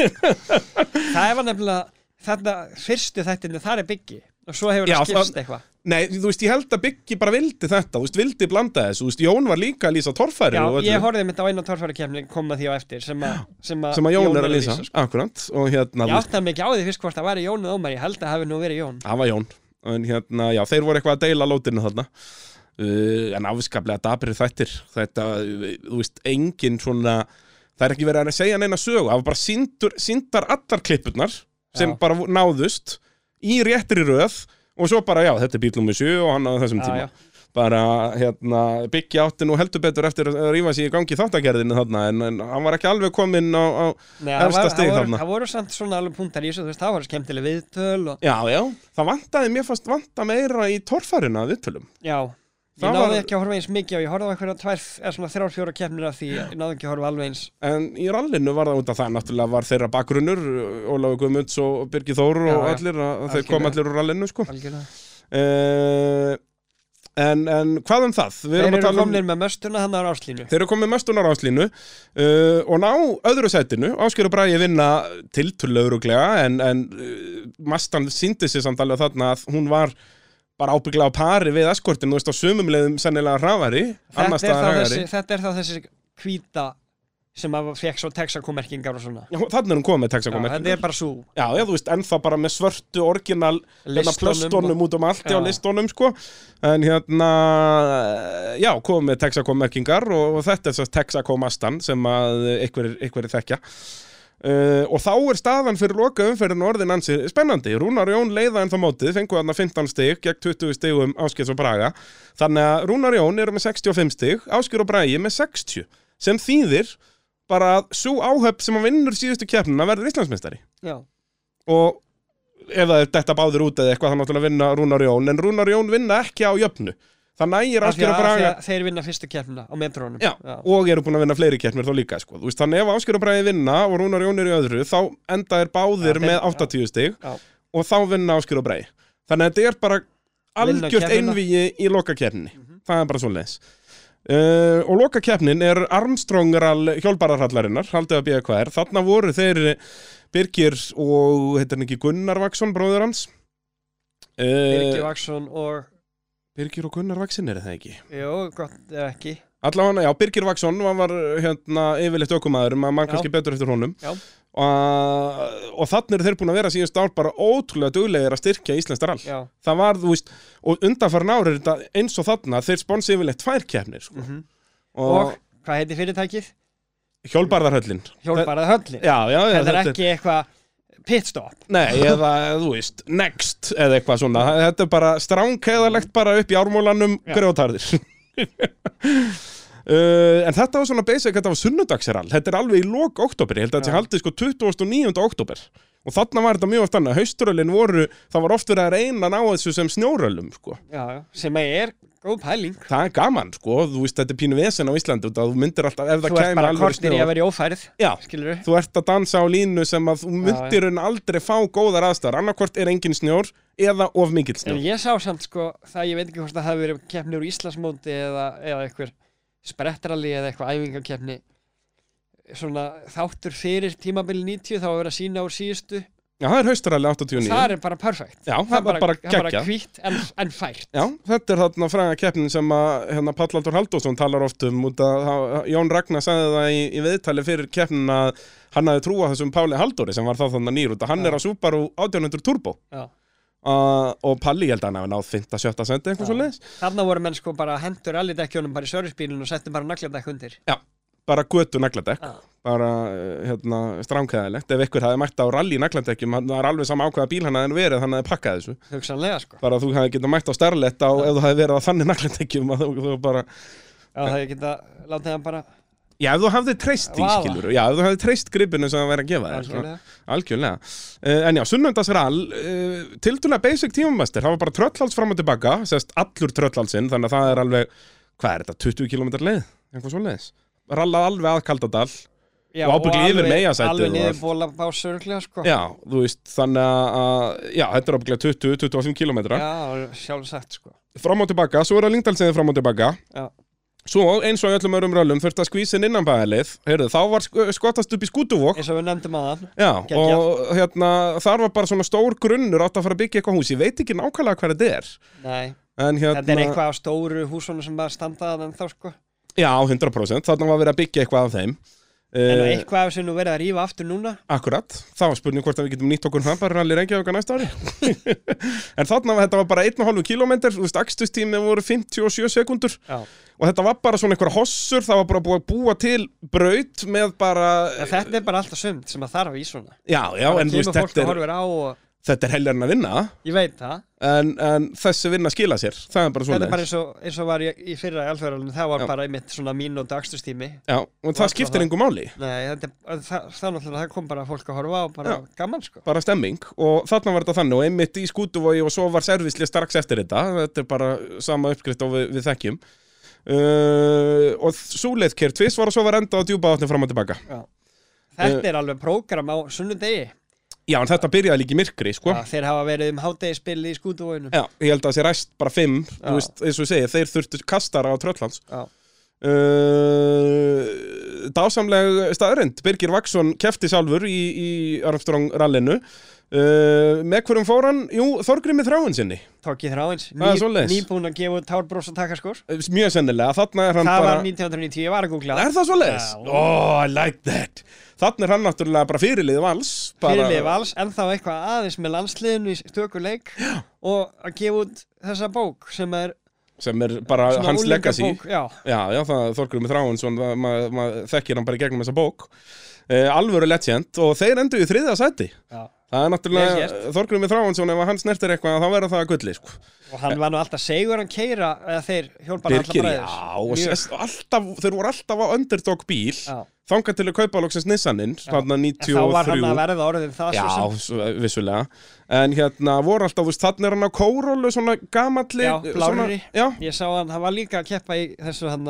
Það var nefnilega þetta fyrstu þættinu, þar er byggi og svo hefur það skipst eitthvað. Nei, þú veist, ég held að Byggi bara vildi þetta, þú veist, vildi blanda þessu, þú veist, Jón var líka að lýsa torfæri Já, og ég horfði mitt á einu torfærakefni koma því á eftir sem, a, sem, a sem að Jón, er að lýsa, sko. akkurat, og hérna, Ég áttaði mig ekki á því fyrst hvort það væri Jón og Ómar, ég held að hafi nú verið Jón. Það var Jón, en hérna, já, þeir voru eitthvað að deila lótinu þarna, uh, en afskaplega dabrið þættir, þetta, uh, þú veist, engin svona, það er ekki verið að segja neina sögu, það var bara síndur, síndar allar klippurnar sem Já. bara náðust í réttri röð og svo bara, já, þetta er bíl nummer 7 og hann á þessum Já, tíma. já. bara hérna, byggja átti nú heldur betur eftir að rífa sig í gangi þáttagerðinu þarna en, en hann var ekki alveg kominn á, á Nei, var, það, voru, þarna það voru samt svona alveg punktar í þessu, veist, það voru skemmtileg viðtöl og, Já, já, það vantaði mér fast vanta meira í torfærina að viðtölum Já, Ég náði var- ekki að horfa eins mikið og ég horfði á einhverja tvær, eða svona þrjár, fjóra keppnir af því ég náði ekki að horfa alveg eins. En í rallinu var það út af það náttúrulega var þeirra bakgrunnur Ólafur Guðmunds og Birgir Þór og allir þeir kom allir úr rallinu sko. Algjörlega. uh, en, en hvað um það? Við Þeir erum að eru tala um með möstuna hann á ráslínu Þeir eru komið mestunar áslínu uh, og ná öðru sætinu, Áskjöru Bragi vinna tiltullaugruglega en, en uh, Mastan síndi sér samt alveg þarna að hún var bara ábygglega á pari við eskortin, þú veist á sumum leiðum sennilega annars þetta er, þessi, þetta er þá þessi hvíta sem að fekk svo texakomerkingar og svona. Já, Þannig er hún komið með texakomerkingar. þetta er bara svo Já, já, þú veist, ennþá bara með svörtu orginal hérna og- út um allt Já. listunum, sko. En hérna, já, komið með texakom-merkingar og, og þetta er svo texakom-astan sem að einhverjir þekkja Uh, og þá er staðan fyrir loka umferðin orðin ansi spennandi. Rúnar Jón leiða en þá mótið, fengu þarna 15 stig gegn 20 stigum Áskers og Braga. Þannig að Rúnar Jón eru með 65 stig, Ásker og Bragi með 60 sem þýðir bara að svo áhöfn sem að vinnur síðustu keppnina verður Íslandsmeistari Já, og ef það er þetta báður út eða eitthvað þá náttúrulega vinna Rúnar Jón en Rúnar Jón vinna ekki á jöfnu það nægir Ásker og Braga. þeir vinna fyrstu keppnina á metrónum. Já, og eru búin að vinna fleiri keppnir þá líka sko. Veist, þannig ef Ásker og Bragi vinna og Rúnar Jón er í öðru þá enda er báðir Já, með já. 80 stig Já. og þá vinna Ásker og Bragi. Þannig að þetta er bara algjört einvíi í lokakeppninni. Það er bara svo leis Uh, og lokakeppnin er Armstrongal hjólbararhallarinnar, haldið að býja hvað er þarna voru þeir Birgir og, heitir hann ekki Gunnar Vaksson bróður hans? Uh, Birgir Vaksson og Birgir og Gunnar Vaksin er það ekki Jú, gott ef ekki Allavega, já, Birgir Vaksson hann var hérna yfirleitt ökumæður maður mann kannski betur eftir honum Já. og, og þannig eru þeir búin að vera síðust ár bara ótrúlega duglegir að styrkja Íslands rall Já, það var, þú veist, og undanfarn ár er þetta eins og þarna, þeir sponsi yfirleitt tvær keppnir sko. Mhm. og, og hvað heitir fyrirtækið? hjólbarðarhöllin Hjólbarað höllin já, já, já, Þetta er ekki eitthvað pitstop Nei, eða, þú veist, next eða eitthvað svona, þetta er bara stránkæðalegt bara upp í ármólanum grjótarðir Uh, en þetta var svona basic, þetta var sunnudagsrall þetta er alveg í lok oktober, ég held að þetta sé Já. haldið sko 29. oktober og þarna var þetta mjög oft annað, hauströllin voru það var oft verið að reyna að ná þessu sem snjóröllum sko. Já, já, sem er góð pæling. Það er gaman, sko, þú veist, þetta er pínu vesen á Íslandi að þú myndir alltaf, ef það Þú ert bara alveg kortir í að vera í ófærið Já, Skilur við? þú ert að dansa á línu sem að þú myndir en aldrei fá góðar aðstæðar annarkvort er engin snjór eða of mikill En snjór ég sá samt sko, það ég veit ekki hvort það hafi verið keppni úr Íslandsmóti eða, eða eitthvað sprettralli eða eitthvað æfingakeppni. Svona þáttur fyrir tímabili 90 þá að vera að sína úr síðustu Já, það er haustaralli 89 það er bara perfekt. Já, það var bara það er bara hvítt en, en fært. Já, þetta er þarna fræga keppnin sem að hérna, Pallaldur Halldórsson talar oft um út að það- Jón Ragnar sagði það í, í viðtali fyrir keppnin að hann hafi trúað þessum Páli Halldóri sem var þá þannig nýr út að hann Já. er á Subaru 1800 Turbo. Já. uh, og Palli, ég held að hann hafi náð 5-7 sendi eitthvað Já. svo leiðis þarna voru menn sko bara hendur allir dekkjónum bara í servicebílun og settum bara nagladekk undir bara götu nagladekk Já. bara uh, hérna, stránkæðilegt. Ef ykkur hafi mætt á rally nagladekkjum hann var alveg sama ákveða bíl hann hafi verið hann hafi pakkað þessu. Hugsanlega sko. Bara þú hafi getað mætt á starlett á ef þú hafi verið á þannig nagladekkjum að þú, þú bara Já, það ég geta látið hann bara Já, ef þú hafði treyst því, skilur Já, ef þú hafði treyst gripinu sem það væri að gefa þér svona. algjörlega. Algjörlega. Uh, En já, sunnundasrall uh, Tildulega basic tímumestir Það var bara tröllháls fram og tilbaka Sest allur tröllhálsinn Þannig að það er alveg Hvað er þetta, 20 km leið? Eitthvað svo leiðis Rallað alveg að Kaldadal Já, Og ábyggilega yfir meyjasætið Alveg niður bóla básörglega sko. Já, þú veist, þannig að Já, þetta er ábyggilega 20-25 km Já, sjálfsagt sko. Fram og tilbaka, svo er það Lingdalsiði fram og tilbaka. Já. Svo, eins og öllum örum röllum Þurfti að skvísin innan bæðalið Heyrðu, þá var sk skotast upp í skútuvók eins og við nefndum aðan Já, Geggjað. og hérna, þar var bara svona stór grunnur átt að fara að byggja eitthvað hús, ég veit ekki nákvæmlega hvað þetta er. Nei, en hérna, þetta er eitthvað á stóru húsunum sem bara standaðan en þá sko Já, 100%, þarna var verið að byggja eitthvað af þeim. En uh, eitthvað sem nú verið að rífa aftur núna? Akkurat, það var spurning hvort að við getum nýtt okkur það bara allir reykja okkar næsta ári. En þarna, þetta var bara 1,5 km, þú veist, akstustími voru 57 sekundur Já. og þetta var bara svona einhver hossur, það var bara búið að búa til braut með bara þetta er bara alltaf sumt sem að þarf í svona. Já, já, en þú veist, þetta er á og þetta er helgarinn að vinna. Ég veit það. En, en þessi vinna skila sér. Það er bara Þetta svona er bara eins og, eins og var í, í fyrra í alþjóðaralinu Það var Já. bara einmitt svona mín og dagstustími Já, og það skiptir það. engu máli. Nei, þetta, er- það, það náttúrulega, það kom bara fólk að horfa á bara gaman sko. Bara stemming. Og þarna var þetta þannig og einmitt í skútuvogi og svo var servisli strax eftir þetta. Þetta er bara sama uppskrift og við, við þekkjum. Uh, og svo leið kér tvist var og svo var enda á djúpa átni fram og tilbaka. Þetta er alveg prógram á sunnudegi Já, en þetta byrjaði líka í myrkri, sko. Já, Þeir hafa verið um hátegispill í skútuvóinu Já, ég held að það sé ræst bara fimm þú veist, eins og ég segi, þeir þurftu kastara á Trölllands Já. uh, Dásamleg staðrind Birgir Vaksson kefti sjálfur í, í Armstrong rallinu uh, með hverjum fór hann? Jú, Þorgrimi þráin sinni Tók ég þráins Það. Nýbúin að gefa út tárbrós og takaskor mjög sennilega, þarna er hann Það bara var 1990, ég var að googla Er það svo leiðis? Já. Oh, I like that. Þannig er hann náttúrulega bara fyrirlið vals bara... Fyrirlið vals, en þá eitthvað aðeins með landsliðinu í stökuleik og að gefa út þessa bók sem er Sem er bara hans legacy. unglingabók, Já, Já, já, það er Þorgrumi Þráinsson maður ma ma þekkir hann bara í gegnum þessa bók. Uh, Það er náttúrulega gert. Þorgrumi Þráinsson ef hann snertir eitthvað þá verður það að gulli sko. Og hann var nú alltaf segur hann keira eða þeir hjálpar alltaf bræðis já, og sest, alltaf, þeir voru alltaf á underdog bíl þangað til að kaupa loksins Nissaninn þarna En þá var hann 93 að verða orðin það Já, vissulega. En hérna voru alltaf, þannig er hann á kórólu Svona gamalli Já. Já, Ég sá hann, hann var líka að keppa í þessu hann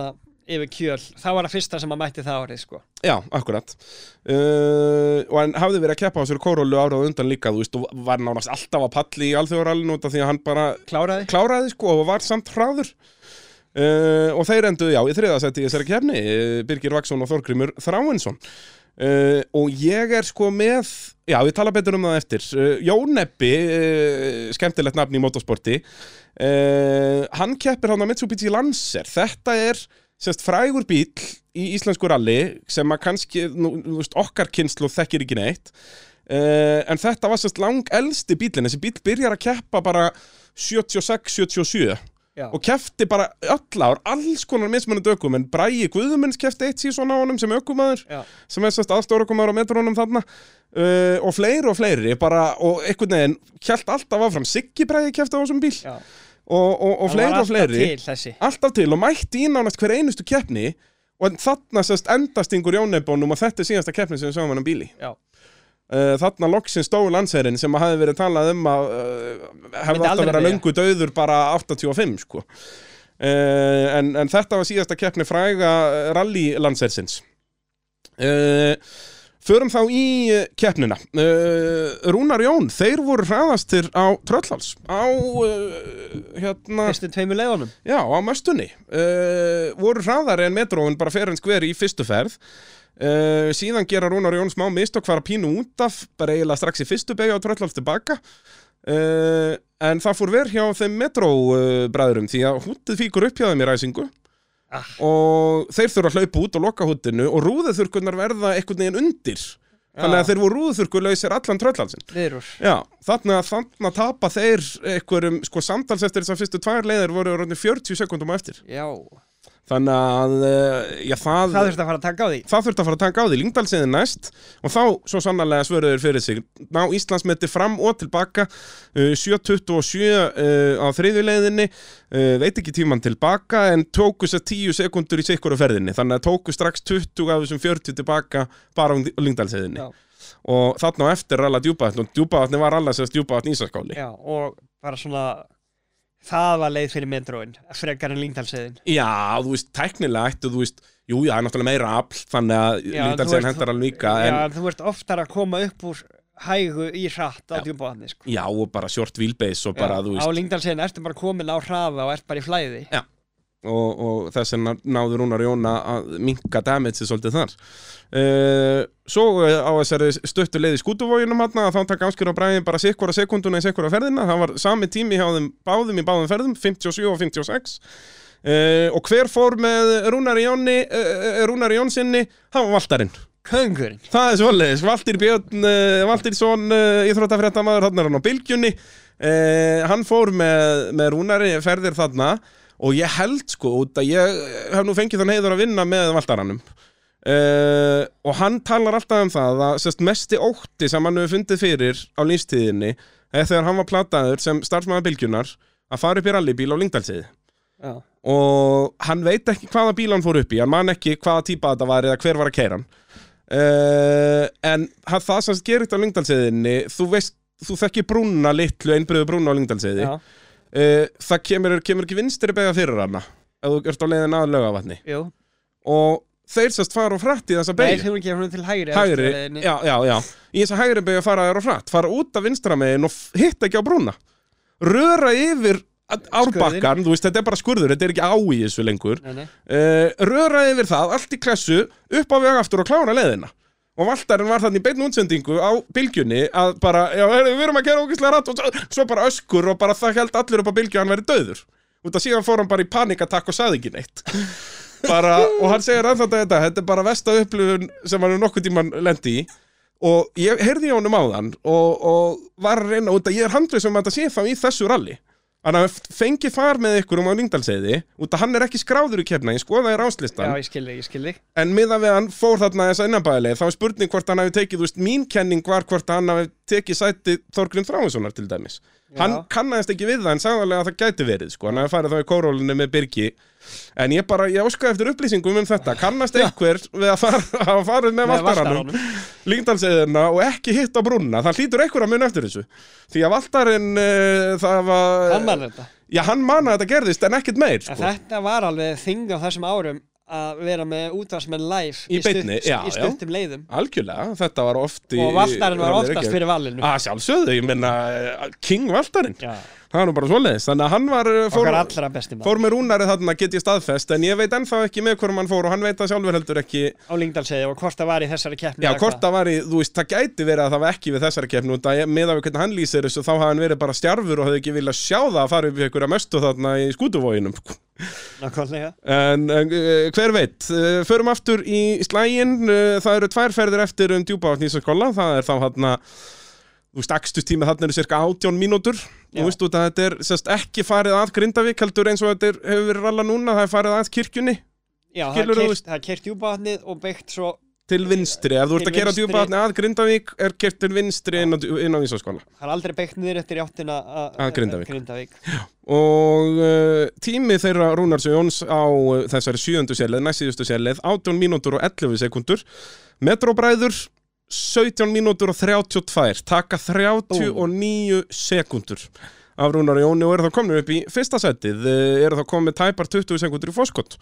yfir kjöl. Það var að fyrsta sem að mætti það árið sko. Já, akkurat. Uh, Og hann hafði verið að keppa á sér kórólu árað á undan líka Þú veist, og var nánast alltaf að palli í alþjóðarallinu Því að hann bara Kláraði. kláraði, sko, og var samt hraður. Uh, Og þeir enduðu, já, í þriðasætti í þessari kefni uh, Birgir Vaksson og Þorgrimur Þráinsson. Uh, og ég er sko með já, við tala betur um það eftir. Uh, Jóneppi, uh, skemmtilegt nafn í motorsporti. Hann keppir hann á Mitsubishi Lancer. Þetta er sérst frægur bíl í íslensku ralli sem að kannski, nú, þú veist, okkar kynslu þekkir ekki neitt. Uh, en þetta var sérst lang elsti bílinn þessi bíl byrjar að keppa bara 76-77 Já, og kefti bara öll ár, alls konar mismunandi ökum en Bræi Guðmunds kefti eitt síðan á honum sem ökumæður sem er sérst aðstórakumæður á metrónum þarna. Uh, og fleiri og fleiri bara, og einhvern veginn kjælt alltaf áfram. Siggi Bræi kefti á þessum bíl. Já og, og, og fleiri og fleiri. til þessi. Alltaf til og mætti í nánast hver einustu keppni. Og þarna sérst endastingur Jónebónum og þetta er síðasta keppni sem við sáum hann um bíli. Já, Uh, þarna loksins stóð landsherrin sem hafi verið talað um að uh, hefði alltaf verið að löngu döður bara 85 sko. uh, en, en þetta var síðasta keppni fræga uh, rally landsherrsins uh, Förum þá í uh, keppnina. Uh, Rúnar Jón, þeir voru hraðastir á Tröllhals á uh, hérna, fyrstu tveimur leiðunum. Já, á möstunni. Uh, voru hraðari en metróin bara fer en skveri í fyrstu ferð. Uh, síðan gera Rúnar Jón smá mistök fara pínu út af, bara eiginlega strax í fyrstu begja og tröllhals tilbaka. Uh, en það fór verð hjá þeim metróbræðurum því að húttið fíkur upp hjá þeim í ræsingu Ah. og þeir þurfa að hlaupa út og loka húttinu og rúðuþurkunar verða einhvern veginn undir. Þannig að þeir voru rúðuþurkuleysir allan tröllhalsin Viðrúr. Já, þarna, þarna tapa þeir einhverjum, sko samtals eftir þessar fyrstu tvær leiðir voru orðin 40 sekundum á eftir. Já, Þannig að, uh, já, það það þurfti að fara að taka á því. Það þurfti að fara að taka á því. Lyngdalsiði næst og þá svo sannarlega svöruður fyrir sig. Ná Íslandsmeti fram og tilbaka uh, 7.27 uh, á þriðjuleiðinni uh, veit ekki tíman tilbaka en tóku sér 10 sekundur í sikkur ferðinni. Þannig að tóku strax 20 af þessum 40 tilbaka bara á Lyngdalsiðinni Já. og þarna á eftir ralla djúpavatn og djúpavatni var alla sérst djúpavatn Ísaskáli Já, og bara svona Það var leið fyrir metróin Frekar en língdalsiðin Já, þú veist, teknilega ættu, þú veist Jú, já, það er náttúrulega meira afl Þannig að Já, ert- hendar alveg líka Já, en, þú ert oftar að koma upp úr hægu í hratt á djúbáðni sko. Já, og bara short wheelbase og bara, Já, þú Á veist. Língdalsiðin ertu bara komin á hraða og ert bara í flæði og, og þess vegna náður Rúnar Jóna að minka damageið svolítið þar. Uh, Svo uh, á þessari stöttu leið í skútuvóginum að þá taka áskjör á bræðin bara sikkvara sekunduna í sikkvara ferðina. Það var sami tími hjá þeim báðum í báðum ferðum 57 og 56 uh, og hver fór með Rúnar Jóni uh, Rúnar Jónsinni, það var Valtarinn. Köngurinn. Það er svoleiðis, Valtýr Björn, Valtýrsson, uh, íþróttafréttamaður, hann er hann á bylgjunni. Hann fór með, með rúnari ferðir þarna og ég held sko út að ég hef nú fengið þann heiður að vinna með Valtarannum. Uh, og hann talar alltaf um það að sérst, mesti ótti sem hann hefur fundið fyrir á lífstíðinni eða þegar hann var plataður sem starfsmæða bylgjunar að fara upp í rallybíl á Lyngdalsiði Já. og hann veit ekki hvaða bíl hann fór upp í hann man ekki hvaða típa þetta var eða hver var að keira hann uh, en hann, það sem gerir þetta á Lyngdalsiðinni þú þú þekki brúna litlu einbröðu brúna á Lyngdalsiði Já, það kemur, kemur ekki vinstri bega fyrir hana ef þú ert á leiðin að lögavatni jú. Og þeir sérst fara og frætt í þessa Nei, beigju þú ekki hún til hægri hægri, já, já, já. Í þessa hægri beigju fara þér á hratt fara út af vinstra megin og hitta ekki á brúna. Röra yfir árbakkan, þú veist, þetta er bara skurður þetta er ekki á í þessu lengur. Nei, nei. uh, röra yfir það, allt í klessu upp á veg aftur og klára leiðina og Valtarinn var þannig beinn útsendingu á bylgjunni að bara, já, við erum að gera ógislega rætt. Og svo, svo bara öskur og bara það held allir upp á bylgju að hann væri döður út af síðan fór hann bara í panikatakk og saði ekki neitt. Bara, og hann segir ennþá þetta, þetta er bara vesta upplifun sem hann er nokkuð tíman lendi í. Og ég heyrði í honum áðan og, og var reyna út að ég er handrið sem að þetta sé þá í þessu ralli Þannig að hann fengi far með ykkur um á Lyngdalseiði út að hann er ekki skráður í kefna, ég skoðaði ráslistan Já, ég skil þig, ég skil þig. En miðan við hann fór þarna þessa innanbæðileg þá er spurning hvort hann hafi tekið, þú veist, mín kenning var hvort hann hafi tekið sæti Þorgrinn Þráinssonar til dæmis. Hann kannaðist ekki við það en sagðarlega að það gæti verið, sko, hann hafi farið þá í kórólinu með Birgi En ég bara, ég óskaði eftir upplýsingum um þetta. Kannast einhver við að fara, hafa farið með valtaranum Lyngdalseiðina og ekki hitt á brúnna. Það hlýtur einhver að mun eftir þessu. Því að valtarinn, uh, það var Hann man þetta. Já, hann man að þetta gerðist en ekkert meir, sko. þetta var alveg þing á þessum árum að vera með útvarsmenn live Í beinni, já, í stuttum leiðum. Algjörlega, þetta var oft í og Valtarinn var oftast fyrir valinu. Að sjálfsögðu, ég menna eh, King Valtarinn, Já, það er nú bara svoleiðis. Þannig að hann var, eh, fór, fór með rúnari þarna get ég staðfest en ég veit ennþá ekki með hverjum hann fór og hann veit það sjálfur heldur ekki á Lyngdalsegi og hvort það var í þessari keppni já, hvort það var í, þú veist, það gæti verið að það var ekki við þessari keppnu, það með við hvernig hann lýsir þessu, þá hafði hann verið bara stjarfur og hafði ekki viljað sjá það að fara upp í einhverja möstu þarna í skútuvóginum Nákvæmlega. En uh, hver veit, uh, förum aftur í slægin, það eru tvær ferðir eftir um djúpavatn í Ísaskóla, það er þá hann þú veist, akstustími þarna eru cirka 18 mínútur, þú veist, þetta er sérst, ekki farið að Grindavík, heldur eins og þetta er, hefur verið ralla núna, það er farið að kirkjunni Já, keirt- það er keirt djúpavatnið og byggt svo til vinstri, ef þú ert að gera djúpavatni að Grindavík, er kert til vinstri inn á, á Ísaskóla. Það er aldrei byggt niður eftir í áttina Að Grindavík. Grindavík. Og uh, tími þeirra Rúnars og Jóns á uh, þessari sjöundu sérleið, næst síðustu sérleið, 18 mínútur og 11 sekundur. Metróbræður, 17 mínútur og 32, taka 39 sekundur af Rúnar og Jóni og eru þá komin upp í fyrsta setið, uh, eru þá komin tæpar 20 sekundur í fórskott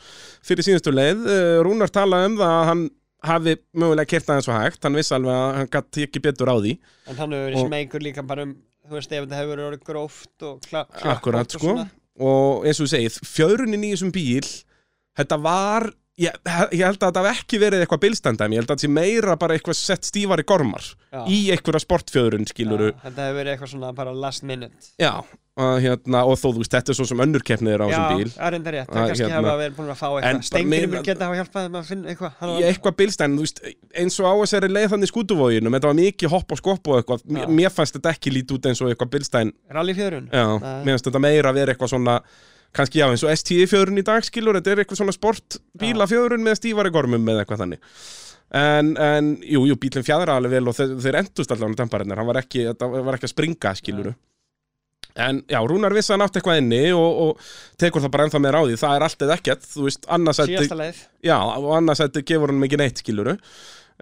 fyrir síðustu leið. Uh, Rúnar talaði um það að hann hafi mögulega kert aðeins svo hægt, hann vissi alveg að hann gæti ekki betur á því. En hann hefur verið Og- smeykur líka bara um Þú veist, ef þetta hefur verið gróft og kla, klappótt Akkurat, og sko og eins og þú segið, fjörunin í þessum bíl þetta var ég, ég held að þetta hef ekki verið eitthvað bilstandæmi, ég held að þetta sé meira bara eitthvað sett stífari gormar Já. í einhverja sportfjörun, skiluru Já, Þetta hefur verið eitthvað svona bara last minute. Já, að, hérna, og þó þú veist, þetta er svo sem önnur keppniður á Já, þessum bíl. það er enda rétt. Að, Það kannski hérna- hafa verið búin að fá eitthvað. bara Stengri með- vil geta hafa hjálpað þeim að finna eitthvað. Hann var- eitthvað bilstæn, þú veist, eins og á þessari leið þannig skútuvóginum, þetta var mikið hopp og skopp og eitthvað, Já. mér fannst þetta ekki lítið út eins og eitthvað bilstæn, Rally fjörun já, mér fannst þetta meira að vera eitthvað svona, kannski já, eins og STI fjörun í dag, skilur, þetta er eitthvað svona sportbíla fjörun með stífari gormum með eitthvað þannig. En, en jú, jú, bílinn fjæðra alveg vel og þeir, þeir endust allavega á temparinnir, hann var ekki, var ekki að springa, skiluru. En já, Rúnar vissi að hann átti eitthvað inni og, og tekur það bara ennþá á því, það er allt eða ekkert, þú veist, annarsætti, já, og annarsætti gefur hann mikið neitt, skiluru.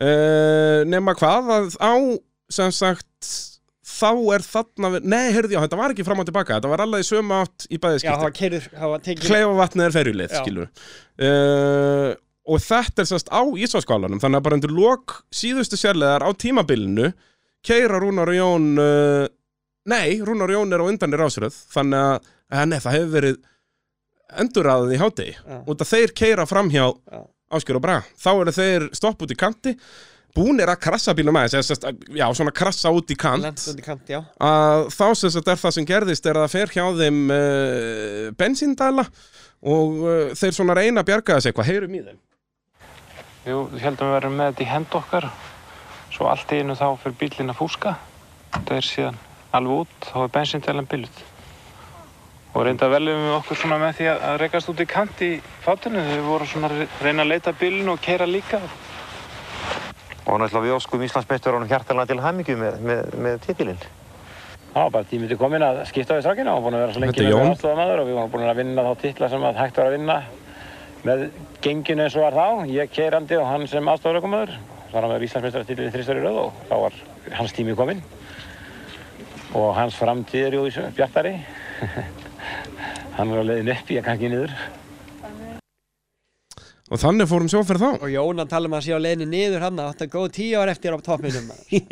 Uh, nema hvað, að á, sem sagt, þá er þarna, nei, heyrðu, já, þetta var ekki fram og tilbaka, þetta var alveg í sömu átt í bæðiskipti. tekið Kleifavatnið er ferjuleið, Já. skilur uh, Og þetta er sérst á Ísvarskálanum Þannig að bara undir lok síðustu sérleðar á tímabilinu Keira Rúnar og Jón uh, Nei, Rúnar og Jón er á undan í rásröð Þannig að, að nei, það hefur verið endurraðið í hátegi Já. Út að þeir keira framhjá Já. Áskjör og Braga Þá eru þeir stopp út í kanti Búnir að krassa bílum aðeins Já, svona krassa út í kant. Lent út í kant, já. Að þá sem þetta er það sem gerðist er að það fer hjá þeim uh, bensíndæla og uh, þeir svona reyna að bjarga þessu eitthvað, heyrum í þeim. Jú, við heldum að vera með þetta í hend okkar. Svo allt í einu þá fyrir bílinn að fúska. Það er síðan alveg út þá er bensíndælan bílut og reynda veljum við okkur svona með því að að rekast út í kant í fátinu. Þau voru svona að reyna að leita bílinn og keira líka. Og náttúrulega við óskum Íslandsmeisturunum hjartalega til hamingju með, með, með titilinn. Það var bara tímið til komin að skipta við strákina og búin að vera svo lengi með Jón. aðstofamaður og við varum búin að vinna þá titla sem að hægt var að vinna með genginu eins og var þá, ég keirandi og hann sem aðstofarökumadur. Það var hann með Íslandsmeistaratitlið þrýstar í röð og þá var hans tími kominn. Og hans framtíð er jú bjartari. hann er á leiðin upp, ég kannski niður. Og þannig fórum sjóferð þá. Og Jónan tala um að sé á leiðinni niður hann að góð tíu ár eftir á toppinum.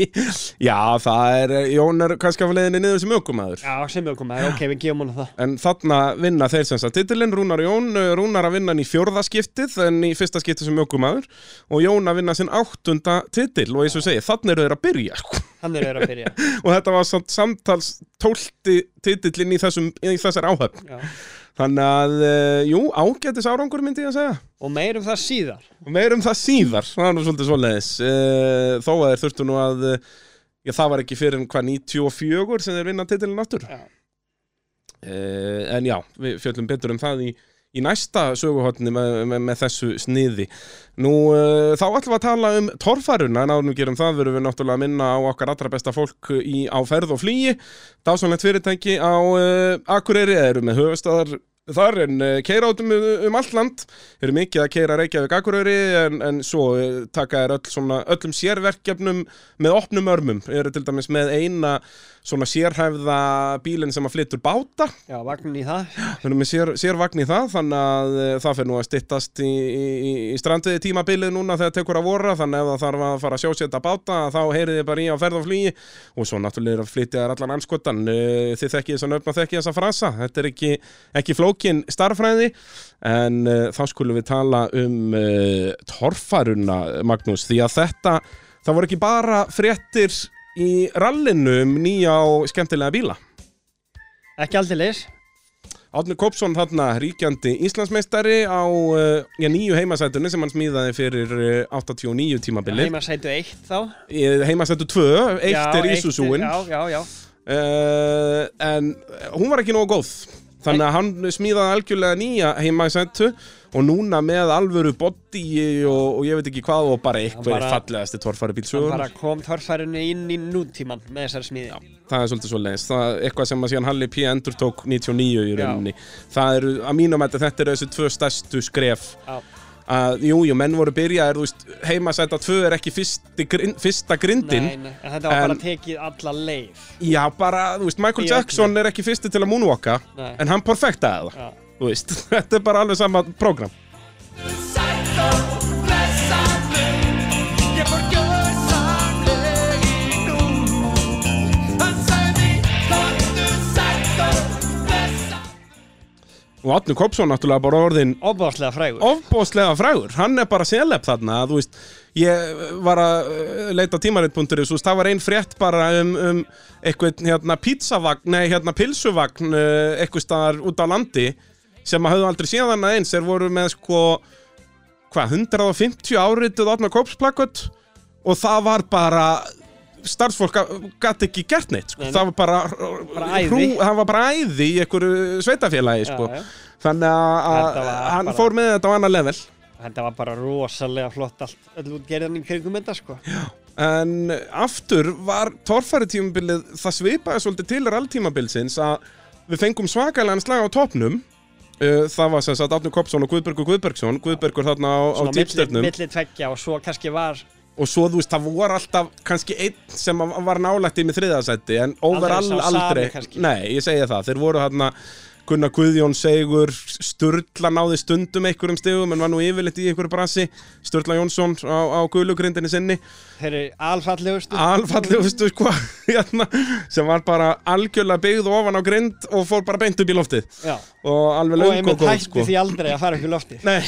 Já, það er, Jón er kannski af leiðinni niður sem ökumæður Já, sem komum ok, við gefum hann það. En þarna vinna þeir sem sagt titilinn, Rúnar Jón, uh, Rúnar að vinna hann í fjórða skiptið en í fyrsta skiptið sem ökumæður og Jón að vinna sinn áttunda titil. Og eins og segi, þannig eru þeir að byrja sko. Hann er verið að byrja. Og þetta var samt samtals tólti titillinn í, þessum, í þessar áhöfn. Já. Þannig að, uh, jú, ágætis árangur myndi ég að segja Og meir um það síðar. Og meir um það síðar, það er nú svolítið svoleiðis. Uh, Þó að þeir þurftu nú að uh, Já, það var ekki fyrir en hvað 94 sem þeir vinna titilin aftur? Já. uh, En já, við fjöllum betur um það í, í næsta söguhotni með, með, með þessu sniði. Nú, þá ætlum við að tala um torfæruna. En ánum gerum það, verum við náttúrulega að minna á okkar allra besta fólk í, á ferð og flýi Dásanlegt fyrirtæki á Akureyri eru með höfustadar þar en uh, keira átum um, allt land. Eru mikið að keira Reykjavík Akureyri en, en svo uh, taka er öll, svona, öllum sérverkefnum með opnum örmum. Eru til dæmis með eina svona sérhæfða bílinn sem að flyttur báta. Já, vagnin í það. Við erum með sér, sérvagn í það þannig að það fyrir nú að styttast í, í, í strandviði tímabilið núna þegar tekur að vorra þannig ef það þarf að fara að sjósetta báta þá heyrið þið bara í á ferð og flýi og svo náttúrulega er að flytja þær allan anskotan uh, þið þekkið þess að nöfna þekkið þessa frasa. Þetta er ekki, ekki flókin starffræði en uh, þá skulum við tala um uh, torfaruna Magnús því að þetta það voru ekki bara fréttir í rallinu um nýja og skemmtilega bíla. Ekki aldrei leis Átni Kópsson þarna ríkjandi Íslandsmeistari á já, nýju heimasætunni sem hann smíðaði fyrir uh, 89 tímabili Heima sætu eitt þá. Heimasætu 2, eitt Já, er eitt Ísusúin Já, já, já. Uh, En hún var ekki nógu góð Þannig að hann smíðaði algjörlega nýja heimasætu og núna með alvöru body og, og ég veit ekki hvað og bara eitthvað bara, fallegasti torfæri Hann bílsögur bara kom torfærinu inn í nútíman með þessari smíði það er svolítið svo leiðis það er eitthvað sem að síðan Halli P. endur tók 99 í Já. rauninni það eru, að mínum að þetta eru þessi tvö stærstu skref Já. Að jú, jú, menn voru byrjaðir þú veist, heimasæta 2 er ekki fyrsti, grind, fyrsta grindin. Nei, nei, þetta var En- bara tekið alla leið. Já, bara, þú veist, Michael Í Jackson er ekki fyrsti til að moonwalka Nei. en hann perfektaði það, Já. þú veist. Þetta er bara alveg sama program og Átni Kopsson náttúrulega bara orðin Óbáslega frægur. Ofbóðslega frægur, hann er bara seleb þarna, þú veist, ég var að uh, leita veist, það var ein frétt bara um, um eitthvað hérna pizzavagn, nei hérna pilsuvagn eitthvað staðar út á landi sem að höfðu aldrei síðan annað eins. Þeir voru með sko hvað, 150 árituð átna kópsplakut og það var bara starfsfólk gæti ekki gert neitt sko. Nei, það var bara, Bara æði. það var bara æði í einhverju sveitafélagi sko. Já, já. þannig að hann bara- fór með þetta á annar level Þetta var bara rosalega flott allt Öll útgerðan í kringum þetta sko En aftur var torfæri tímabilið, það svipaði svolítið til ralltímabilsins að við fengum svakalega slag á topnum Uh, Það var sem sagt Átni Kopsson og Guðbergur Guðbergsson Guðbergur þarna á, á Svona milli, típstjörnum milli tveggja og svo kannski var og svo þú veist, það voru alltaf kannski einn sem var nálægt í með þriðasætti en sá sami aldrei kannski. Nei, ég segi það, þeir voru þarna Gunnar Guðjón Segur Sturla náði stundum einhverjum stegum en var nú yfirleitt í einhverju brasi. Sturla Jónsson á, á guðlugrindinni sinni. Þeir eru alfallegustu. Alfallegustu sko hérna, sem var bara algjörlega byggð ofan á grind og fór bara beint upp í loftið. Já. og alveg Og löng og einmitt góð hætti sko. því aldrei að fara upp í lofti Nei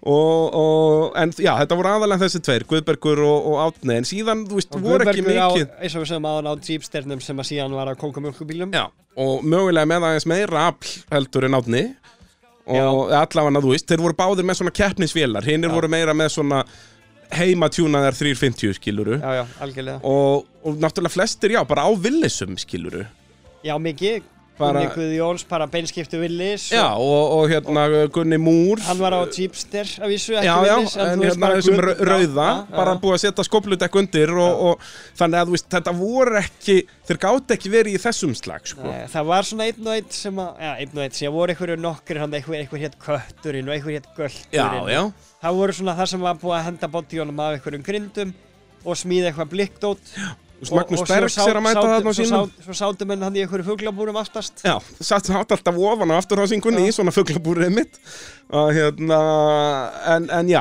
og, og, en já, þetta voru aðalega þessi tveir, Guðbergur og, og Átni en síðan, þú veist, voru ekki mikið eins og við sögum aðan á Jeepsternum sem að síðan var að kóka mjölkubílum já, og mögulega með aðeins meira afl heldur en Átni og allavega, þú veist, þeir voru báðir með svona keppnisvélar, hinnir Já. voru meira með svona heimatjúnaðar 350 skiluru Já, já, algjörlega. Og, og náttúrulega flestir, já, bara á villisum skiluru Já, mikið bara, Gunni Guðjóns, bara beinskiptu Willis já, og, og hérna Gunni Múr Hann var á Jeepster að vísu, ekki Já, já, Willis en hérna þessum rauða, Já, já, bara já. búið að setja skopludekk undir og, og þannig að veist, þetta voru ekki, þeir gátt ekki verið í þessum slag, sko. Nei, Það var svona einn og einn sem að, já, einn og einn, sem voru einhverju nokkur, hann einhver, einhver hétt kötturinn og einhver hétt göldurinn. Já, já. Það voru svona það sem var búið að henda bodyjónum af einhverjum grindum og smíða eitthvað blikkdót. Veist, Magnús Bergs er að mæta þarna á sínum. svo sátu menn hann í einhverju fuglabúrum aftast. Já, satt alltaf ofan á afturhásingunni í svona fuglabúrið mitt og hérna, en, en já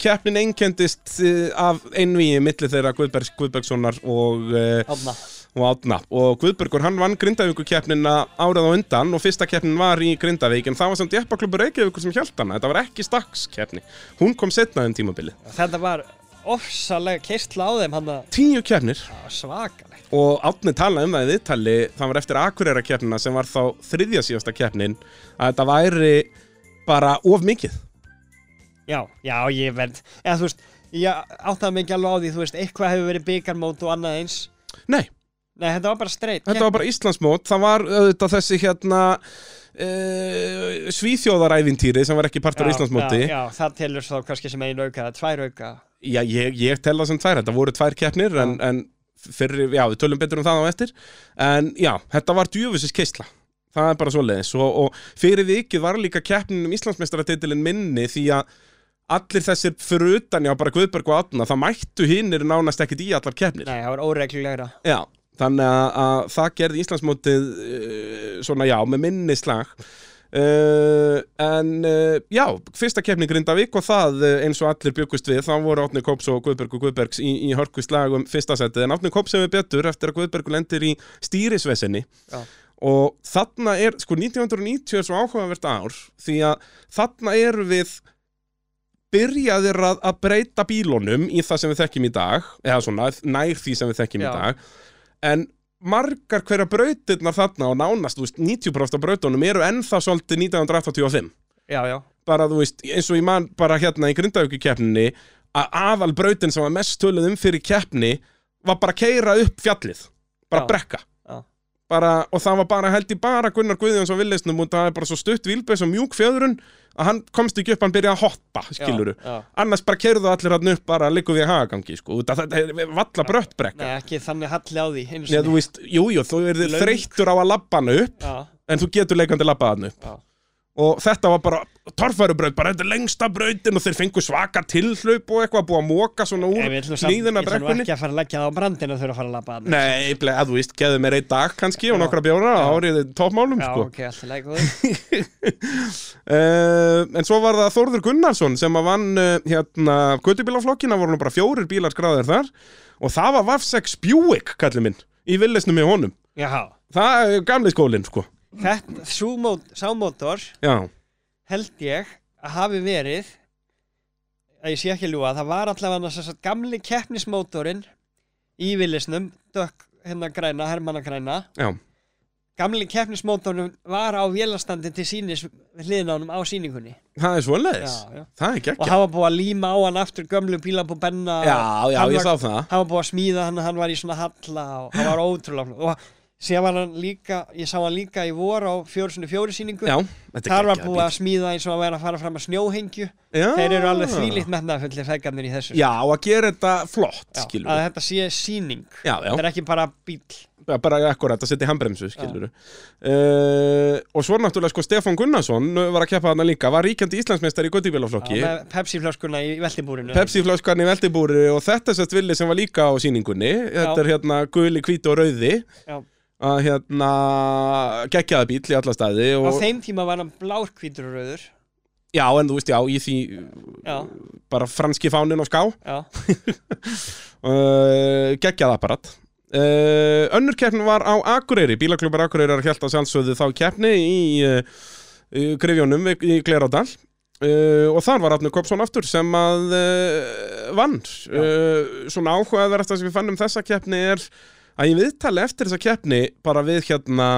keppnin einkendist eh, af einvíi milli þeirra Guðbergs Guðbergssonar og eh, Árna. og Átna og Guðbergur hann vann Grindavíku keppnina árið á undan og fyrsta keppnin var í Grindavík en það var samt jeppaklubur Reykjavíkur sem hjælt hana þetta var ekki stakks keppni hún kom setna um tímabili Þetta var ofsalega keistla á þeim hann að tíu keppnir svakalegt. og Átni talaði um það í viðtali það var eftir Akureyra keppnina sem var þá þriðja síðasta keppnin að þetta væri bara of mikið Já, já, ég verð, eða þú veist, ég áttaði ekki alveg á því, þú veist, eitthvað hefur verið byggarmót og annað eins. Nei, Nei, þetta var bara straight. þetta var bara Íslandsmót það var auðvitað þessi hérna uh, Svíþjóðarævintýri sem var ekki partur af Íslandsmóti Já, já, það telur svo kannski sem einu auka, eða tvær auka. Já, ég, ég tel það sem tvær, þetta voru tvær keppnir en, en fyrir, já, við tölum betur um það á eftir. En já, þetta var djöfusis keisla. Það er bara svoleiðis. Og, og fyrir vikið var líka keppnin um Íslandsmeistaratitilin minni því að allir þessir fyrir utan, já, bara Guðberg og Adna það mættu hinnir nánast ekkit í allar keppnir. Nei, það var óreglulegra. Já, þannig að, að það gerði Íslandsmótið uh, svona já, með minni slag uh, en uh, já, fyrsta keppni Grindavík og það uh, eins og allir byggust við, þá voru Átni Kóps og Guðberg og Guðbergs í, í hörku slag um fyrsta setið, en Átni Kóps hefur betur eftir að Guðberg lendir í stýrisvesinni Já. og þarna er, sko 1990 er svo áhugavert ár því að þarna eru við byrjaðir að, að breyta bílunum í það sem við þekkjum í dag eða svona, nær því sem við þekkjum í Já. dag en margar hverja brautirnar þarna og nánast, þú veist, 90% af brautunum eru ennþá svolítið 1985 Já, já. bara, þú veist, eins og ég man bara hérna í Grindavíku keppninni að aðal brautin sem var mest töluð um fyrir keppni var bara að keira upp fjallið bara Já. brekka. Bara, og það var bara held ég bara Gunnar Guðjóns á villisnum og það er bara svo stutt vilbeis og mjúk fjöðrun að hann komst ekki upp, hann byrjaði að hoppa skiluru, Já, já. annars bara keirðu allir hann upp bara líku við hagagangi, sko, út að þetta er valla brött brekka. Nei, ekki þannig halli á því, Nei, þú veist, jú, jú, þú erður þreyttur á að labba hann upp Já, en þú getur leikandi labbað hann upp. Já. Og þetta var bara torfærubraut, bara þetta er lengsta brautin og þeir fengu svaka tilhlaup og eitthvað búið að móka svona úr samt- hlýðuna ég brekkunni. ekki að fara að leggja það á brandinu að þurfa að fara að labba að Nei, ble, að þú veist, geðu mér einn dag kannski og nokkra bjóra, þá er ég toppmálum Já, sko. ok, alltaf leik góður. Uh, En svo var það Þórður Gunnarsson sem að vann uh, hérna Guttubílaflokkina, voru nú bara fjórir bílar skráðir þar. Og það var Vafsex Buick, kallið minn, í villisnum með honum. Já, Það er gamli skólinn, sko þetta, súmót, sámótor Já, held ég að hafi verið að ég sé ekki ljúa, það var allavega gamli keppnismótorinn í villisnum, dökk hérna græna, hermanna græna. Já, gamli keppnismótorinn var á vélastandi til sínis hliðin á síningunni það er svoleiðis? Já, já. Það er og geggja það var búið að líma á hann aftur gömlu bíla på benna. Hann ég var- sá það. hann var búið að smíða hann hann var í svona halla og hann var ótrúlega og síðan var hann líka ég sá hann líka í vor á fjóru sinni fjóri síningu Já, þar var búið að smíða eins og að vera að fara fram að snjóhengju. Já. þeir eru alveg þvílíkt metnaðfullir feðgarnir í þessu. Já, að gera þetta flott, Já, skilur að þetta sé síning Já, já. þetta er ekki bara bíl Já, bara akkurat að setja í handbremsu, skilur uh, og svo náttúrulega sko Stefán Gunnarsson var að keppa þarna líka var ríkjandi Íslandsmeistar í Guttibílaflokki með Pepsi-flöskuna í veldibúrinu Pepsi-flöskarni í Veldibúri og þetta sett villi sem var líka á sýningunni. Þetta er hérna guli, hvíti og rauði. Já. Að hérna geggjaða bíl í alla staði á og, þeim tíma var hann blár, hvítur og rauður. Já, en þú veist, já, í því já, bara franski fánin og ská. Uh, geggjað apparat. Uh, önnur keppni var á Akureyri. Bílaklubbar Akureyri er hjælt að sjálfsögðu þá keppni í, uh, í Grifjónum í- Gleradal uh, og þar var Afnur Kopsson aftur sem að uh, vann. Uh, svona áhugaverðast sem við fannum þessa keppni er að ég viðtali eftir þessa keppni bara við hérna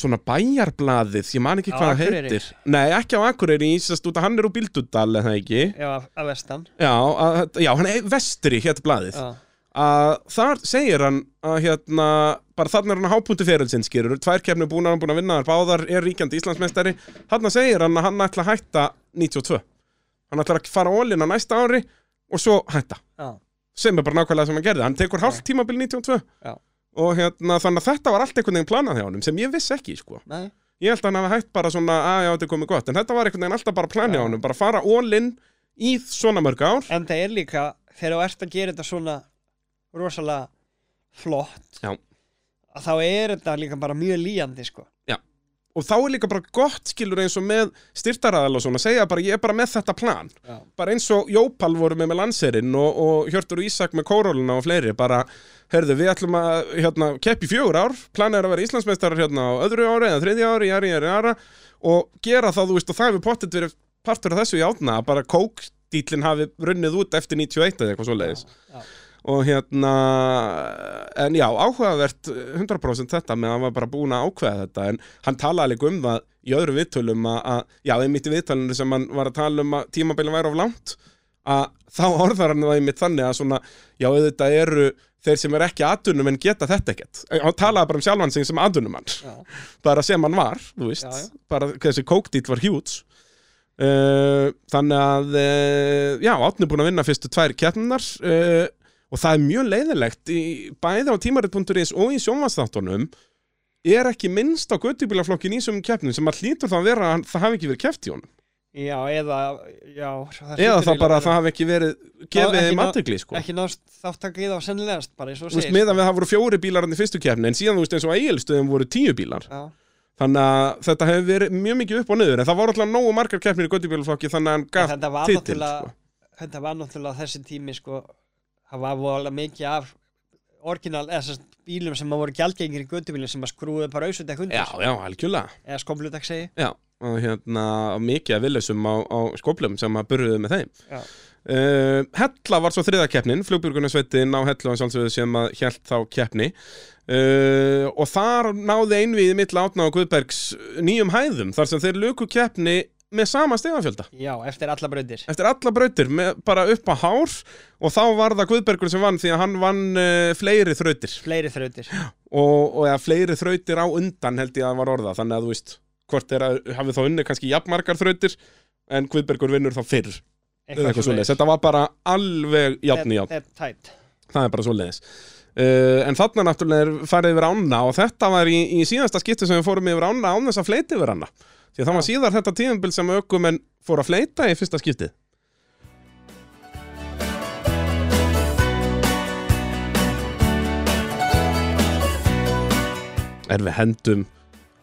svona bæjarblaðið, ég man ekki hvað það heitir. Nei, ekki á Akureyri, sest, út að hann er úr Bíldudal eða það ekki? Já, af vestan. Já, að, já hann er vestri hétt blaðið. Já, að þar segir hann að hérna, bara þarna er hann að hápunti ferilsinn skýrur, tvær keppnir búin hann búin að vinna þar báðar er ríkjandi Íslandsmeistari. Þarna segir hann að hann ætla að hætta 92 hann ætla að fara ólinn á næsta ári og svo hætta. Sem er bara nákvæmlega sem hann gerði, hann tekur hálft tímabil 92 Já. og hérna þannig að þetta var allt einhvern veginn planað hjá honum sem ég vissi ekki sko Nei. ég held að hann hafi hætt bara svona að já þetta er komið gott en þetta var einhvern veginn alltaf bara planið hjá honum bara fara ólinn í svona mörg ár En það er líka, þegar þú ert að gera þetta svona rosalega flott Já. að þá er þetta líka bara mjög líjandi sko. Og þá er líka bara gott skilur eins og með styrtaraðal og svona segja bara ég er bara með þetta plan Já. bara eins og Jópal voru með með landserinn og, og Hjörtur Ísak með kóróluna og fleiri bara, herðu við ætlum að hérna, keppi fjögur ár, planið er að vera Íslandsmeistarar hérna á öðru ári eða þriðja ári, jari, jari, jara og gera það, þú veist, og það hefur pottet verið partur af þessu í átna, að bara kókdílinn hafi runnið út eftir 91 eða eitthvað svo leiðis já. Og hérna en já, áhugavert 100% þetta með að hann var bara búin að ákveða þetta en hann talaði líka um það í öðru viðtölum að, já, einmitt í viðtölunum sem hann var að tala um að tímabilin væri of langt að þá orðar hann það einmitt þannig að svona, já, auðvitað eru þeir sem er ekki aðdunum en geta þetta ekkert hann talaði bara um sjálfan sig sem aðdunumann Já. bara sem hann var, þú veist Já, já. bara þessi kókdít var hjúts uh, þannig að uh, já, Átni er búin að vinna fyrstu tvær keppnar uh, og það er mjög leiðilegt í, bæði á tímarit.is og í sjónvarsþáttunum er ekki minnst á göttubílaflokkin í þessum keppnum sem að hlýtur þá að vera að það hafi ekki verið keppt í honum Já, eða já, það eða þá bara að að það hafi ekki verið gefið þeim aðtegli sko. Ekki nást þáttakið á sennilegast, bara eins og segir meðan við það voru fjóri bílar hann í fyrstu keppni en síðan þú veist eins og eigilstöðum voru tíu bílar Já, þannig að þetta hefur verið mjög mikið upp og niður en það voru alltaf nógu margar keppnir í göttubílaflokki þannig að hann gaf titil sko. þetta var náttúrulega þessi tími sko, það var voðalega mikið af orginal, eða bílum sem að voru gjaldgengir í göttubílum sem að skrúðu bara ausundek undir Já, já, algjörlega. Eða skoblutak segi Já, og hérna mikið af villisum á, á skoplum sem að burðuðu með þeim. Já. uh, Hella var svo þriða keppnin flugbjörgunarsveitin á sjálfsögðu sem að hjælt þá keppni. Uh, og þar náði einviði mitt átna á Guðbergs nýjum hæðum þar sem þeir luku keppni með sama stegafjölda Já, eftir alla brautir. Eftir alla brautir, með, bara upp á hár og þá var það Guðbergur sem vann því að hann vann uh, fleiri þrautir. Fleiri þrautir. Og, og ja, fleiri þrautir á undan held ég að var orða þannig að þú veist, hvort er að hafi þá unni kannski jafnmargar þrautir en Guðbergur vinnur þá fyrr. Eða eitthvað svoleiðis, þetta var bara alveg játn í tætt það er bara svoleiðis. Uh, en þarna náttúrulega er farið yfir ána og þetta var í, í síðasta skipti sem við fórum yfir ána án þess að fleita yfir ána því að það var síðar þetta tíðanbild sem ökumenn fór að fleita í fyrsta skiptið. Er við hendum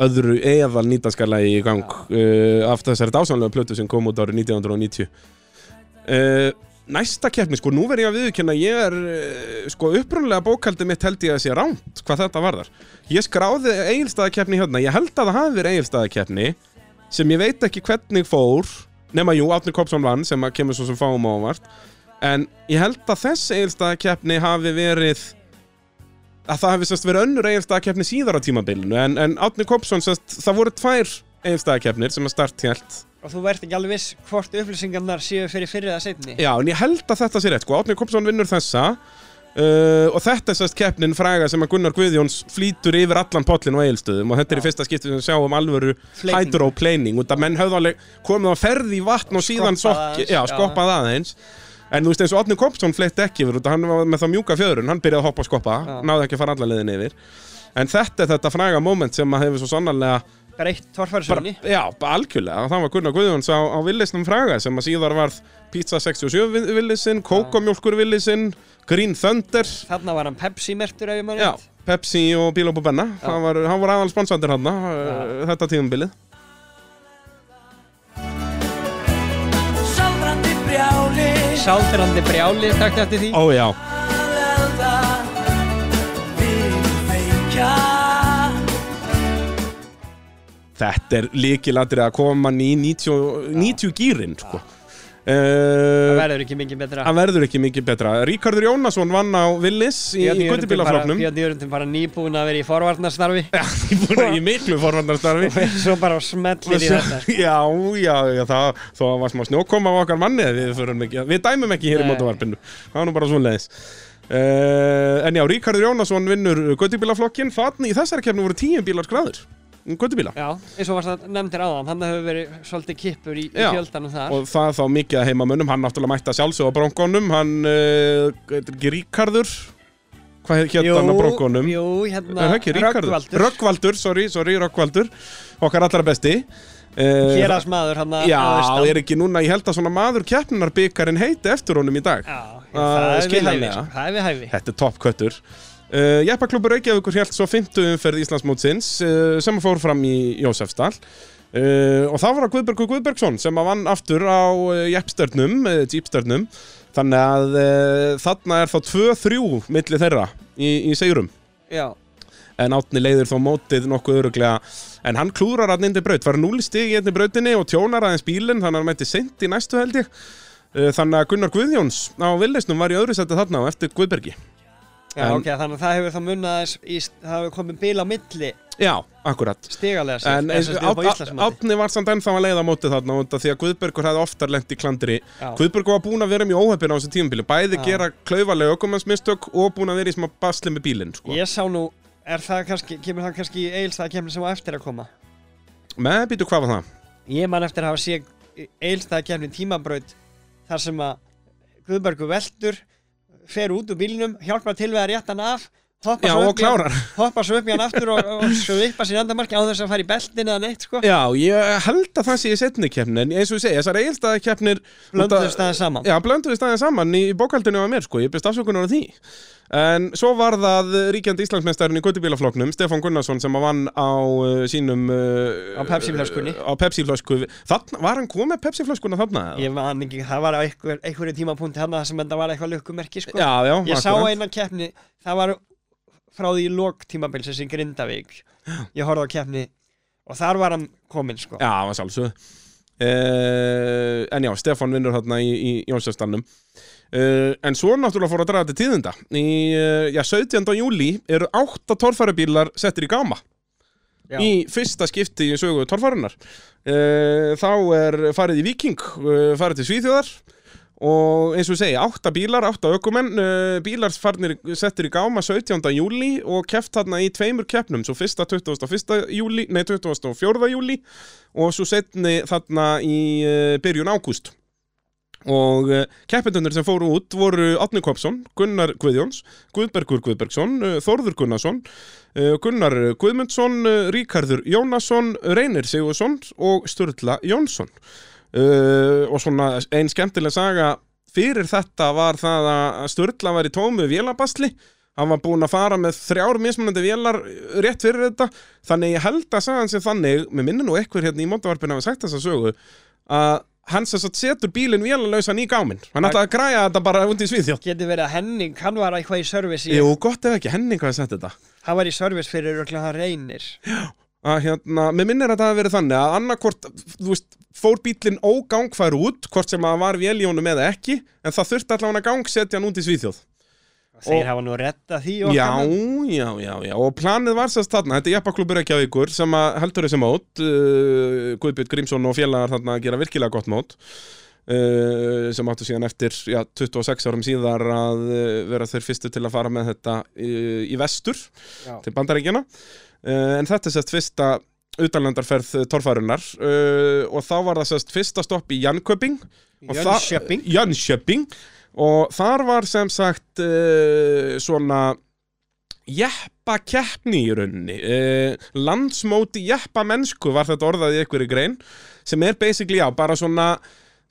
öðru eðal nýtaskalagi í gang uh, af þessari dásanlega plötu sem kom út árið 1990 uh, Næsta keppni, sko, nú verð ég að viðurkenna að ég er, uh, sko, upprunlega bókaldið mitt held ég að sé rámt hvað þetta varðar. Ég skráði eigilstaðakeppni hérna, ég held að það hafi verið eigilstaðakeppni sem ég veit ekki hvernig fór nema jú, Átni Kopsson vann sem að kemur svo sem fáum á óvart. En ég held að þess eigilstaðakeppni hafi verið að það hefði sérst verið önnur eigilstaðakeppni síðar á tímabilinu. En, en Átni Kopsson sérst, það voru tvær eigilstaðakeppnir sem að start hjælt og þú verður ekki alveg viss hvort upplýsingarnar séu fyrir fyrir eða setni Já, en ég held að þetta sé rétt, sko, Átni Kopsson vinnur þessa uh, og þetta er sérst keppnin fræga sem að Gunnar Guðjóns flýtur yfir allan pollin og eigilstöðum og þetta er í fyrsta skipti sem við sjáum alvöru Fleyting. hydroplaning og það menn höfðu alveg komið á ferð í vatn og síðan sokki, já, skoppað aðeins. En þú veist eins og Átni Kopsson fleitt ekki yfir hann var með það mjúka fjöðrun, hann byrjaði að hoppa og skoppa náði ekki að fara alla leiðin yfir. En þetta er þetta fræga moment sem að hefur svo sannarlega breytt bara, torfærisögni já, algjörlega, það var Gunnar Guðjóns á, á villisnum fræga sem að síðar varð Pizza 67 vi- villisinn, Kókomjólkur villisinn Green Thunder. Þarna var hann Pepsi mertur ef ég maður já, Pepsi og Bílóp og Benna Já. hann var, hann var aðal sponsandir hann uh, þetta tíðumbilið Sáldrandi brjáli. Sáldrandi brjáli, takk eftir því. Ó já, þetta er líkilatri að koma mann í 90, 90 gýrin sko. það uh, verður ekki mikið betra. það verður ekki mikið betra. Ríkardur Jónasson vann á Willis í, í Guttibílafloknum Björn Jörgundin bara nýbúin að vera í forvarnarstarfi. Í búin í miklu forvarnarstarfi. Og svo bara smellir í þetta. Já, já, já, það, þó að var smá snjókoma á okkar manni við, ekki, við dæmum ekki hér í Nei. mótavarpinu það var nú bara svo leiðis Uh, en já, Ríkardur Jónasson vinnur göttubílaflokkin þannig í þessari kefni voru tíu bílar skráður göttubíla Já, eins og varst að nefndir áðan, hann hefur verið svolítið kippur í, í Já. fjöldanum þar. og það þá mikið að heimamönnum hann náttúrulega mætti að sjálfsögða bronkonum hann, uh, er ekki Ríkardur hvað heit hérna á bronkonum Jú, hérna, er ekki? Röggvaldur, Röggvaldur, sorry, sorry, Röggvaldur okkar allra besti uh, héraðsmaður hann að Já, austan. er ekki núna, ég held að svona maður keppnunar byggarinn heiti eftir honum í dag Já, Uh, það er við hæfi. Þetta er toppköttur uh, Jeppaklubur Reykjavíkur held svo 50 umferð Íslandsmótsins uh, sem fór fram í Jósefsdal. Uh, og það var að Guðbergur Guðbergsson sem vann aftur á Jeppstörnum, uh, Jeepstörnum þannig að þarna er þá 2-3 milli þeirra í, í segurum Já, en átni leiðir þó mótið nokkuð öruglega en hann klúrar að neyndi braut, var 0 stig í einni brautinni og tjónar aðeins bílinn þannig að hann mætti sent í næstu held ég. Uh, þannig að Gunnar Guðjóns á Villisnum var í öðru seti þarna og eftir Guðbergi já En- ok, þannig að það hefur þá munnað aðeins í, það hefur komið bíl á milli Já, akkurat stigalega sér, En eins og upp á Íslandsmati. Átni var samt ennþá að leiða mótið þarna af því að Guðbergur hefði oftar lent í klandri. Guðbergur var búinn að vera mjög óheppin á þessu tímabili Bæði Já. gera klaufalega ökumannsmistök og búinn að vera í smá basli með bílinn sko. Ég sá nú, er það kannski, kemur það kannski í eilstæða sem á eftir að koma? Með býtu hvað var það? Ég man eftir Guðbergur veldur, fer út úr bílnum, hjálpar til við að rétta hann af, hoppa svo og upp upp í hann aftur og, og að sín andamarki á þess að fara í beltin eða neitt sko. Já, ég held að það sé í setni keppni En eins og ég segi, þessar eigilstaði keppnir Blönduðu staðið saman. Já, blönduðu staðið saman í bókaldinu á mér sko Ég byrst afsökunar á því En svo var það ríkjandi Íslandsmeistarinn í Götubílafloknum Stefán Gunnarsson sem vann á uh, sínum uh, Á Pepsi-flöskunni. Á Pepsi-flösku Þann, Var hann komið Pepsi-flöskuna þarna? eða? Ég man ekki, það var á einhver, einhverju tímapunkti hann sem þetta var eitthvað lukkumerki sko. Já, já, Ég sá akkurat. eina keppni, það var frá því í lok tímabilsins í Grindavík. Ég horfði á keppni og þar var hann kominn sko. Já, það var sjálfsögðu uh, En já, Stefán vinnur þarna í, í Jónsefstannum uh, En svo náttúrulega fór að draga til tíðinda Í uh, já, 17. júli eru átta torfærubílar settir í gáma Já. Í fyrsta skipti í sögu torfærunar uh, Þá er farið í Viking uh, Farið til Svíþjóðar Og eins og ég segi, átta bílar, átta ökumenn uh, Bílar farnir settir í gáma 17. júli Og keft þarna í tveimur keppnum Svo fyrsta 21. júli, nei 24. júli og svo setni þarna í uh, byrjun ágúst og uh, keppendunir sem fóru út voru Átni Kopsson, Gunnar Guðjóns Guðbergur Guðbergsson, Þórður Gunnarsson Gunnar Guðmundsson Ríkarður Jónasson, Reynir Sigursson og Sturla Jónsson uh, og svona ein skemmtileg saga fyrir þetta var það að Sturla var í tómu vélabasli. Hann var búinn að fara með þrjár mismunandi vélar rétt fyrir þetta. Þannig ég held að sagan sem þannig með minni nú ekkur hérna í mótavarpinu hafa sagt þessa sögu að hann sem sagt setur bílinn vélalausan í gáminn. Hann ætlaði að græja þetta bara í Svíþjóð. Getur verið að Henning, hann var eitthvað í service í, Jú, gott ef ekki, Henning hafi sett þetta. Hann var í service fyrir örglega hann reynir. að hérna, mér minnir að það hafi verið þannig að annarkvort, þú veist, fór bílinn ógangfær út, hvort sem að var vél í honum eða ekki, en það þurfti allavega að gangsetja hann út í Svíþjóð. Þeir hafa nú retta því og Já, já, já, já, og planið var sérst þarna, þetta er Jeppaklubur Reykjavíkur sem að heldur þessi mót, uh, Guðbjörn Grímsson og félagar þarna að gera virkilega gott mót, uh, sem áttu síðan eftir, já, 26 árum síðar að uh, vera þeir fyrstu til að fara með þetta uh, í vestur Já. til bandaríkjana, uh, en þetta er sérst fyrsta utanlandarferð torfærunar uh, og þá var það sérst fyrsta stopp í Jönköping. Jönköping. Og þar var sem sagt uh, svona jeppa keppni í rauninni. Uh, landsmóti jeppa mennsku var þetta orðað í einhverju grein sem er basically já, bara svona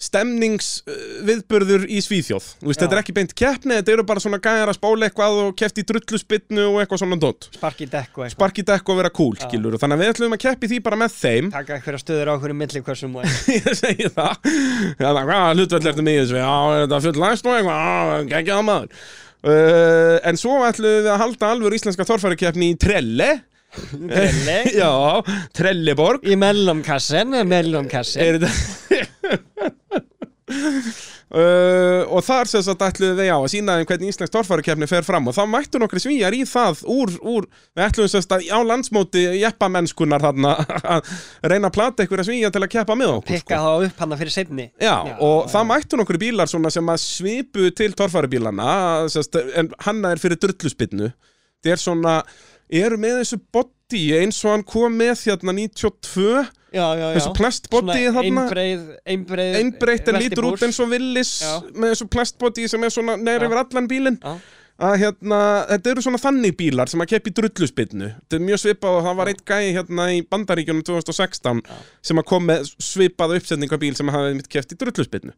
stemningsviðburður í Svíþjóð. Veist, þetta er ekki beint keppni, þetta eru bara svona gæjar að spála eitthvað og keppt í drulluspinnu og eitthvað svona dótt Sparki dekk og eitthvað. sparki dekk og vera cool, skilur þannig að við ætlum að keppi því bara með þeim. Taka einhverja stöður á millikvössum og eitthvað. ég segi það. Það, hvað hlutvöld ertu með í þessu? Já, er þetta full læst og eitthvað, já, geggjaða maður. Uh, En svo ætlum við að halda alveg íslenska torfærikeppni í Trelle Trelle. Já, Trelleborg. Í mellomkassen, mellomkassen. Uh, og þar sem sagt ætluðu þeir á að sína þeim hvernig íslensk torfærukefni fer fram og þá mættu nokkri svíjar í það úr, úr við ætluðum sem sagt að á landsmóti jeppamennskunar þarna að reyna að plata einhverja svíja til að keppa með okkur Pikka þá upp hana fyrir seinni. Já, og það mættu nokkru bílar svona sem að svipu til torfærubílana sest, en hann er fyrir drulluspinnu þetta er svona, eru með þessu body eins og hann kom með hérna 92 Já, já, já. Þessu plastbody þarna. einbreytt en lítur út eins og villis Já. með þessu plastbody sem er svona Já. yfir allan bílinn. Já. að hérna, þetta eru svona þannig bílar sem að keppi drulluspinnu þetta er mjög svipað og það var eitt gæi hérna í Bandaríkjunum 2016 sem að kom með svipað uppsetningabíl sem hafði mitt keppt í drulluspinnu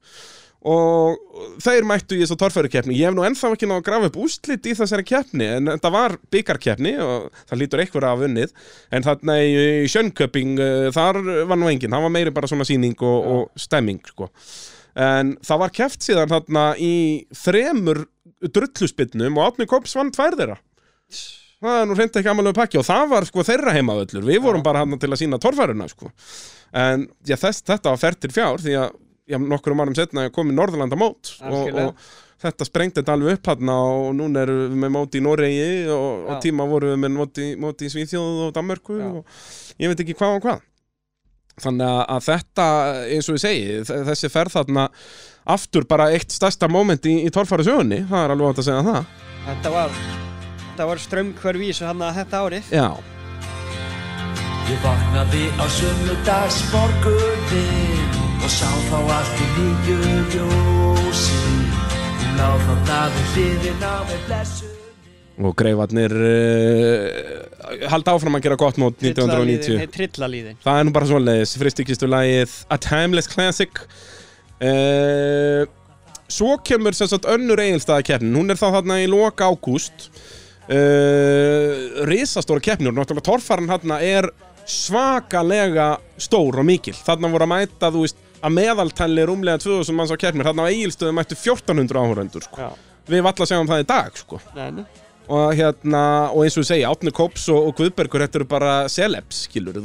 og þeir mættu í þessu torfærukeppni. Ég hef nú ennþá ekki náðu að grafa upp úslit í þessari keppni en þetta var byggarkeppni og það lítur einhver af unnið. En þarna í Sjönköping uh, þar var nú enginn, það var meiri bara svona sýning og, og stemming sko. En það var keppt síðan þarna í þremur drulluspinnum og Átni Kops vann tvær þeirra. Það er nú reyndi ekki amalegu pakki og það var sko þeirra heimavöllur. Við vorum bara hann til að sína torfæruna sko. En já, þess, þetta var fært til fjár því að já, nokkurum árum setna komið Norðurlanda mót og, og þetta sprengti þetta alveg upp hann og núna erum við með mót í Noregi og, og tíma vorum við með mót í, mót í Svíþjóð og Danmörku Já. og ég veit ekki hvað og hvað. Þannig að- að þetta eins og ég segi, þessi ferð þarna aftur bara eitt stærsta moment í, í torfæra sögunni, það er alveg átt að segja það. Þetta var Þetta var þessu hann að þetta árið. Já, Ég vaknaði á sunnudags morgunin og sá þá allt í nýju ljósi. Hún lá þá dagur hliðin á með blessu. og greifarnir uh, halda áfram að gera gott mót 1990 Nei, Það er nú bara svoleiðis, fristikistu lagið A Timeless Classic. Uh, Svo kemur sem sagt önnur eigilstaða Hún er þá þarna í loka ágúst. Uh, Risastóra keppni og náttúrulega torfaran þarna er svakalega stór og mikil. Þarna voru að mæta, þú veist, að meðaltæli rúmlega 2000 manns á keppnir Þarna á eigilstöðu mættu 1400 áhöröndur sko. Við valla segjum það í dag sko. Og hérna, og eins og ég segi, Átni Kóps og, og Guðbergur, þetta eru bara celebs, skilur,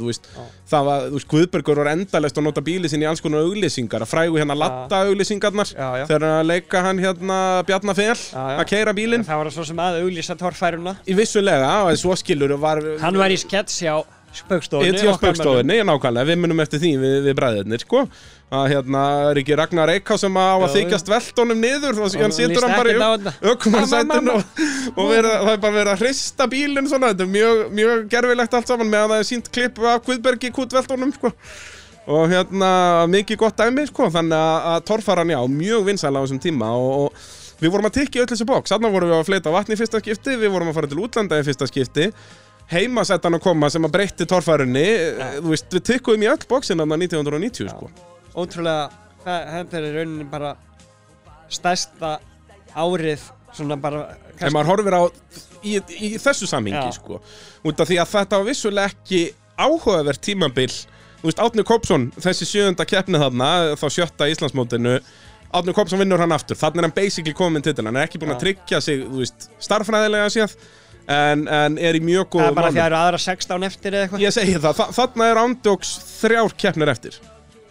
Guðbergur var endalest að nota bíli sinni í alls konar auglýsingar, að frægu hérna latta auglýsingarnar, þegar hann að leika hann hérna Bjarnafell, að keira bílinn, Það var svo sem að auglýsa torfæruna. Í vissulega, og svo skilur var, Hann var í sketsi á spöggstofunni Í spöggstofunni, nákvæmlega, við munum eftir því við, við bræðirnir, sko að hérna er ekki Ragnar Eiká sem á að þykjast veltónum niður? Og hann Og situr líst hann bara í Mamma, og, og vera, það er bara verið að hrista bílinn svona, þetta er mjög, mjög gerfilegt allt saman meðan það er sínt klipp af Guðbergi kútveltónum, sko. Og hérna mikið gott dæmi, sko. Þannig að, að torfaran, já, mjög vinsæla á þessum tíma og, og við vorum að tikka í öll þessi bóks, þannig vorum við að fleita vatni í fyrsta skipti, við vorum að fara til útlanda í fyrsta skipti. Heimasettan að koma sem að breytti torfærunni þú veist, við tikkuðum í öll bóksin þarna 1990 sko. Ótrúlega, þetta er rauninni bara stærsta árið svona bara ef maður horfir á í, í þessu samhengi Já. sko. út af því að þetta var vissulega ekki áhugavert tímabil. Þú veist, Átni Kópsson, þessi sjöunda keppni þarna þá sjötta í Íslandsmótinu Átni Kópsson vinnur hann aftur, þannig er hann basically komin titil, hann er ekki búinn að tryggja sig veist, starffræðilega séð en, en er í mjög Það er góð bara því að það eru aðra 16 eftir eða eitthvað. Ég segi það, þa þarna er ándjóks þrjár keppnir eftir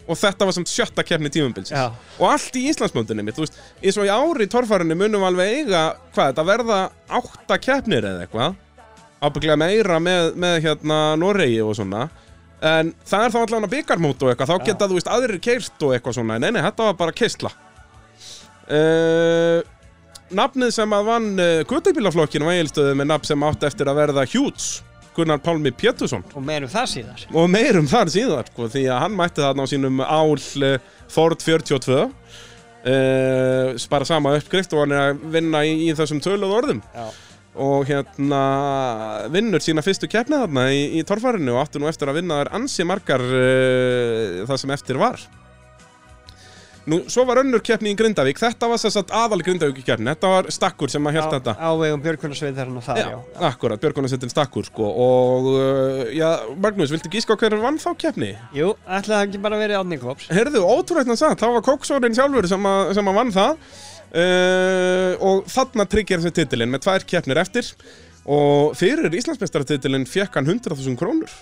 og þetta var samt sjötta keppni tímumbilsins Já. og allt í Íslandsmóndinni mitt, þú veist, eins og í ári í torfærunni munum alveg eiga, hvað, þetta verða átta keppnir eða eitthvað? Ábygglega meira með, með hérna Noregi og svona. En það er þá allavega byggarmót og eitthvað þá geta, þú veist, aðrir keirt og eitthvað svona. Nei, nei, þetta var bara keistla uh, Nafnið sem að vann uh, Guðdæbílaflokkinu var eigilstöðu með nafn sem átti eftir að verða Hjúts Gunnar Pálmi Pétursson. Og meirum það síðar. Og meirum þar síðan sko, því að hann mætti þarna á sínum ál eh, Ford 42 uh, bara sama uppgrift og hann er að vinna í, í þessum töluð orðum. Já. og hérna vinnur sína fyrstu keppni þarna í, í torfærinu og áttu nú eftir að vinna þar ansi margar uh, það sem eftir var Nú, svo var önnur keppni í Grindavík, þetta var að aðal Grindavík keppni, þetta var Stakkur sem að held þetta. á vegum Björkunarsveit þar hann og það, já, Já, akkurat, Björgunarsveitin Stakkur sko. Og uh, já, Magnús, viltu gíska hver vann þá keppni? Jú, ætlaði ekki bara verið Átni Kops Herðu, ótrúlega sagt, það var Kóksórin sjálfur sem, að, sem að vann það. Uh, og þarna tryggir þessi titilinn með tvær keppnir eftir. Og fyrir Íslandsmeistaratitilinn fekk hann 100.000 krónur.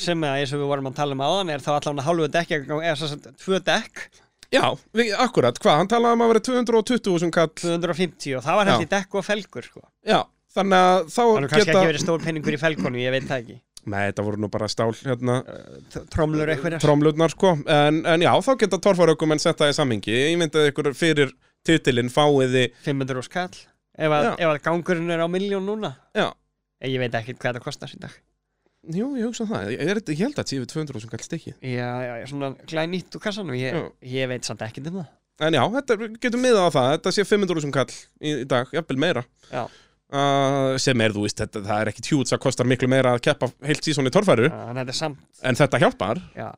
Sem að eins og við vorum að tala um áðan er þá allavega hálfu dekk eða svo sem tvö dekk Já, við, akkurat, hvað, hann talaði um að vera 220 sem kall. 250 og það var held í dekk og felgur sko. Já, þannig að þá Það er kannski geta ekki verið stór penningur í felgonu, ég veit það ekki. Nei, þetta voru nú bara stál hérna. T- Tromlur eitthvað Tromlurnar sko. En, en já, þá geta torfarökum en setja það í samhengi. Ég myndi að ykkur fyrir titilinn fáiði 500 skall. Ef að, ef að gangurinn er á miljón núna. Já, Ég veit ekki hvað það kostar í dag jú, ég hugsa það. Ég, er, ég held að þetta sé við 200 sem kall stikki Já, já, já, svona glæð nýtt úr kassanum. Ég, Já. ég veit samt ekkert um það. En já, þetta er- getum miðað á það. Þetta sé 500 sem kall í, í dag, jafnvel meira. Já, uh, sem er, þú veist, þetta, það er ekki tjúts að kostar miklu meira að keppa heilt sísón í torfæru. En þetta er samt en þetta hjálpar. Já,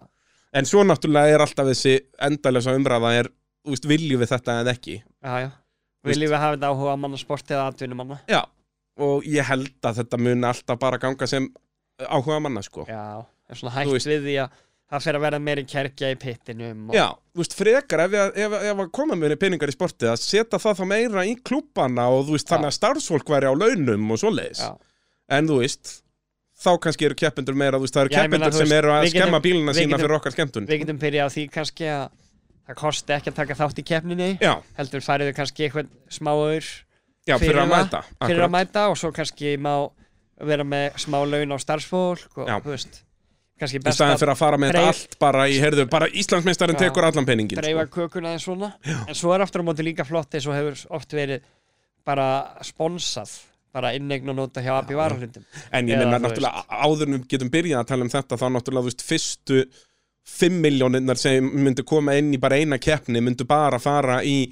en svo náttúrulega er alltaf þessi endalösa umræða er, þú veist, viljum við þetta eða ekki? Já, já. Viljum við hafa þetta áhuga manna sport eða atvinnumanna? Já, og ég held að þetta muni alltaf bara ganga sem áhuga manna, sko. Já, er svona hægt veist- við því að það fer að vera meiri kerkja í pittinum og... Já, þú veist, frekar ef, ég- ef, ef að koma með peningar í sportið að setja það þá meira í klúbbana og þú veist, þannig að starfsfólk væri á launum og svoleiðis. Já. en þú veist, þá kannski eru keppendur meira, þú veist, það eru Já, keppendur sem eru að skemma bíluna sína getum- fyrir okkar skemmtun. Við getum byrjað á því kannski að það kosti ekki að taka þátt í keppninni. Já, heldur færið kannski eitthvað smáur já, fyrir, að það, mæta fyrir að mæta og svo kannski má vera með smá laun á starfsfólk og Já. þú veist kannski í best staðin að fyrir að fara með þetta allt bara í, heyrðu, bara Íslandsmeistarinn Já. tekur allan peningin dreifa sko. kökuna eða svona en svo er aftur á móti líka flott eins og hefur oft verið bara sponsað bara innegn og nota hjá AB varalundum En ég minna náttúrulega áður en við getum byrjað að tala um þetta þá náttúrulega, þú veist, fyrstu 5 miljónirnar sem myndu koma inn í bara eina keppni myndu bara fara í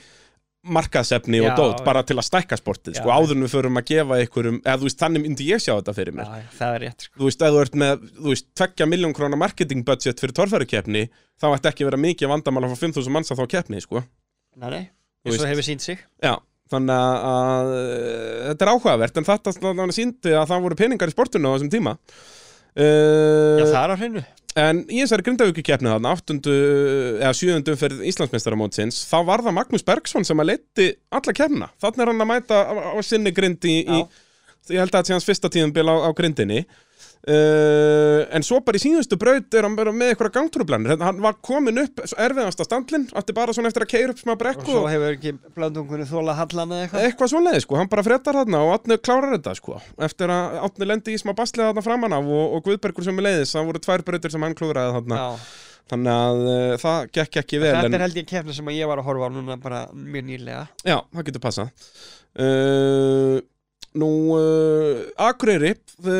markaðsefni og dót, bara til að stækka sportið, sko, Já. áður en við förum að gefa einhverjum, eða þú veist, þannig myndi ég sjá þetta fyrir mér. Já, það er rétt sko. Þú veist, ef þú ert með, þú veist, 2 miljón krónar marketing budget fyrir torfærukeppni, þá ætti ekki vera mikið vandamál að fá 5.000 manns að þá keppni, sko. Nei, nei, eins og hefur sínt sig Já, þannig að, að þetta er áhugavert, en þetta síndi að það voru peningar í sportinu á þessum tíma. Uh, Já, það er á hreinu En í þessari grindavíku keppni þarna, áttundu eða sjöundu fyrir Íslandsmeistaramótsins, þá var það Magnús Bergsson sem að leiti alla keppna. Þannig er hann að mæta á, á sinni grind í, í, ég held að þetta sé hans fyrsta tíðumbil á, á grindinni. Uh, en svo bara í síðustu braut er hann bara með eitthvað gangtrúblanir. Hann var komin upp erfiðasta standlinn, átti bara svona eftir að keira upp smá og brekku svo hefur ekki blandungunni þóla hallan eða eitthvað? Eitthvað svoleiði sko, hann bara frettar þarna og Átni klárar þetta sko, eftir að Átni lendi í smá baslega þarna framan af og, og Guðbergur sem er leiðis, það voru tvær brautir sem hann klúraði þarna, Já. þannig að uh, það gekk ekki vel, Þetta er held ég keppni sem að ég var að horfa á núna bara mjög nýlega. Já, það getur passað. Uh, Nú, uh, Akureyri,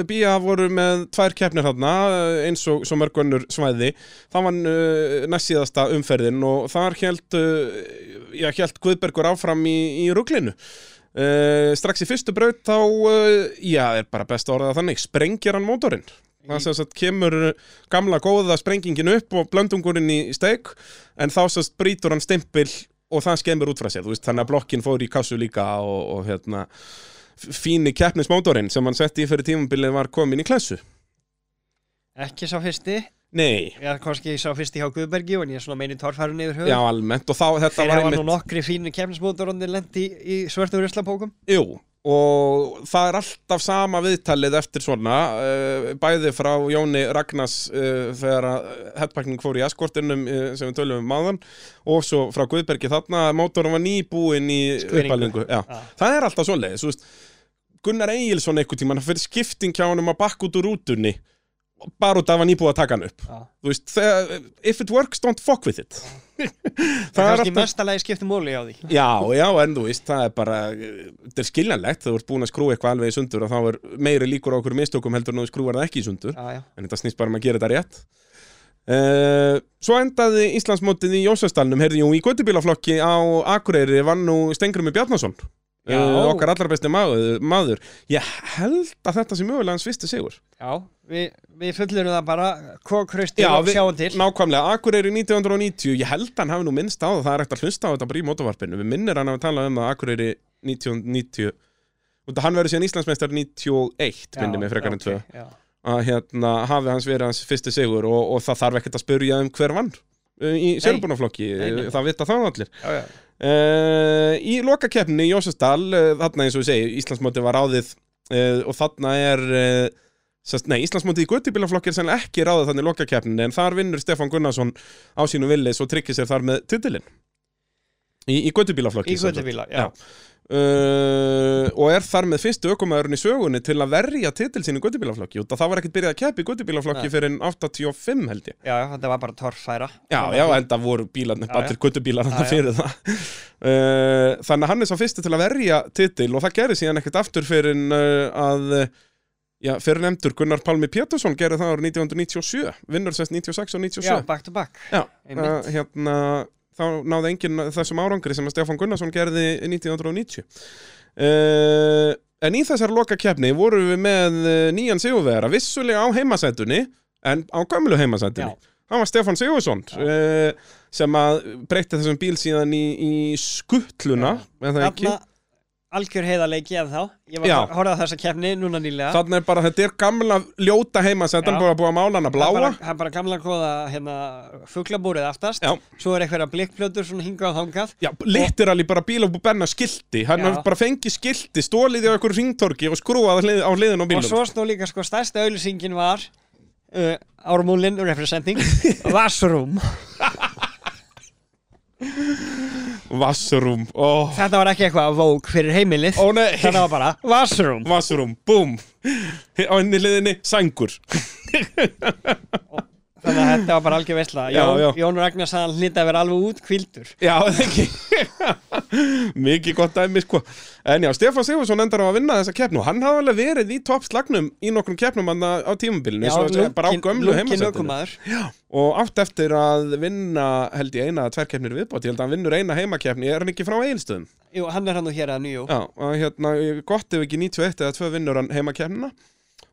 Bía voru með tvær keppnir uh, eins og svo mörg önnur svæði. Það var uh, næst síðasta umferðin og þar held, uh, já, held Guðbergur áfram í, í ruglinu. Uh, strax í fyrstu braut þá, já, er bara best að orða þannig, sprengir hann mótorinn. Það sem sagt kemur gamla góða sprengingin upp og blöndungurinn í steik, en þá sem sagt brýtur hann stimpil og það skemmur út frá sér, veist, þannig að blokkin fór í kassu líka og, og hérna, fíni keppnismótorinn sem hann setti í fyrir tímabilið var komin í klassu. Ekki sá fyrsti Nei, Ég er kannski sá fyrsti hjá Guðbergi en ég er svona meini torfæru niður höf já, almennt og þá þetta Þeir var hafa nú einmitt, nokkri fínu keppnismótorandi lendi í, í svörtu ruslapókum jú, og það er alltaf sama viðtalið eftir svona, uh, bæði frá Jóni Ragnars uh, þegar að headpacking fór í eskortinum uh, sem við tölum um maðan og svo frá Guðbergi þarna, að mótorinn var nýbúinn í uppalningu. Já. Já. Það er alltaf svoleiðis, þú veist, Gunnar Egilson einhvern tímann, hann fyrir skipting hjá honum að bakka út úr rútunni bara út af að hann nýbúið að taka hann upp. Já. þú veist, þegar, if it works, don't fuck with it. Það er kannski mestalagi skipti móli á því. Já, já, en þú veist, það er bara þetta er skiljanlegt, þú ert búin að skrúa eitthvað alveg í sundur og þá er meiri líkur á okkur mistökum heldur en þú skrúar það ekki í sundur. Já, já. En þetta snýst bara um að gera þetta rétt. Uh, svo endaði Íslandsmótið í Jósvestalnum, heyrði jú í göttubílaflokki á Akureyri vann nú Stengrumi Bjarnason okkar allra besti maður, maður. Ég held að þetta sé mögulega hans fyrsti sigur. Já, við, við fullirum það bara Kókrausti og við- sjáum til. nákvæmlega, Akureyri 1990 ég held að hann hafi nú minnst á það, það er ekkert að hlusta á þetta bara í mótovarpinu, við minnir hann að tala um það Akureyri 1990 og það hann verður síðan Íslandsmeistar 91 minnir mig frekar en tvö. Já, að hérna hafi hans verið hans fyrsti sigur og, og það þarf ekkert að spurja um hver vann uh, í nei. það vita það allir. Já, já. Uh, í lokakeppni í Jósastal, uh, þarna eins og við segi Íslandsmóti var áðið uh, og þarna er Sest, nei, Íslandsmótið í göttubílaflokki er sennilega ekki ráðið þannig lokakeppninni en þar vinnur Stefán Gunnarsson á sínu villis og tryggir sér þar með titilinn. Í, í göttubílaflokki Í göttubíla, já. Uh, og er þar með fyrstu ökumæðurinn í sögunni til að verja titil sín í göttubílaflokki og það var ekkert byrjað að keppa í göttubílaflokki Nei. fyrir en 85 held ég. Já, já, þetta var bara torfæra Já, já, enda voru bílarnir, Já, já. allir já. fyrir það. Uh, Þannig að hann er svo fyrstu til að verja titil og það gerir síðan ekkert aftur fyrir uh, að Já, fyrir nefndur Gunnar Palmi Pétursson gerði það árið 1997 vinnur sérst 96 og 97 Já, back to back. Já, uh, hérna, þá náði enginn þessum árangri sem að Stefán Gunnarsson gerði 1990 uh, En í þessar loka keppni vorum við með uh, nýjan sigurvera vissulega á heimasætunni en á gömlu heimasætunni. Það var Stefán Sigursson uh, sem að breytti þessum bíl síðan í, í skuttluna það ekki? Algjör heiðarleiki en þá Ég var Já. að horfa á þessa keppni núna nýlega Þannig er bara, þetta er gamla ljóta heimasætan Já. búið að búið að mála hana Það er bláa bara, það er bara gamla góða hérna, fuglabúrið aftast Já. Svo er eitthvað blikkplötur svona hingað og þangað Já, literally bara bíl og benna skilti Hann Já. har bara fengið skilti, stólið í okkur ringtorki og skrúað hlið, á hliðin á Og bílum svo snú líka sko stærsta auðlýsingin var uh, Ármúlin representing Vassrúm Vassrúm, ó. Þetta var ekki eitthvað vók fyrir heimilið. Nei, Þetta var bara vassrúm. Vassrúm, búm. Á henni hliðinni, sængur Þannig að þetta var bara algjör veistla Já, Jón, já. Jón Ragnar sagði að hann hlýtti að vera alveg út kvildur Já, ekki. Mikið gott dæmi, sko. En já, Stefán Sigursson endar á að vinna þessa keppnu Hann hafði alveg verið í toppslagnum í nokkrum keppnum hann á segja, bara á gömlu heimasættinu ökumaður. Og átt eftir að vinna held ég eina tvær keppnir í viðbót. Ég held að hann vinnur eina heimakeppni, er hann ekki frá Egilstöðum? Jú, hann er hann nú hér að nýjú Já, og hérna, gott ef ekki 91 eða 2 vinnur hann heimakeppnina.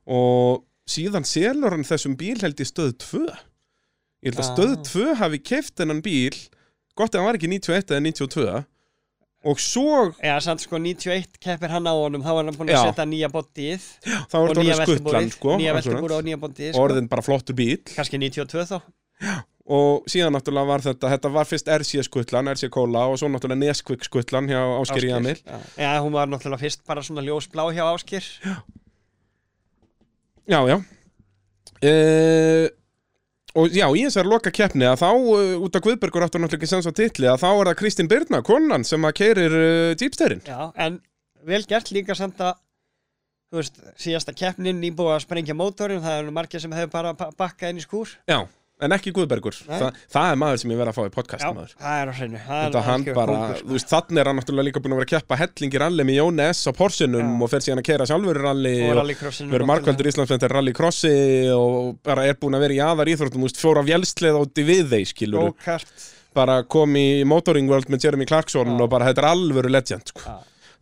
Og síðan selur hann þessum bíl held ég stöð 2 ég held að Ah. stöð 2 hafi keift þennan bíl gott ef hann var ekki 91 eða 92 og svo Já, samt sko 91 keppir hann á honum þá er hann búin Já. að setja nýja bodyið þá er orðið skuttlan sko, Nýja veltibúri og nýja bodyið og orðin bara flottur bíl Kannski 92 þá. Og síðan náttúrulega var þetta þetta var fyrst RC skuttlan, RC Cola og svo náttúrulega Nesquik skuttlan hjá Ásker Jamil já. Já, hún var náttúrulega fyrst bara svona ljósblá hjá Áskir Já, já uh, Og já, í þessari loka keppni að þá, uh, út af Guðbergur áttur náttúrulega ekki sens á titli að þá er það Kristín Birna, konan sem að keirir uh, dýpstærin Já, en vel gert líka samt að þú veist, síðasta keppnin nýbúið að sprengja mótorinn, það er nú margir sem hefur bara ba- bakkað inn í skúr. Já, en ekki Guðbergur. Þa, Það er maður sem ég verið að fá í podcast Já, það er á hreinu kóngur, sko. þannig er hann náttúrulega líka búin að vera að keppa hellingir allir með Jón S á Porsinum Já. og fer síðan að keira sjálfur í rally Og og verður markvældur Íslandsfendur rallycrossi og bara er búin að vera í aðar íþróttum, fjóra vélsleð átti við þeir, skilur bara kom í Motoring World með Jeremy Clarkson Já. og bara þetta er alvöru legend sko.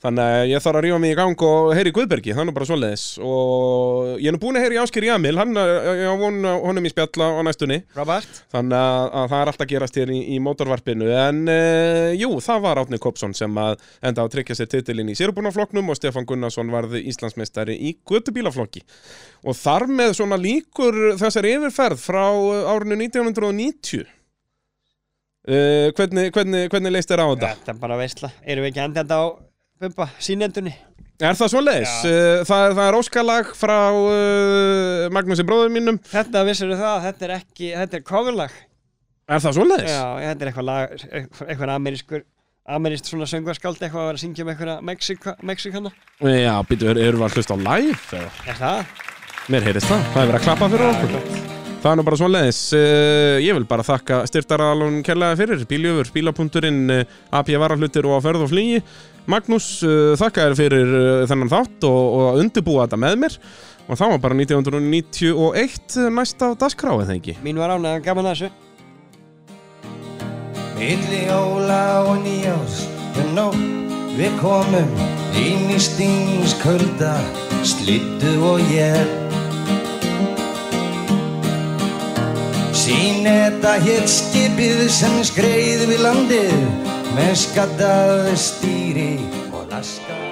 Þannig að ég þarf að rífa mig í gang og heyri Guðbergi, er nú bara svoleiðis. Og ég er nú búin að heyri Ásker Jamil hann, eh, von á honum í spjalla á næstunni. Robert? Þannig að, að það er alltaf gerast hér í, í mótorvarpinu. En uh, jú, það var Átni Kopsson sem enda á að tryggja sér titilinn í sérubúnaflokknum og Stefán Gunnarsson varði Íslandsmeistari í göttubílaflokki og þar með svona líkur þessari yfirferð frá eh, árinu 1990 Uh, hvernig, hvernig, hvernig leist þér á þetta? Þetta er bara veistla. Erum við ekki endið þetta á Bumba, sínendunni Er það svoleiðis? Uh, það, er- það er óskalag frá uh, Magnúsi bróðum mínum Þetta vissir það, þetta er ekki, þetta er coverlag Er það svoleiðis? Já, þetta er eitthvað lag, eitthvað amerískur amerískt svona söngarskáld eitthvað að vera að syngja um eitthvað Mexika, Mexikana Já, býtu, er- erum við að hlusta á live? Er það? Mér heyrist það, það er verið að klappa fyrir okkur Það er nú bara svoleiðis. Uh, Ég vil bara þakka styrtaralun kærlega fyrir Bíljöfur, bílapunkturinn, uh, AP varahlutir og á ferð og flugi. Magnús, uh, þakka þér fyrir þennan þátt og, og að undirbúa þetta með mér. Og það var bara 1991 næsta á dagskráið, þegar ekki? Mín var ánægðan gaman að þessu. Milli óla og nýjás um nótt við komum inn í stingskölda slittu og ég Sýneta hétt skipið sem skreið við landið með skaddað stýri og laska